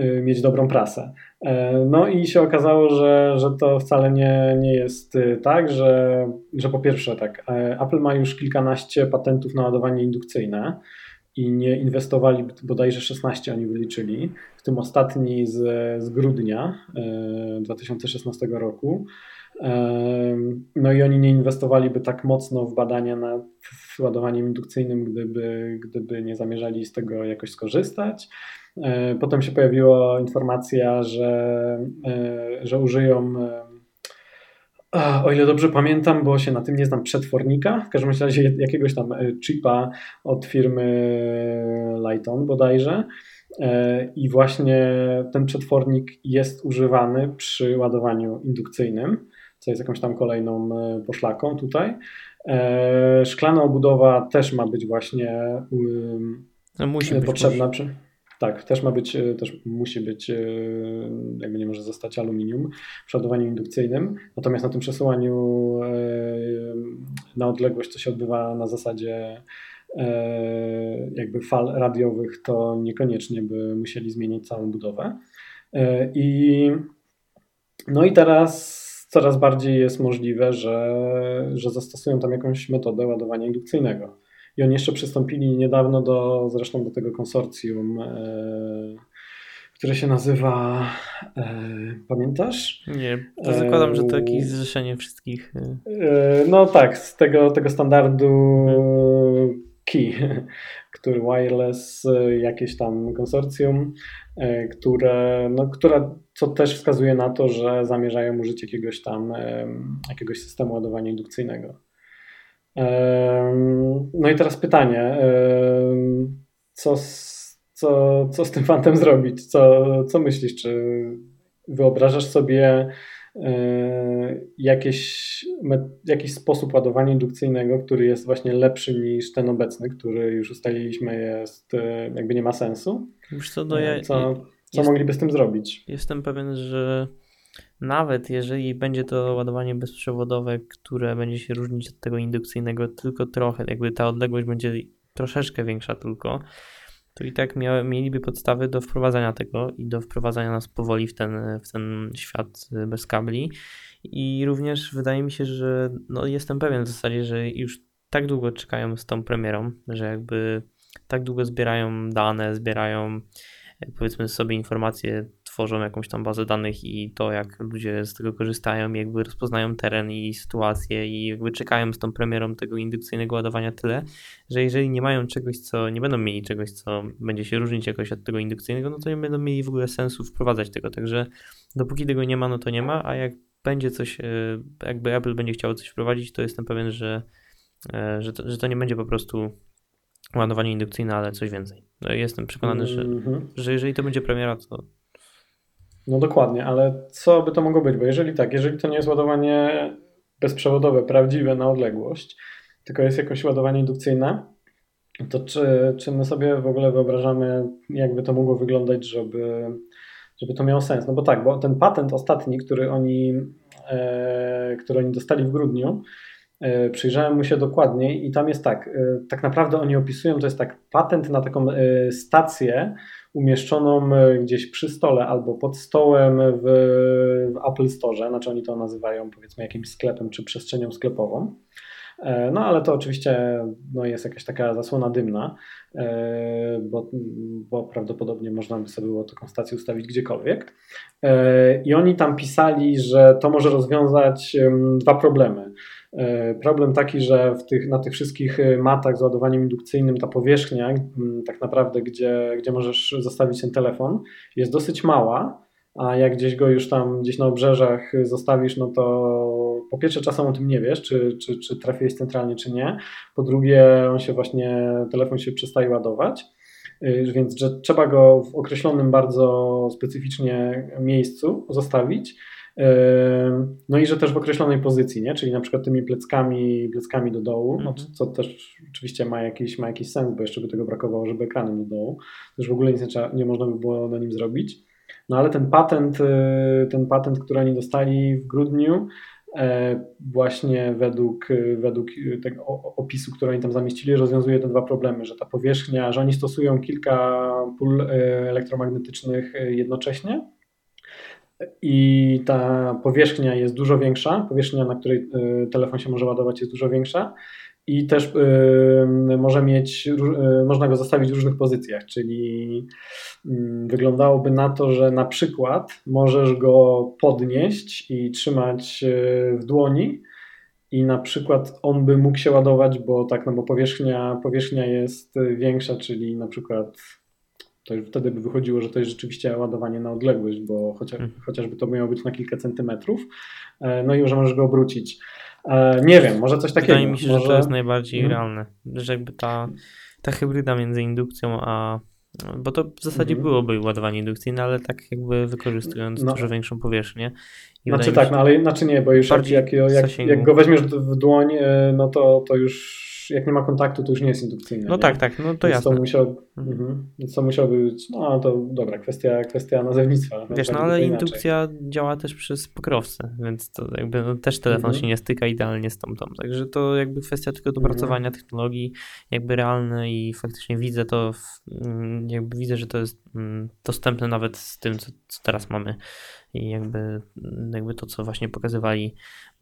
y, mieć dobrą prasę. E, no i się okazało, że, że to wcale nie, nie jest y, tak, że, że po pierwsze tak, e, Apple ma już kilkanaście patentów na ładowanie indukcyjne i nie inwestowali, bodajże 16 oni wyliczyli, w tym ostatni z, z grudnia 2016 e, roku. No i oni nie inwestowaliby tak mocno w badania nad ładowaniem indukcyjnym, gdyby, gdyby nie zamierzali z tego jakoś skorzystać. E, potem się pojawiła informacja, że, e, że użyją, o ile dobrze pamiętam, bo się na tym nie znam, przetwornika, w każdym razie jakiegoś tam e, chipa od firmy Lighton bodajże. I właśnie ten przetwornik jest używany przy ładowaniu indukcyjnym co jest jakąś tam kolejną e, poszlaką tutaj. E, szklana obudowa też ma być właśnie no być, potrzebna. Przy, tak, też ma być, e, też musi być, jakby nie może zostać aluminium przy ładowaniu indukcyjnym. Natomiast na tym przesyłaniu na odległość, co się odbywa na zasadzie jakby fal radiowych, to niekoniecznie by musieli zmienić całą budowę. I no i teraz coraz bardziej jest możliwe, że, że zastosują tam jakąś metodę ładowania indukcyjnego. I oni jeszcze przystąpili niedawno do, zresztą do tego konsorcjum, e, które się nazywa, e, pamiętasz? Nie, to zakładam, że to jakieś zrzeszenie wszystkich. E, no tak, z tego, tego standardu. Key, który wireless, jakieś tam konsorcjum, które, no, która co też wskazuje na to, że zamierzają użyć jakiegoś tam jakiegoś systemu ładowania indukcyjnego. No i teraz pytanie, co z, co, co z tym fantem zrobić? Co, co myślisz? Czy wyobrażasz sobie jakieś, jakiś sposób ładowania indukcyjnego, który jest właśnie lepszy niż ten obecny, który już ustaliliśmy jest, jakby nie ma sensu. Już co, do ja, co, co jest, mogliby z tym zrobić? Jestem pewien, że nawet jeżeli będzie to ładowanie bezprzewodowe, które będzie się różnić od tego indukcyjnego tylko trochę, jakby ta odległość będzie troszeczkę większa tylko, to i tak mia- mieliby podstawy do wprowadzania tego i do wprowadzania nas powoli w ten, w ten świat bez kabli. I również wydaje mi się, że no jestem pewien w zasadzie, że już tak długo czekają z tą premierą, że jakby tak długo zbierają dane, zbierają powiedzmy sobie informacje tworzą jakąś tam bazę danych i to, jak ludzie z tego korzystają, jakby rozpoznają teren i sytuację i jakby czekają z tą premierą tego indukcyjnego ładowania tyle, że jeżeli nie mają czegoś, co, nie będą mieli czegoś, co będzie się różnić jakoś od tego indukcyjnego, no to nie będą mieli w ogóle sensu wprowadzać tego, także dopóki tego nie ma, no to nie ma, a jak będzie coś, e, jakby Apple będzie chciało coś wprowadzić, to jestem pewien, że, e, że, to, że to nie będzie po prostu ładowanie indukcyjne, ale coś więcej. No jestem przekonany, że, mm -hmm. że jeżeli to będzie premiera, to no dokładnie, ale co by to mogło być? Bo jeżeli tak, jeżeli to nie jest ładowanie bezprzewodowe, prawdziwe na odległość, tylko jest jakoś ładowanie indukcyjne, to czy, czy my sobie w ogóle wyobrażamy, jakby to mogło wyglądać, żeby, żeby to miało sens? No bo tak, bo ten patent ostatni, który oni, e, który oni dostali w grudniu, e, przyjrzałem mu się dokładniej i tam jest tak, e, tak naprawdę oni opisują, to jest tak patent na taką e, stację, umieszczoną e, gdzieś przy stole albo pod stołem w, w Apple Store, znaczy oni to nazywają powiedzmy jakimś sklepem czy przestrzenią sklepową. E, no ale to oczywiście no, jest jakaś taka zasłona dymna, e, bo, bo prawdopodobnie można by sobie było taką stację ustawić gdziekolwiek. I oni tam pisali, że to może rozwiązać dwa problemy. E, problem taki, że tych, na tych wszystkich e, matach z ładowaniem indukcyjnym ta powierzchnia, tak naprawdę, gdzie, gdzie możesz zostawić ten telefon, jest dosyć mała, a jak gdzieś go już tam gdzieś na obrzeżach zostawisz, no to po pierwsze czasem o tym nie wiesz, czy, czy, czy trafiłeś centralnie, czy nie. Po drugie, on się właśnie, telefon się przestaje ładować. E, więc że trzeba go w określonym bardzo specyficznie miejscu zostawić. No i że też w określonej pozycji, nie? czyli na przykład tymi pleckami, pleckami do dołu, no, mhm. co też oczywiście ma jakiś, ma jakiś sens, bo jeszcze by tego brakowało, żeby ekranem do dołu. Też w ogóle nic nie, trzeba, nie można by było na nim zrobić. No ale ten patent, y, ten patent, który oni dostali w grudniu, e, właśnie według, według tego opisu, który oni tam zamieścili, rozwiązuje te dwa problemy, że ta powierzchnia, że oni stosują kilka pól e, elektromagnetycznych e, jednocześnie, i ta powierzchnia jest dużo większa, powierzchnia, na której y, telefon się może ładować jest dużo większa. I też y, może mieć, y, można go zostawić w różnych pozycjach, czyli mm, wyglądałoby na to, że na przykład możesz go podnieść i trzymać w dłoni i na przykład on by mógł się ładować, bo tak, no bo powierzchnia, powierzchnia jest większa, czyli na przykład to już wtedy by wychodziło, że to jest rzeczywiście ładowanie na odległość, bo chociaż, hmm. chociażby to miało być na kilka centymetrów, e, no i że możesz go obrócić. E, nie wiem, może coś takiego. Wydaje mi się, może... że to jest najbardziej hmm. realne, że jakby ta, ta hybryda między indukcją a bo to w zasadzie mhm. byłoby ładowanie indukcyjne, ale tak jakby wykorzystując no. dużo większą powierzchnię. I znaczy tak, no ale znaczy nie, bo już jak, jak, jak, jak, go weźmiesz w dłoń, e, no to, to już jak nie ma kontaktu, to już nie jest indukcyjne. No nie? tak, tak, no to Więc jasne. To musiał, mhm. mhm. Więc to musiałby być, no to dobra, kwestia, kwestia nazewnictwa. Wiesz, no ale indukcja działa też przez pokrowce, więc to jakby no, też telefon mhm. się nie styka idealnie z tą tą, także to jakby kwestia tylko dopracowania mhm. technologii jakby realne i faktycznie widzę to, w, mm, jakby widzę, że to jest mm, dostępne nawet z tym, co, co teraz mamy i jakby, jakby to, co właśnie pokazywali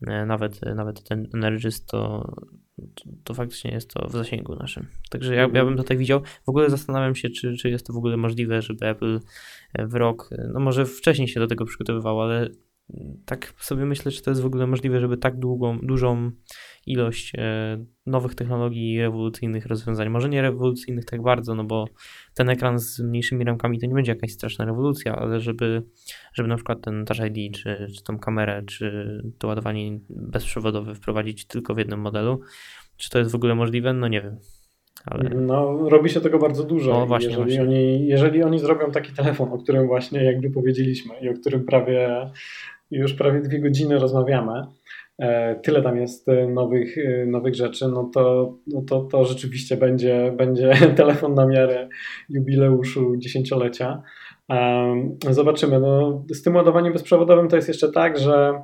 e, nawet, nawet ten Energist, to, to faktycznie jest to w zasięgu naszym. Także ja, ja bym mhm. tutaj widział, w ogóle zastanawiam się, czy, czy jest to w ogóle możliwe, żeby Apple w rok, no może wcześniej się do tego przygotowywał, ale tak sobie myślę, czy to jest w ogóle możliwe, żeby tak długą, dużą ilość e, nowych technologii i rewolucyjnych rozwiązań. Może nie rewolucyjnych tak bardzo, no bo ten ekran z mniejszymi ramkami to nie będzie jakaś straszna rewolucja, ale żeby, żeby na przykład ten Touch ID, czy, czy tą kamerę, czy to ładowanie bezprzewodowe wprowadzić tylko w jednym modelu, czy to jest w ogóle możliwe? No nie wiem. Ale... No, robi się tego bardzo dużo. No, właśnie, jeżeli, właśnie. Oni, jeżeli oni zrobią taki telefon, o którym właśnie jakby powiedzieliśmy i o którym prawie już prawie dwie godziny rozmawiamy, e, tyle tam jest e, nowych, nowych rzeczy, no to, no to, to rzeczywiście będzie, będzie telefon na miarę jubileuszu dziesięciolecia. Zobaczymy. No, z tym ładowaniem bezprzewodowym to jest jeszcze tak, że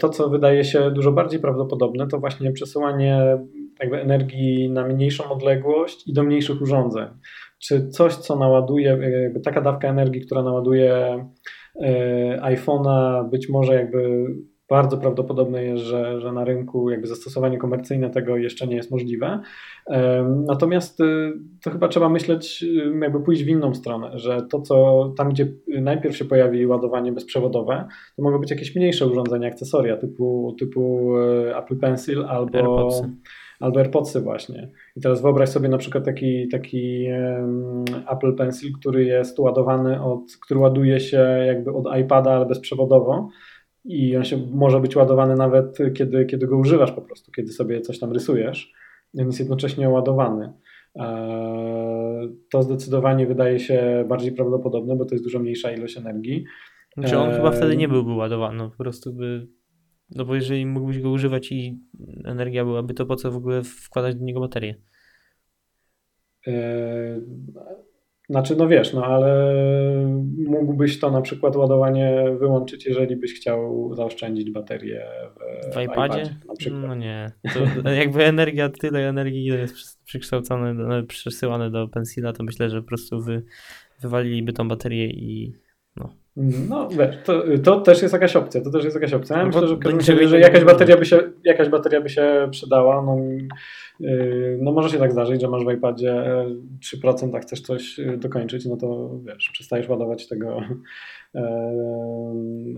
to, co wydaje się dużo bardziej prawdopodobne, to właśnie przesyłanie jakby energii na mniejszą odległość i do mniejszych urządzeń. Czy coś, co naładuje, taka dawka energii, która naładuje e, iPhone'a, być może jakby bardzo prawdopodobne jest, że, że na rynku jakby zastosowanie komercyjne tego jeszcze nie jest możliwe. Natomiast y, to chyba trzeba myśleć, y, jakby pójść w inną stronę, że to, co tam, gdzie najpierw się pojawi ładowanie bezprzewodowe, to mogą być jakieś mniejsze urządzenia, akcesoria typu, typu y, Apple Pencil albo. AirPodsy albo AirPodsy właśnie. I teraz wyobraź sobie na przykład taki, taki Apple Pencil, który jest ładowany od, który ładuje się jakby od iPada, ale bezprzewodowo i on się może być ładowany nawet kiedy, kiedy go używasz po prostu, kiedy sobie coś tam rysujesz. On jest jednocześnie ładowany. E, to zdecydowanie wydaje się bardziej prawdopodobne, bo to jest dużo mniejsza ilość energii. Znaczy on chyba wtedy nie byłby ładowany, po prostu by no bo jeżeli mógłbyś go używać i energia byłaby, to po co w ogóle wkładać do niego baterię? Znaczy, no wiesz, no ale mógłbyś to na przykład ładowanie wyłączyć, jeżeli byś chciał zaoszczędzić baterię w, w iPadzie? na przykład. No nie. To jakby energia, tyle energii, ile jest przekształcone, przesyłane do pensila, to myślę, że po prostu wy, wywaliliby tą baterię i no. Wiesz, to, to też jest jakaś opcja, to też jest jakaś opcja. Ja no myślę, że, że jakaś, bateria by się, jakaś bateria by się przydała. No, yy, no może się tak zdarzyć, że masz w iPadzie 3%, a chcesz coś y, dokończyć, no to wiesz, przestajesz ładować tego e,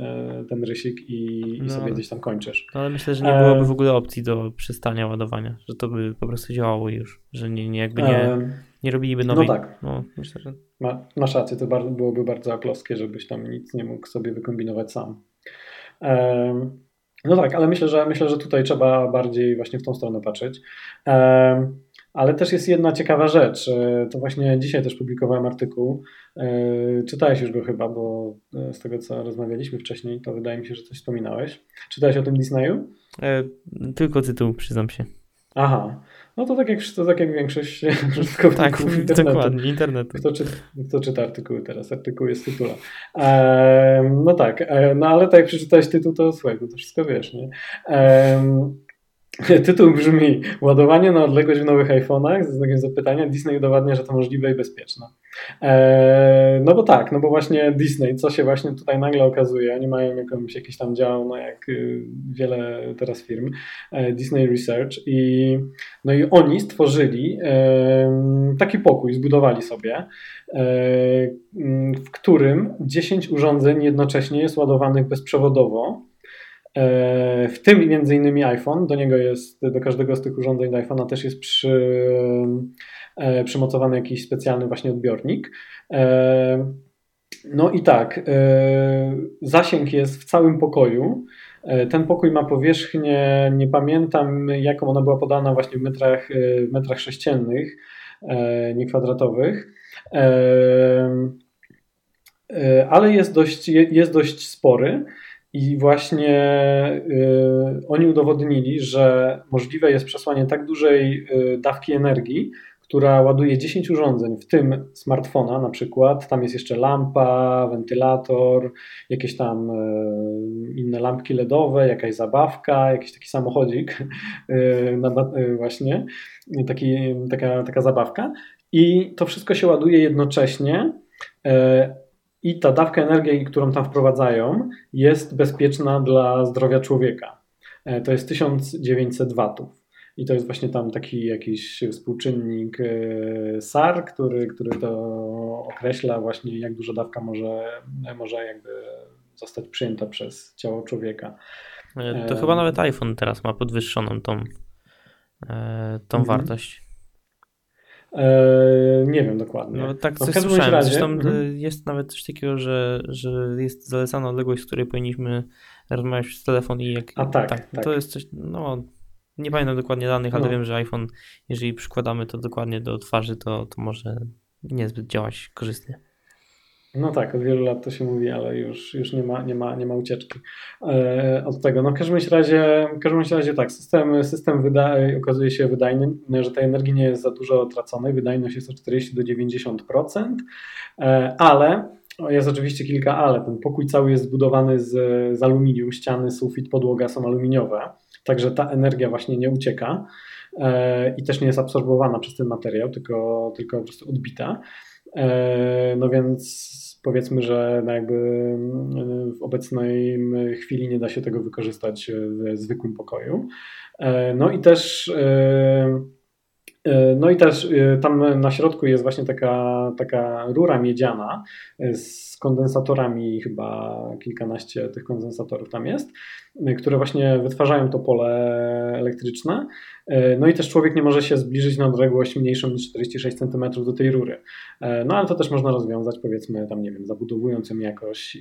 e, ten rysik i, i no, sobie gdzieś tam kończysz. No, ale myślę, że nie byłoby w ogóle opcji do przestania ładowania, że to by po prostu działało już, że nie, nie jakby nie, nie robiliby nowej. No tak. No, myślę, że... Ma, masz rację, to bardzo, byłoby bardzo aklowskie, żebyś tam nic nie mógł sobie wykombinować sam. Um, no tak, ale myślę, że myślę, że tutaj trzeba bardziej właśnie w tą stronę patrzeć. Um, ale też jest jedna ciekawa rzecz. E, to właśnie dzisiaj też publikowałem artykuł. E, czytałeś już go chyba, bo e, z tego co rozmawialiśmy wcześniej, to wydaje mi się, że coś wspominałeś. Czytałeś o tym Disneyu? E, tylko tytuł, przyznam się. Aha. No to tak jak, to tak jak większość użytkowników tak, internetu. dokładnie, internetu. Kto, czy, kto czyta artykuły teraz? Artykuł jest tytuła. E, no tak, e, no ale tak jak przeczytałeś tytuł, to słuchaj, to wszystko wiesz, nie? E, Tytuł brzmi Ładowanie na odległość w nowych iPhone'ach ze znakiem zapytania. Disney udowadnia, że to możliwe i bezpieczne. Eee, no bo tak, no bo właśnie Disney, co się właśnie tutaj nagle okazuje, oni mają jakąś, jakiś tam dział, no jak y, wiele teraz firm, e, Disney Research i no i oni stworzyli e, taki pokój, zbudowali sobie, e, w którym 10 urządzeń jednocześnie jest ładowanych bezprzewodowo w tym między innymi iPhone, do niego jest, do każdego z tych urządzeń do iPhone'a też jest przy, e, przymocowany jakiś specjalny właśnie odbiornik. E, no i tak, zasięg jest w całym pokoju. Ten pokój ma powierzchnię, nie pamiętam jaką ona była podana właśnie w metrach, w metrach sześciennych, nie kwadratowych ale jest dość, jest dość spory. I właśnie y, oni udowodnili, że możliwe jest przesłanie tak dużej y, dawki energii, która ładuje 10 urządzeń, w tym smartfona na przykład. Tam jest jeszcze lampa, wentylator, jakieś tam y, inne lampki LEDowe, jakaś zabawka, jakiś taki samochodzik, właśnie, taki, taka, taka zabawka. I to wszystko się ładuje jednocześnie i ta dawka energii, którą tam wprowadzają, jest bezpieczna dla zdrowia człowieka. E, to jest 1900 watów. I to jest właśnie tam taki jakiś współczynnik e, SAR, który, który to określa właśnie jak duża dawka może, może jakby zostać przyjęta przez ciało człowieka. E, to chyba nawet iPhone teraz ma podwyższoną tą, tą mhm. wartość. Eee, nie wiem dokładnie. No tak no, coś słyszałem. Razie, Zresztą mm. jest nawet coś takiego, że, że jest zalecana odległość, z której powinniśmy rozmawiać przez telefon i jak... A tak, tak, tak. To jest coś, no nie pamiętam dokładnie danych, ale no. wiem, że iPhone, jeżeli przykładamy to dokładnie do twarzy, to, to może niezbyt działać korzystnie. No tak, od wielu lat to się mówi, ale już, już nie, ma, nie, ma, nie ma ucieczki e, od tego. No w każdym razie, w każdym razie tak, system, system wyda, okazuje się wydajny, że tej energii nie jest za dużo traconej, wydajność jest od 40 do 90%, e, ale jest oczywiście kilka ale. Ten pokój cały jest zbudowany z, z aluminium, ściany, sufit, podłoga są aluminiowe, także ta energia właśnie nie ucieka e, i też nie jest absorbowana przez ten materiał, tylko, tylko po prostu odbita. E, no więc powiedzmy, że no jakby w obecnej chwili nie da się tego wykorzystać w zwykłym pokoju. E, no i też E, no i też e, tam na środku jest właśnie taka, taka rura miedziana e, z kondensatorami, chyba kilkanaście tych kondensatorów tam jest, które właśnie wytwarzają to pole elektryczne. No i też człowiek nie może się zbliżyć na odległość mniejszą niż 46 cm do tej rury. No ale to też można rozwiązać, powiedzmy, tam nie wiem, zabudowując ją jakoś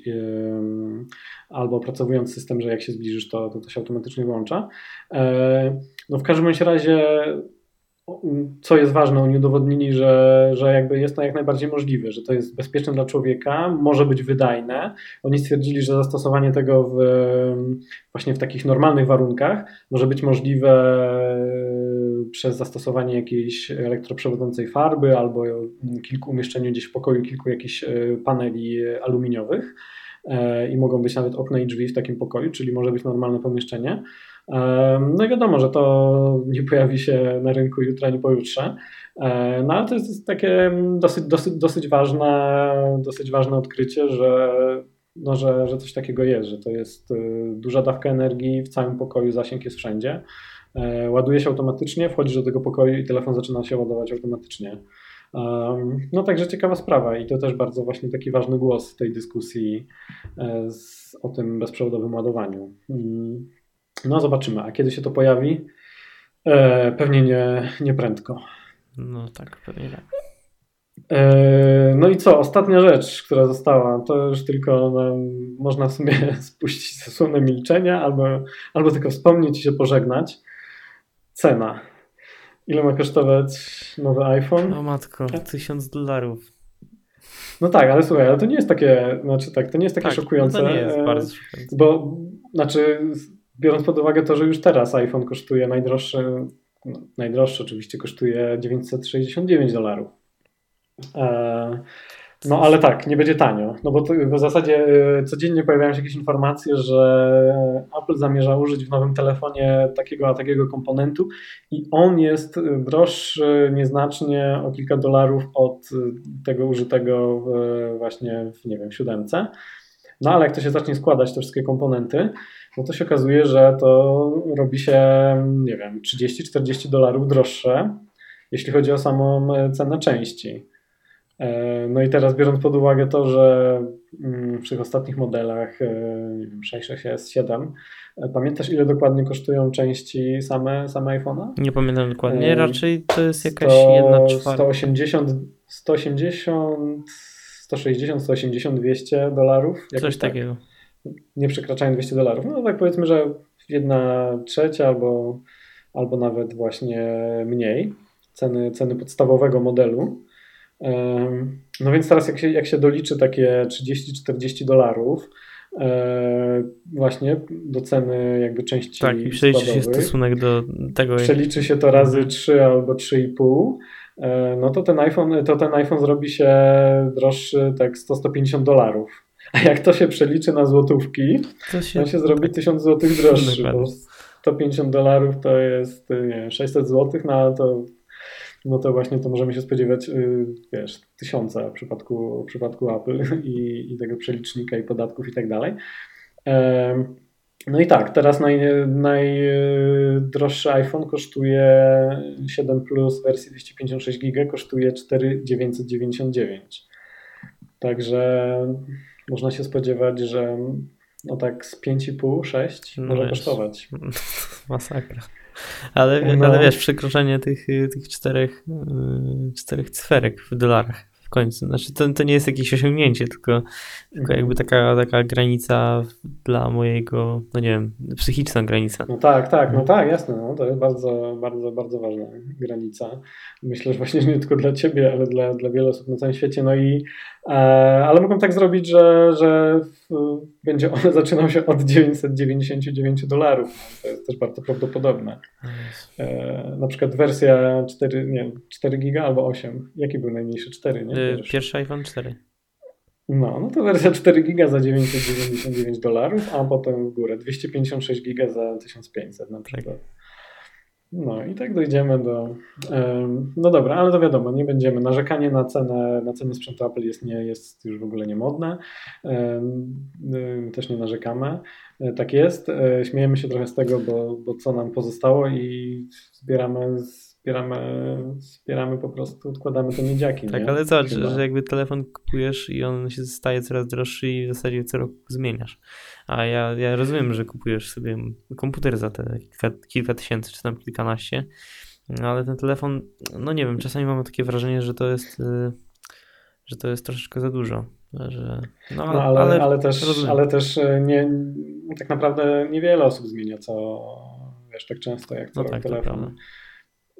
albo opracowując system, że jak się zbliżysz, to, to, to się automatycznie włącza. No w każdym razie co jest ważne, oni udowodnili, że, że jakby jest to jak najbardziej możliwe, że to jest bezpieczne dla człowieka, może być wydajne. Oni stwierdzili, że zastosowanie tego w, właśnie w takich normalnych warunkach może być możliwe przez zastosowanie jakiejś elektroprzewodzącej farby albo kilku umieszczeniu gdzieś w pokoju kilku jakichś e, paneli aluminiowych e, i mogą być nawet okna i drzwi w takim pokoju, czyli może być normalne pomieszczenie. No i wiadomo, że to nie pojawi się na rynku jutra, ani pojutrze. No ale to jest takie dosyć, dosyć, dosyć, ważne, dosyć ważne odkrycie, że, no, że, że coś takiego jest, że to jest y, duża dawka energii w całym pokoju, zasięg jest wszędzie. E, ładuje się automatycznie, wchodzisz do tego pokoju i telefon zaczyna się ładować automatycznie. No także ciekawa sprawa i to też bardzo właśnie taki ważny głos tej dyskusji e, z, o tym bezprzewodowym ładowaniu. No zobaczymy, a kiedy się to pojawi? E, pewnie nie, nie prędko. No tak, pewnie tak. E, no i co? Ostatnia rzecz, która została, to już tylko no, można w sumie spuścić zasłonę milczenia albo, albo tylko wspomnieć i się pożegnać. Cena. Ile ma kosztować nowy iPhone? No matko, tysiąc dolarów. No tak, ale słuchaj, ale to nie jest takie, znaczy tak, to nie jest takie tak, szokujące. No to nie jest bardzo szokujące. Bo, znaczy biorąc pod uwagę to, że już teraz iPhone kosztuje najdroższy, no, najdroższy oczywiście kosztuje 969 dolarów. E, no ale tak, nie będzie tanio, no bo w zasadzie e, codziennie pojawiają się jakieś informacje, że Apple zamierza użyć w nowym telefonie takiego a takiego komponentu i on jest droższy nieznacznie o kilka dolarów od tego użytego właśnie w, nie wiem, siódemce. No ale jak to się zacznie składać, te wszystkie komponenty, no to się okazuje, że to robi się, nie wiem, 30-40 dolarów droższe, jeśli chodzi o samą e, cenę części. E, no i teraz biorąc pod uwagę to, że mm, w tych ostatnich modelach, e, nie wiem, 6, 6, S, 7, pamiętasz ile dokładnie kosztują części same, same iPhone'a? Nie pamiętam dokładnie, raczej to jest jakaś 100, jedna czwarta. 180, 180, 160, 180, 200 dolarów. Coś tak. takiego nie przekraczają 200 dolarów. No tak powiedzmy, że jedna trzecia albo, albo nawet właśnie mniej ceny, ceny podstawowego modelu. No więc teraz jak się, jak się doliczy takie 30-40 dolarów e, właśnie do ceny jakby części Tak, i przeliczy się stosunek do tego. Przeliczy się to razy 3 mhm. albo 3,5 e, no to ten iPhone, to ten iPhone zrobi się droższy tak 100-150 dolarów. A jak to się przeliczy na złotówki, to się, to się zrobi 1000 złotych droższy, bo 150 dolarów to jest nie wiem, 600 złotych, no ale to, no to właśnie to możemy się spodziewać, y, wiesz, tysiąca w przypadku, w przypadku Apple i, i tego przelicznika i podatków i tak dalej. No i tak, teraz naj, najdroższy iPhone kosztuje 7 Plus wersji 256 GB, kosztuje 4,999. Także można się spodziewać, że no tak z 5,5, 6 no może wiesz, kosztować. Masakra. Ale, no. ale wiesz, przekroczenie tych, tych czterech, czterech cyferek w dolarach w końcu. Znaczy to, to nie jest jakieś osiągnięcie, tylko, tylko jakby taka, taka granica dla mojego, no nie wiem, psychiczna granica. No tak, tak, no tak, jasne. No, to jest bardzo, bardzo, bardzo ważna granica. Myślę, że właśnie nie tylko dla ciebie, ale dla, dla wielu osób na całym świecie. No i ale mogą tak zrobić, że, że będzie on zaczynał się od 999 dolarów. To jest też bardzo prawdopodobne. E, na przykład wersja 4, nie, 4 giga albo 8. Jaki był najmniejszy? 4, nie? Y, pierwszy, Pierwszy iPhone 4. No, no to wersja 4 giga za 999 dolarów, a potem w górę 256 giga za 1500 na przykład. No i tak dojdziemy do. No dobra, ale to wiadomo, nie będziemy. Narzekanie na cenę, na cenę sprzętu Apple jest, nie, jest już w ogóle niemodne. Też nie narzekamy. E, tak jest. E, śmiejemy się trochę z tego, bo, bo co nam pozostało i zbieramy wspieramy, wspieramy po prostu, odkładamy te miedziaki. Tak, nie? ale zobacz, że, że jakby telefon kupujesz i on się staje coraz droższy i w zasadzie co roku zmieniasz. A ja, ja rozumiem, że kupujesz sobie komputer za te kilka, kilka tysięcy czy tam kilkanaście, no ale ten telefon, no nie wiem, czasami mam takie wrażenie, że to jest, y, że to jest troszeczkę za dużo. Że, no, no ale, ale, ale, też, ale też y, nie, tak naprawdę niewiele osób zmienia co wiesz, tak często jak co no tak, telefon.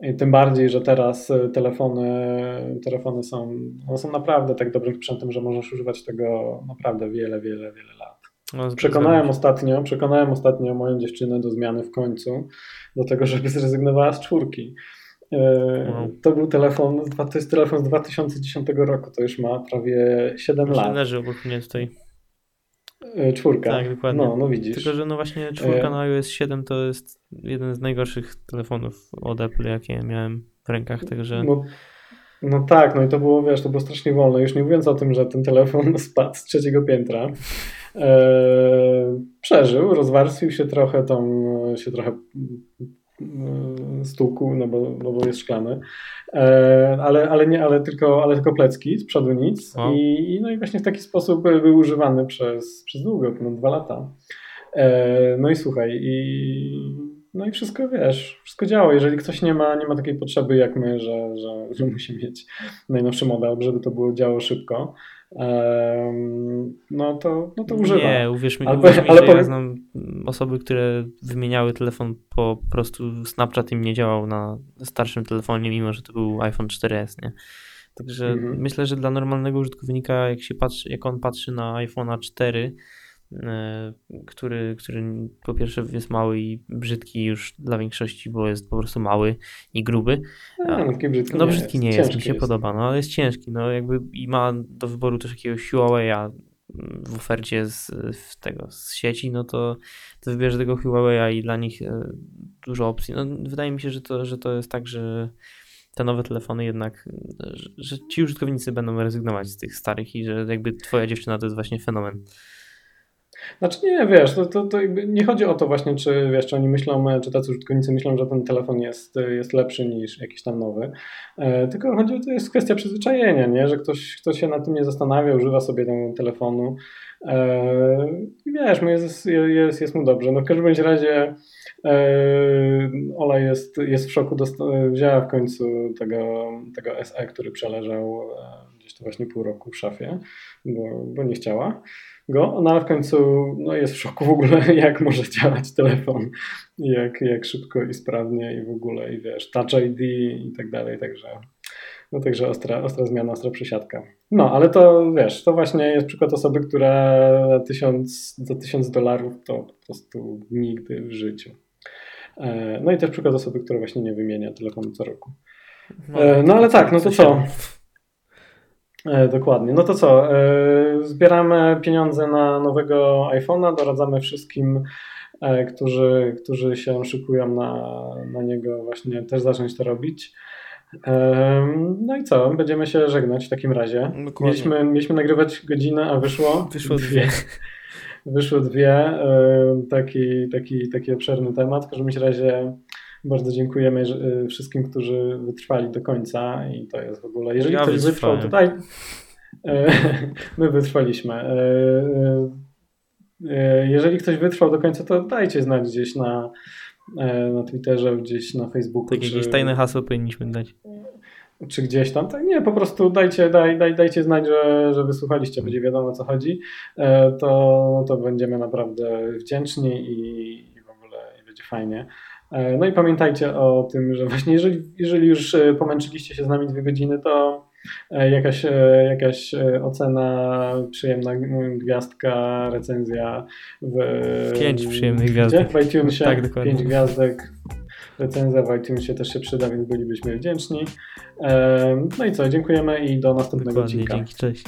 I tym bardziej, że teraz y, telefony, telefony są, one są naprawdę tak dobrym sprzętem, że możesz używać tego naprawdę wiele, wiele, wiele lat. No, przekonałem ostatnio, przekonałem ostatnio moją dziewczynę do zmiany w końcu, do tego, żeby zrezygnowała z czwórki. Y, to był telefon, to jest telefon z 2010 roku, to już ma prawie 7 lat. leży obok mnie tutaj. Y, czwórka. Tak, dokładnie. No, no widzisz. Tylko, że no właśnie czwórka e... na iOS 7 to jest jeden z najgorszych telefonów od Apple, jakie miałem w rękach, także... No, no tak, no i to było, wiesz, to było strasznie wolne. Już nie mówiąc o tym, że ten telefon spadł z trzeciego piętra. E... Przeżył, rozwarstwił się trochę, tam się trochę E, stół, no bo, no bo jest szklany. E, ale, ale, nie, ale, tylko, ale tylko plecki, z przodu nic. Wow. I, no i właśnie w taki sposób był używany przez, przez długo, ponad dwa lata. E, no i słuchaj, i, no i wszystko wiesz, wszystko działa. Jeżeli ktoś nie ma, nie ma takiej potrzeby jak my, że, że, że musi mieć najnowszy model, żeby to było działo szybko, no to, no to używam. Nie, uwierz mi, ale, uwierz mi ale, że ale ja znam osoby, które wymieniały telefon po, prostu Snapchat im nie działał na starszym telefonie, mimo że to był iPhone 4S, nie? Także mhm. myślę, że dla normalnego użytkownika, jak się patrzy, jak on patrzy na iPhone'a 4, E, który, który po pierwsze jest mały i brzydki już dla większości, bo jest po prostu mały i gruby. A, no, brzydki no brzydki nie jest, nie jest mi się jest. podoba, no ale jest ciężki, no jakby i ma do wyboru też jakiegoś Huawei'a w ofercie z, z tego, z sieci, no to, to wybierze tego Huawei'a i dla nich e, dużo opcji. No, wydaje mi się, że to, że to jest tak, że te nowe telefony jednak, że ci użytkownicy będą rezygnować z tych starych i że jakby twoja dziewczyna to jest właśnie fenomen. Znaczy nie, wiesz, to, to, to nie chodzi o to właśnie, czy wiesz, czy oni myślą, czy tacy użytkownicy myślą, że ten telefon jest, jest lepszy niż jakiś tam nowy, e, tylko chodzi o to, jest kwestia przyzwyczajenia, nie? że ktoś, ktoś się nad tym nie zastanawia, używa sobie tego telefonu e, i wiesz, no jest, jest, jest mu dobrze. No w każdym razie e, Ola jest, jest w szoku, wzięła w końcu tego, tego SE, który przeleżał gdzieś to właśnie pół roku w szafie, bo, bo nie chciała go, no ale w końcu no, jest w szoku w ogóle, jak może działać telefon, jak, jak szybko i sprawnie i w ogóle, i wiesz, Touch ID i tak dalej, także no także ostra, ostra zmiana, ostra przesiadka. No, ale to wiesz, to właśnie jest przykład osoby, która tysiąc, za tysiąc dolarów to po prostu nigdy w życiu. E, no i też przykład osoby, która właśnie nie wymienia telefonu co roku. No, e, no ale tak, no to co? E, dokładnie. No to co? E, zbieramy pieniądze na nowego iPhone'a, doradzamy wszystkim, e, którzy, którzy się szykują na, na niego, właśnie też zacząć to robić. No i co? Będziemy się żegnać w takim razie. Mieliśmy, mieliśmy nagrywać godzinę, a wyszło? Wyszło dwie. Wyszło dwie. Taki, taki, taki obszerny temat. W każdym razie bardzo dziękujemy y, wszystkim, którzy wytrwali do końca i to jest w ogóle. Jeżeli ja ktoś wytrwał, to daj. E, my wytrwaliśmy. E, e, jeżeli ktoś wytrwał do końca, to dajcie znać gdzieś na, na Twitterze, gdzieś na Facebooku. Tak, czy... jakieś tajne hasło powinniśmy dać. czy gdzieś tam. Tak, nie, po prostu dajcie, daj, daj, dajcie znać, że, że wysłuchaliście, będzie wiadomo o co chodzi. To, to będziemy naprawdę wdzięczni i, i w ogóle będzie fajnie. E, no i pamiętajcie o tym, że właśnie jeżeli, jeżeli już e, pomęczyliście się z nami dwie godziny, to jakaś, jakaś ocena, przyjemna gwiazdka, recenzja w... Pięć przyjemnych gwiazdek. W iTunesie, tak, dokładnie. pięć gwiazdek recenzja w iTunesie też się przyda, więc bylibyśmy wdzięczni. No i co, dziękujemy i do następnego Dokładnie, odcinka. Dzięki, cześć.